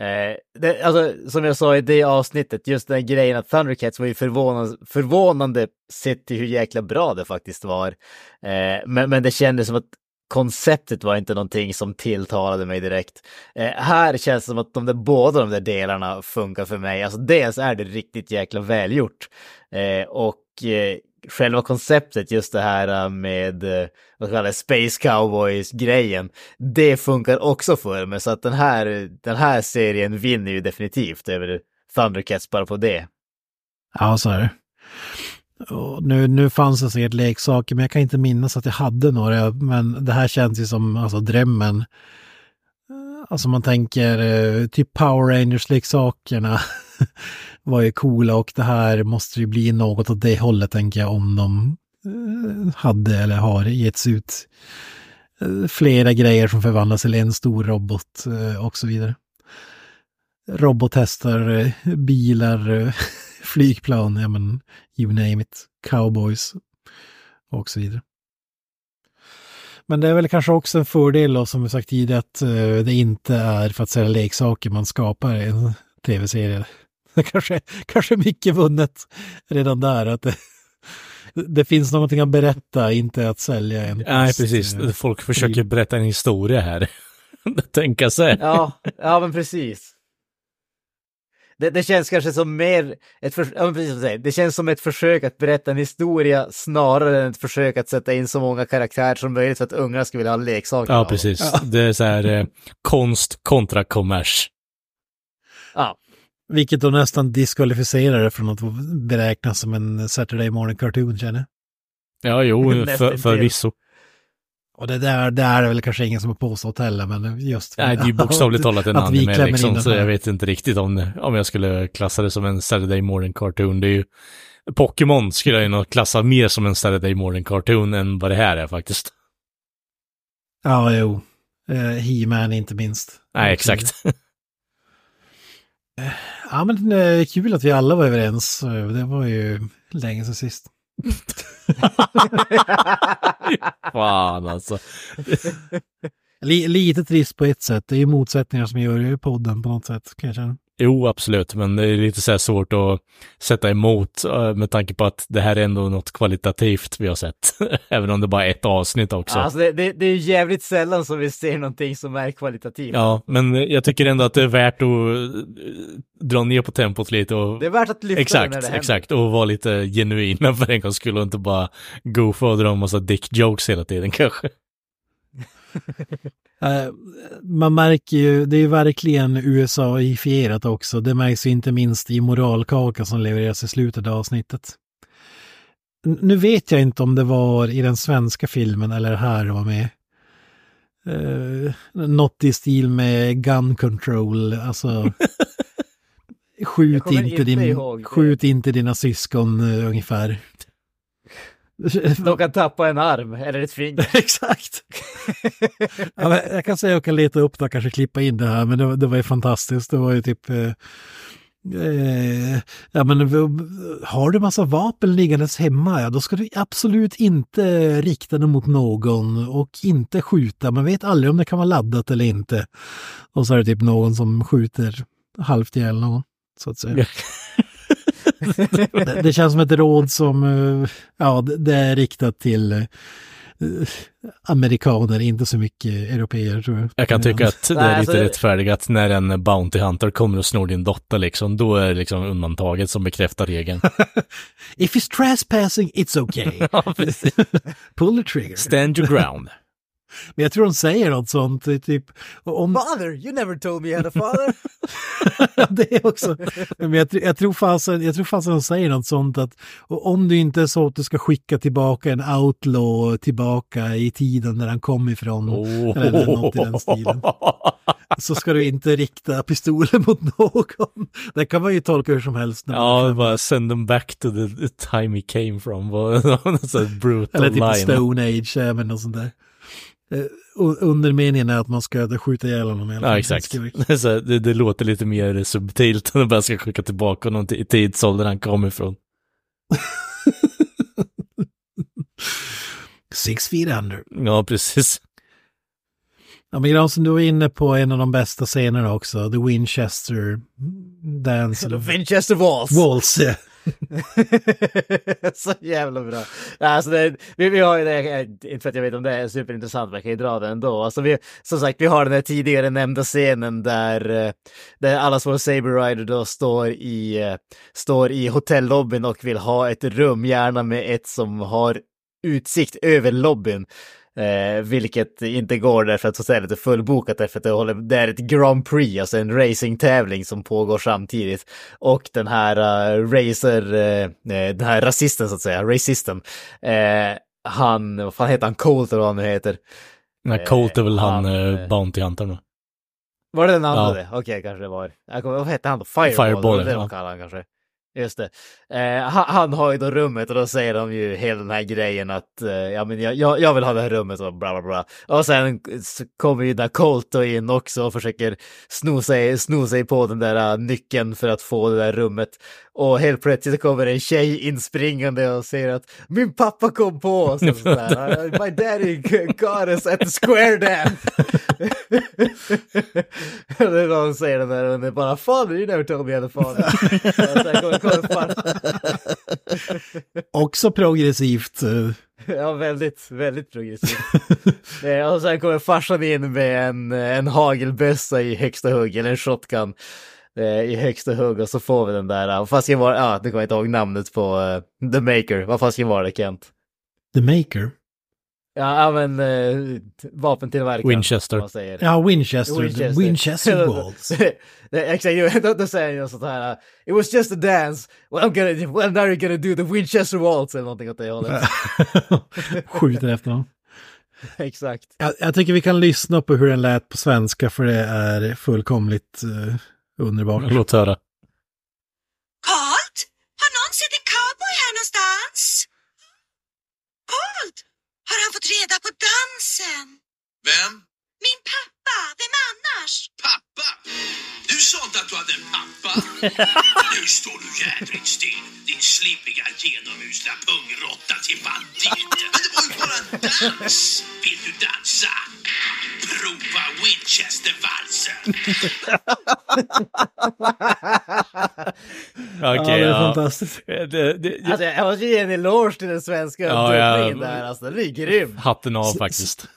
Eh, det, alltså, som jag sa i det avsnittet, just den grejen att Thundercats var ju förvånande, förvånande sett till hur jäkla bra det faktiskt var. Eh, men, men det kändes som att konceptet var inte någonting som tilltalade mig direkt. Eh, här känns det som att de där, båda de där delarna funkar för mig. Alltså dels är det riktigt jäkla välgjort. Eh, och eh, själva konceptet, just det här äh, med, äh, vad kallar det, Space Cowboys-grejen, det funkar också för mig. Så att den här, den här serien vinner ju definitivt över Thundercats bara på det. Ja, så är det. Och nu, nu fanns det säkert leksaker, men jag kan inte minnas att jag hade några. Men det här känns ju som alltså, drömmen. Alltså man tänker äh, typ Power Rangers-leksakerna var ju coola och det här måste ju bli något åt det hållet tänker jag om de eh, hade eller har getts ut eh, flera grejer som förvandlas till en stor robot eh, och så vidare. Robothästar, bilar, flygplan, ja men you name it, cowboys och så vidare. Men det är väl kanske också en fördel då, som vi sagt tidigare att det inte är för att sälja leksaker man skapar en tv-serie. Kanske, kanske mycket vunnet redan där, att det, det finns någonting att berätta, inte att sälja en. Nej, precis. eh, Folk försöker berätta en historia här. Tänka sig. Ja, ja men precis. Det, det känns kanske som mer, ett för, ja, precis som säger, det känns som ett försök att berätta en historia snarare än ett försök att sätta in så många karaktärer som möjligt för att ungar ska vilja ha leksaker. Ja, precis. Det är så här eh, konst kontra kommers. Ja, Vilket då nästan diskvalificerar det från att beräknas som en Saturday morning cartoon känner. Ja, jo, för, förvisso. Och det där, det är väl kanske ingen som har påstått heller, men just... Nej, det är ju bokstavligt talat en anime liksom, så jag vet inte riktigt om, om jag skulle klassa det som en Saturday morning cartoon. Det är ju Pokémon skulle jag ju nog klassa mer som en Saturday morning cartoon än vad det här är faktiskt. Ja, jo. Eh, He-Man inte minst. Nej, exakt. Ja, men eh, kul att vi alla var överens. Eh, Det var ju länge sedan sist. Fan alltså. Li, lite trist på ett sätt. Det är ju motsättningar som gör podden på något sätt, kan jag känna. Jo, absolut, men det är lite så här svårt att sätta emot eh, med tanke på att det här är ändå något kvalitativt vi har sett. Även om det bara är ett avsnitt också. Alltså det, det, det är ju jävligt sällan som vi ser någonting som är kvalitativt. Ja, men jag tycker ändå att det är värt att eh, dra ner på tempot lite och Det är värt att lyfta Exakt, när det händer. exakt. Och vara lite genuina för en gång skulle och inte bara goofa och dra en massa dick jokes hela tiden kanske. Eh, man märker ju, det är ju verkligen USA-ifierat också. Det märks ju inte minst i moralkaka som levereras i slutet av avsnittet. Nu vet jag inte om det var i den svenska filmen eller här det var med. Uh, något i stil med gun control, alltså skjut inte, din, skjut inte dina syskon uh, ungefär. De kan tappa en arm eller ett finger. Exakt. ja, jag kan säga att jag kan leta upp det och kanske klippa in det här, men det, var- det var ju fantastiskt. Det var ju typ... Eh, eh, ja, men har du massa vapen liggandes hemma, ja, då ska du absolut inte rikta dem mot någon och inte skjuta. Man vet aldrig om det kan vara laddat eller inte. Och så är det typ någon som skjuter halvt ihjäl någon, så att säga. det, det känns som ett råd som, eh, ja, det, är riktat till eh, amerikaner, inte så mycket europeer tror jag. Jag kan tycka att det är alltså- lite rättfärdigt när en Bounty Hunter kommer och snor din dotter liksom, då är det liksom undantaget som bekräftar regeln. If he's trespassing, it's okay. Pull the trigger. Stand your ground. Men jag tror de säger något sånt, typ, om, Father, you never told me you had a father. Det är också. Men jag, jag tror fasen, jag tror fasen de säger något sånt att om du inte är så att du ska skicka tillbaka en outlaw tillbaka i tiden där han kom ifrån, eller, eller något i den stilen, så ska du inte rikta pistolen mot någon. Det kan man ju tolka hur som helst. när man- Ja, bara send them back to the time he came from. Brutal eller typ line. Stone Age, men något sånt där. Eh, Undermeningen är att man ska skjuta ihjäl honom. Ja, exakt. Det, det låter lite mer subtilt än att bara ska skicka tillbaka någon till tidsåldern han kom ifrån. Six feet under. Ja, precis. Ja, men Granström, du var inne på en av de bästa scenerna också, The Winchester Dance. eller Winchester Walls. Waltz, ja. så jävla bra. Alltså det, vi, vi har ju det, inte för att jag vet om det är superintressant, men jag kan ju dra det ändå. Alltså vi, som sagt, vi har den här tidigare nämnda scenen där, eh, där allas vår Saber Rider då står i, eh, står i hotellobbyn och vill ha ett rum, gärna med ett som har utsikt över lobbyn. Eh, vilket inte går därför att hotellet är fullbokat därför att det, håller, det är ett Grand Prix, alltså en racingtävling som pågår samtidigt. Och den här uh, racer, eh, eh, den här rasisten så att säga, racisten, eh, han, vad fan heter han, Colt eller vad han nu heter. Nej, Colt är väl Eh, han, han, eh, Bounty Hunter nu. Var det den andra Ja. det? Okej, kanske det var. Jag kommer, vad hette han då? Fireball? Fireball, det var ja. han kanske. Just det. Eh, han, han har ju då rummet och då säger de ju hela den här grejen att eh, ja, men jag, jag, jag vill ha det här rummet och bla bla bla. Och sen kommer ju där Colt in också och försöker sno sig, sno sig på den där eh, nyckeln för att få det där rummet. Och helt plötsligt kommer en tjej inspringande och säger att min pappa kom på oss. Och sådär. My daddy got us at the square dance. det är någon säger det där och det är bara father, you never told me you had a father. Och sen kommer- kommer far- Också progressivt. Ja, väldigt, väldigt progressivt. Och sen kommer farsan in med en, en hagelbössa i högsta hugg, eller en shotgun i högsta hugg och så får vi den där, uh, vad fasiken var ja, nu kommer jag inte ihåg namnet på eh, The Maker, vad fasiken var det Kent? The Maker. Ja, ja, men uh, vapentillverkaren. Winchester. Ja, Winchester. Winchester. Winchester. Det- Exakt, då, då säger ju sånt här, uh, it was just a dance, well, I'm gonna, well now you're gonna do the Winchester Waltz eller någonting åt det hållet. Skjuter efter honom. Exakt. Jag, jag tycker vi kan lyssna på hur den lät på svenska för det är fullkomligt uh, underbart. Låt höra. Colt? Har någon sett en cowboy här någonstans? Colt? Har han fått reda på dansen? Vem? Min pappa, vem annars? Pappa? Du sa inte att du hade en pappa? nu står du jädrigt still, din slippiga genomusla pungrotta till bandit. Men det var ju bara dans! Vill du dansa? Prova Winchester-valsen. Ja, Okej, det är ja. fantastiskt. Det, det, det, Alltså jag måste ge en eloge till den svenska Ja, ja. där, alltså den är grym. hatten av faktiskt.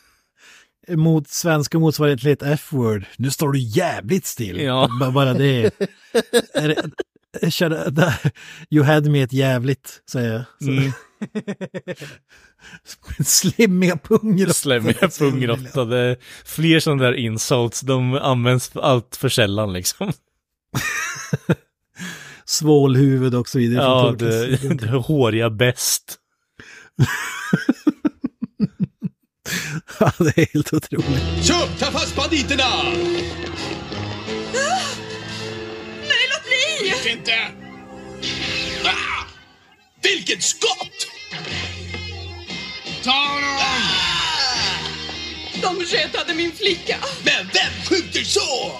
Mot svenska motsvarigheten till ett F-word. Nu står du jävligt still. Ja. Bara det. Är det jag känner, där, you had me ett jävligt, säger jag. Så. Mm. Slimmiga pungråttor. Det är fler sådana där insults. De används allt för sällan liksom. Svålhuvud och så vidare. Ja, det, det håriga bäst. ja, det är helt otroligt. Så, ta fast banditerna! Nej, låt bli! Vet inte. Ah, vilket skott! Ta honom! De räddade min flicka. Men vem skjuter så?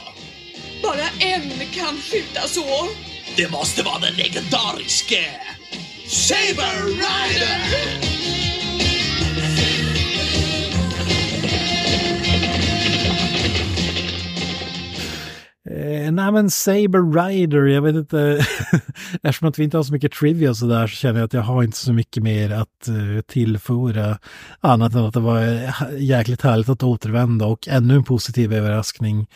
Bara en kan skjuta så. Det måste vara den legendariske Saber Rider! Eh, nej men Saber Rider, jag vet inte, eftersom att vi inte har så mycket trivia och sådär så känner jag att jag har inte så mycket mer att eh, tillföra. Annat än att det var eh, jäkligt härligt att återvända och ännu en positiv överraskning.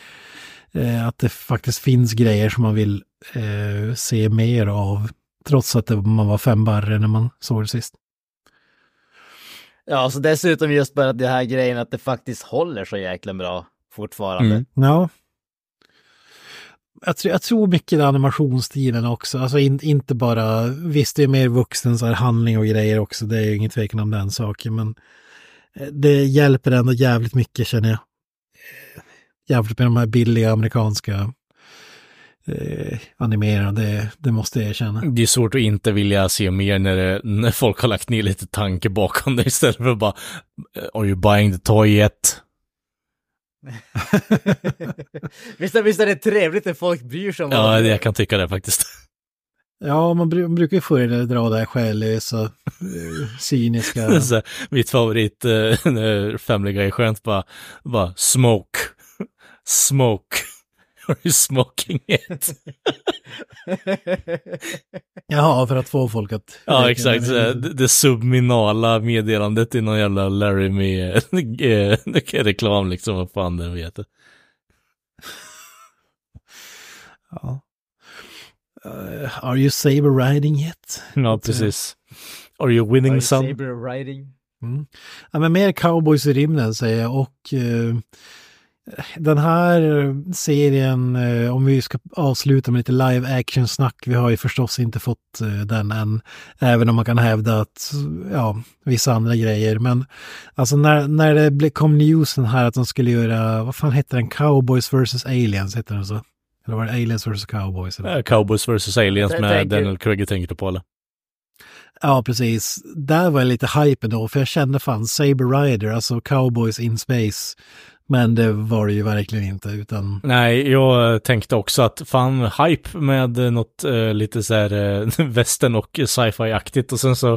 Eh, att det faktiskt finns grejer som man vill eh, se mer av. Trots att det, man var fem barre när man såg det sist. Ja, så dessutom just bara det här grejen att det faktiskt håller så jäkla bra fortfarande. Mm. Ja. Jag, tror- jag tror mycket i animationsstilen också, alltså in, inte bara, visst det är mer vuxen så här handling och grejer också, det är ju ingen tvekan om den saken, men eh, det hjälper ändå jävligt mycket känner jag. Eh, jämfört med de här billiga amerikanska eh, animerade, det, det måste jag erkänna. Det är svårt att inte vilja se mer när, det, när folk har lagt ner lite tanke bakom det istället för bara Are you buying the toy yet? visst, är- visst är det trevligt när folk bryr sig om Ja, de det, jag kan tycka det faktiskt. Ja, man, bru- man brukar ju få det dra det här själlösa, eh, cyniska. Så mitt favorit eh, när Family Guy är skönt bara, bara smoke, smoke. Are you smoking it? Jaha, för att få folk att... Ja, exakt. Det, det subminala meddelandet i någon jävla Larry med eh, reklam liksom, vad fan den heter. Ja. Uh, are you saber riding yet? Ja, precis. Are you winning some? Saber riding. Mm. Ja, men mer cowboys i rymden säger jag och eh, den här serien, eh, om vi ska avsluta med lite live action-snack, vi har ju förstås inte fått eh, den än, även om man kan hävda att, ja, vissa andra grejer, men alltså när, när det kom newsen här att de skulle göra, vad fan heter den, Cowboys vs. Aliens, heter den så? Eller var det Aliens vs. Cowboys? Eller? Eh, Cowboys vs. Aliens med tänker- Daniel Craig tänkte du på eller? Ja, precis. Där var jag lite hype då, för jag kände fan Saber Rider, alltså Cowboys in Space. Men det var det ju verkligen inte, utan Nej, jag tänkte också att fan, hype med något eh, lite så här eh, västern och sci-fi-aktigt och sen så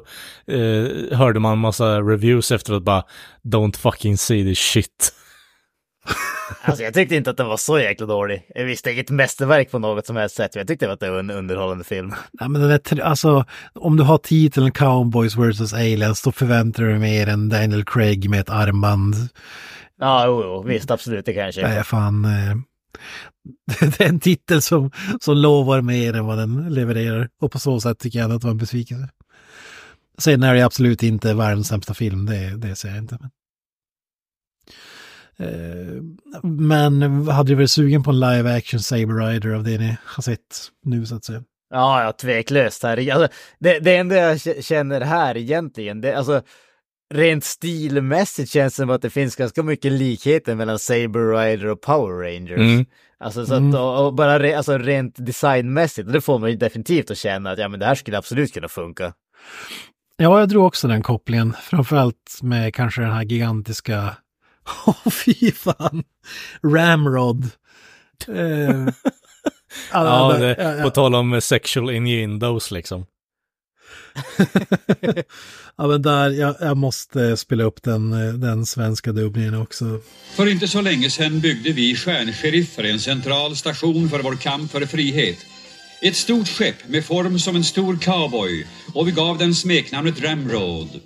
eh, hörde man massa reviews efteråt bara Don't fucking see this shit. Alltså jag tyckte inte att den var så jäkla dålig. Jag visste inget mästerverk på något som helst sätt. men Jag tyckte att det var en underhållande film. nej, men den är, alltså, om du har titeln Cowboys vs. Aliens, då förväntar du dig mer än Daniel Craig med ett armband. Ja, jo, jo, visst, absolut, det kan jag köpa. Nej, fan. Eh, det är en titel som, som lovar mer än vad den levererar. Och på så sätt tycker jag att det var en besvikelse. Sen är det absolut inte världens sämsta film, det, det säger jag inte. Men, Eh, men hade du varit sugen på en live action Saber Rider av det ni har sett nu så att säga? Ja, ja, tveklöst. Här. Alltså, det, det enda jag känner här egentligen, det, alltså rent stilmässigt känns det som att det finns ganska mycket likheter mellan Saber Rider och Power Rangers. Mm. Alltså, så att, och, och bara re, alltså, rent designmässigt, och det får man ju definitivt att känna att ja, men det här skulle absolut kunna funka. Ja, jag drog också den kopplingen. Framförallt med kanske den här gigantiska, åh fy fan, Ramrod. Eh, Ja, ja, det, ja, ja. på tal om sexual innuendos liksom. ja, men där, jag, jag måste spela upp den, eh, den svenska dubbningen också. För inte så länge sedan byggde vi Stjärnsheriffer en central station för vår kamp för frihet. Ett stort skepp med form som en stor cowboy och vi gav den smeknamnet Ramrod.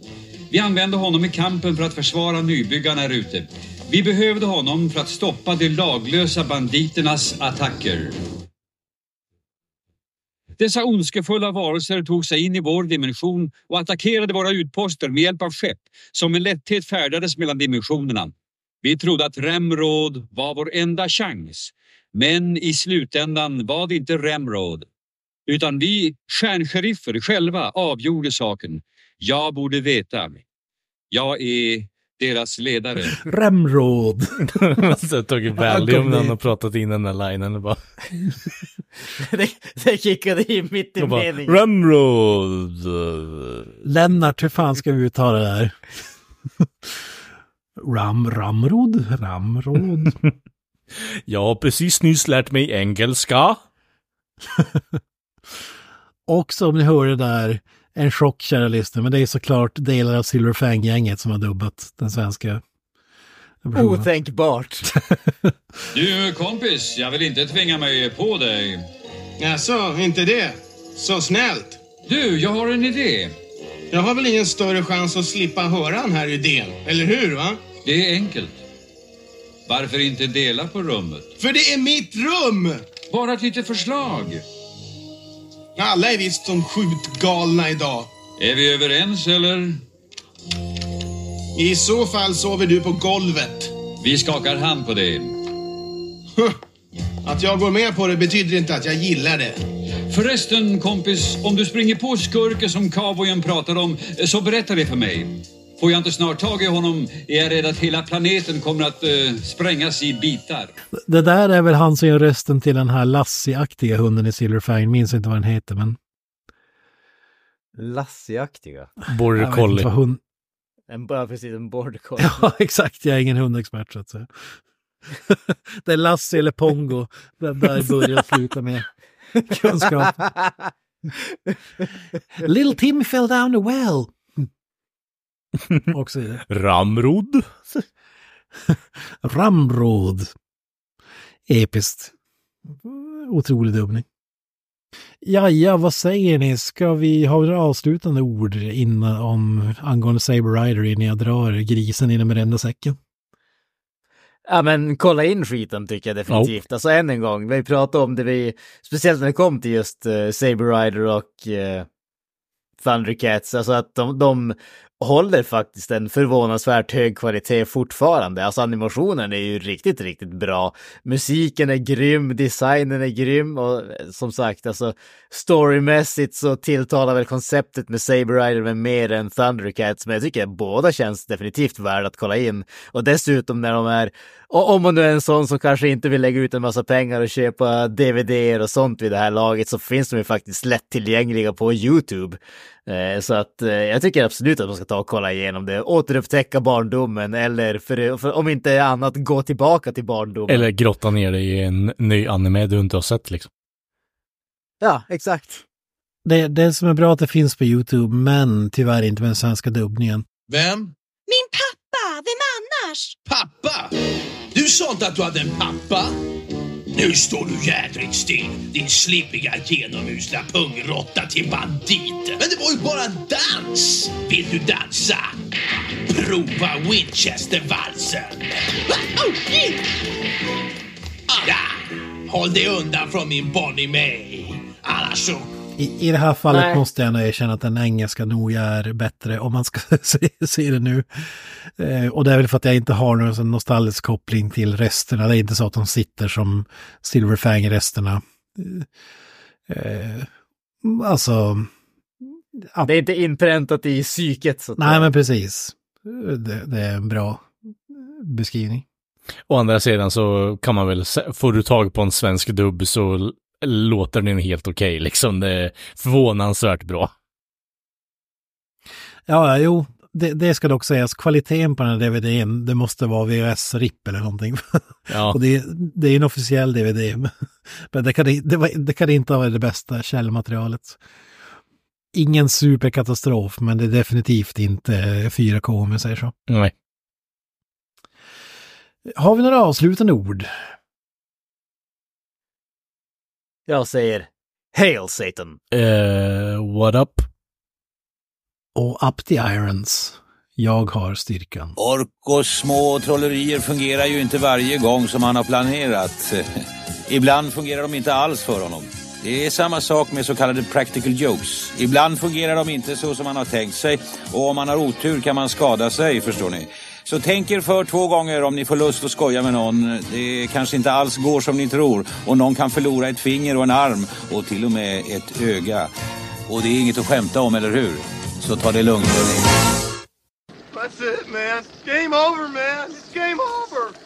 Vi använde honom i kampen för att försvara nybyggarna här ute. Vi behövde honom för att stoppa de laglösa banditernas attacker. Dessa ondskefulla varelser tog sig in i vår dimension och attackerade våra utposter med hjälp av skepp som med lätthet färdades mellan dimensionerna. Vi trodde att Remråd var vår enda chans. Men i slutändan var det inte Remråd. Utan vi stjärnsheriffer själva avgjorde saken. Jag borde veta. Jag är deras ledare. Remråd. Så jag tagit Valium när han har pratat in den där linen och bara... det, det kickade in mitt i meningen. Ramrod. Lennart, hur fan ska vi uttala det här? Ram, Ramrod? Ramrod? Jag har precis nyss lärt mig engelska. Och som ni hörde där, en chock kära lyssnare, men det är såklart delar av Silver Fang-gänget som har dubbat den svenska. Otänkbart. Du kompis, jag vill inte tvinga mig på dig. Jaså, inte det? Så snällt. Du, jag har en idé. Jag har väl ingen större chans att slippa höra den här idén, eller hur va? Det är enkelt. Varför inte dela på rummet? För det är mitt rum! Bara ett litet förslag. Alla är visst som skjutgalna idag. Är vi överens eller? I så fall sover du på golvet. Vi skakar hand på det. Att jag går med på det betyder inte att jag gillar det. Förresten kompis, om du springer på skurken som cowboyen pratar om, så berätta det för mig. Får jag inte snart tag i honom är jag rädd att hela planeten kommer att eh, sprängas i bitar. Det där är väl han som gör rösten till den här Lassie-aktiga hunden i Silver Fang, minns inte vad den heter men... Lassie-aktiga. Border Jag vet inte collie. vad hund... En, bara precis en border collie. Ja, exakt, jag är ingen hundexpert så att säga. det är Lassie eller Pongo, det där börjar och slutar med kunskap. Little Tim fell down the well. Och så vidare. Ramrod. Ramråd. Episkt. Otrolig dubbning. Jaja, vad säger ni? Ska vi ha några avslutande ord innan, om, angående Saber Rider innan jag drar grisen i varenda säcken? Ja men kolla in skiten tycker jag definitivt. Alltså än en gång, vi pratade om det vi, speciellt när det kom till just uh, Saber Rider och uh, Thundercats, alltså att de, de håller faktiskt en förvånansvärt hög kvalitet fortfarande. Alltså animationen är ju riktigt, riktigt bra. Musiken är grym, designen är grym och eh, som sagt, alltså storymässigt så tilltalar väl konceptet med Saber Rider med mer än Thundercats, men jag tycker att båda känns definitivt värda att kolla in. Och dessutom när de är, och om man nu är en sån som kanske inte vill lägga ut en massa pengar och köpa DVD och sånt vid det här laget så finns de ju faktiskt lättillgängliga på YouTube. Eh, Så att eh, jag tycker absolut att man ska ta och kolla igenom det, återupptäcka barndomen eller för, för om inte annat gå tillbaka till barndomen. Eller grotta ner dig i en ny anime du inte har sett liksom. Ja, exakt. Det, det som är bra att det finns på YouTube, men tyvärr inte med den svenska dubbningen. Vem? Min pappa, vem annars? Pappa? Du sa inte att du hade en pappa? Nu står du jädrigt still, din slippiga genomusla pungrotta till bandit. Men det var ju bara en dans! Vill du dansa? Prova Winchestervalsen. Ja, håll dig undan från min Bonnie May. Annars så I, I det här fallet Nej. måste jag ändå erkänna att den engelska nog är bättre om man ska se, se det nu. Eh, och det är väl för att jag inte har någon sån nostalgisk koppling till resterna. Det är inte så att de sitter som Silver Fang-resterna. Eh, alltså... ja. Det är inte inpräntat i psyket. Så att Nej, men precis. Det, det är en bra beskrivning. Å andra sidan så kan man väl, får du tag på en svensk dubb så låter den helt okej liksom. Det är förvånansvärt bra. Ja, jo, det, det ska dock sägas. Kvaliteten på den här DVDn, det måste vara VHS-RIP eller någonting. Ja. Och det, det är en officiell DVD. Men det kan, det, var- det kan inte vara det bästa källmaterialet. ingen superkatastrof, men det är definitivt inte 4K om jag säger så. Nej. Har vi några avslutande ord? Jag säger Hail Satan! Eh, what up? Och up the irons. Jag har styrkan. Ork och små trollerier fungerar ju inte varje gång som han har planerat. Ibland fungerar de inte alls för honom. Det är samma sak med så kallade practical jokes. Ibland fungerar de inte så som man har tänkt sig och om man har otur kan man skada sig, förstår ni. Så tänk er för två gånger om ni får lust att skoja med någon. Det kanske inte alls går som ni tror och någon kan förlora ett finger och en arm och till och med ett öga. Och det är inget att skämta om, eller hur? Så ta det lugnt, hörni. That's it, man. Game over, man. It's game over.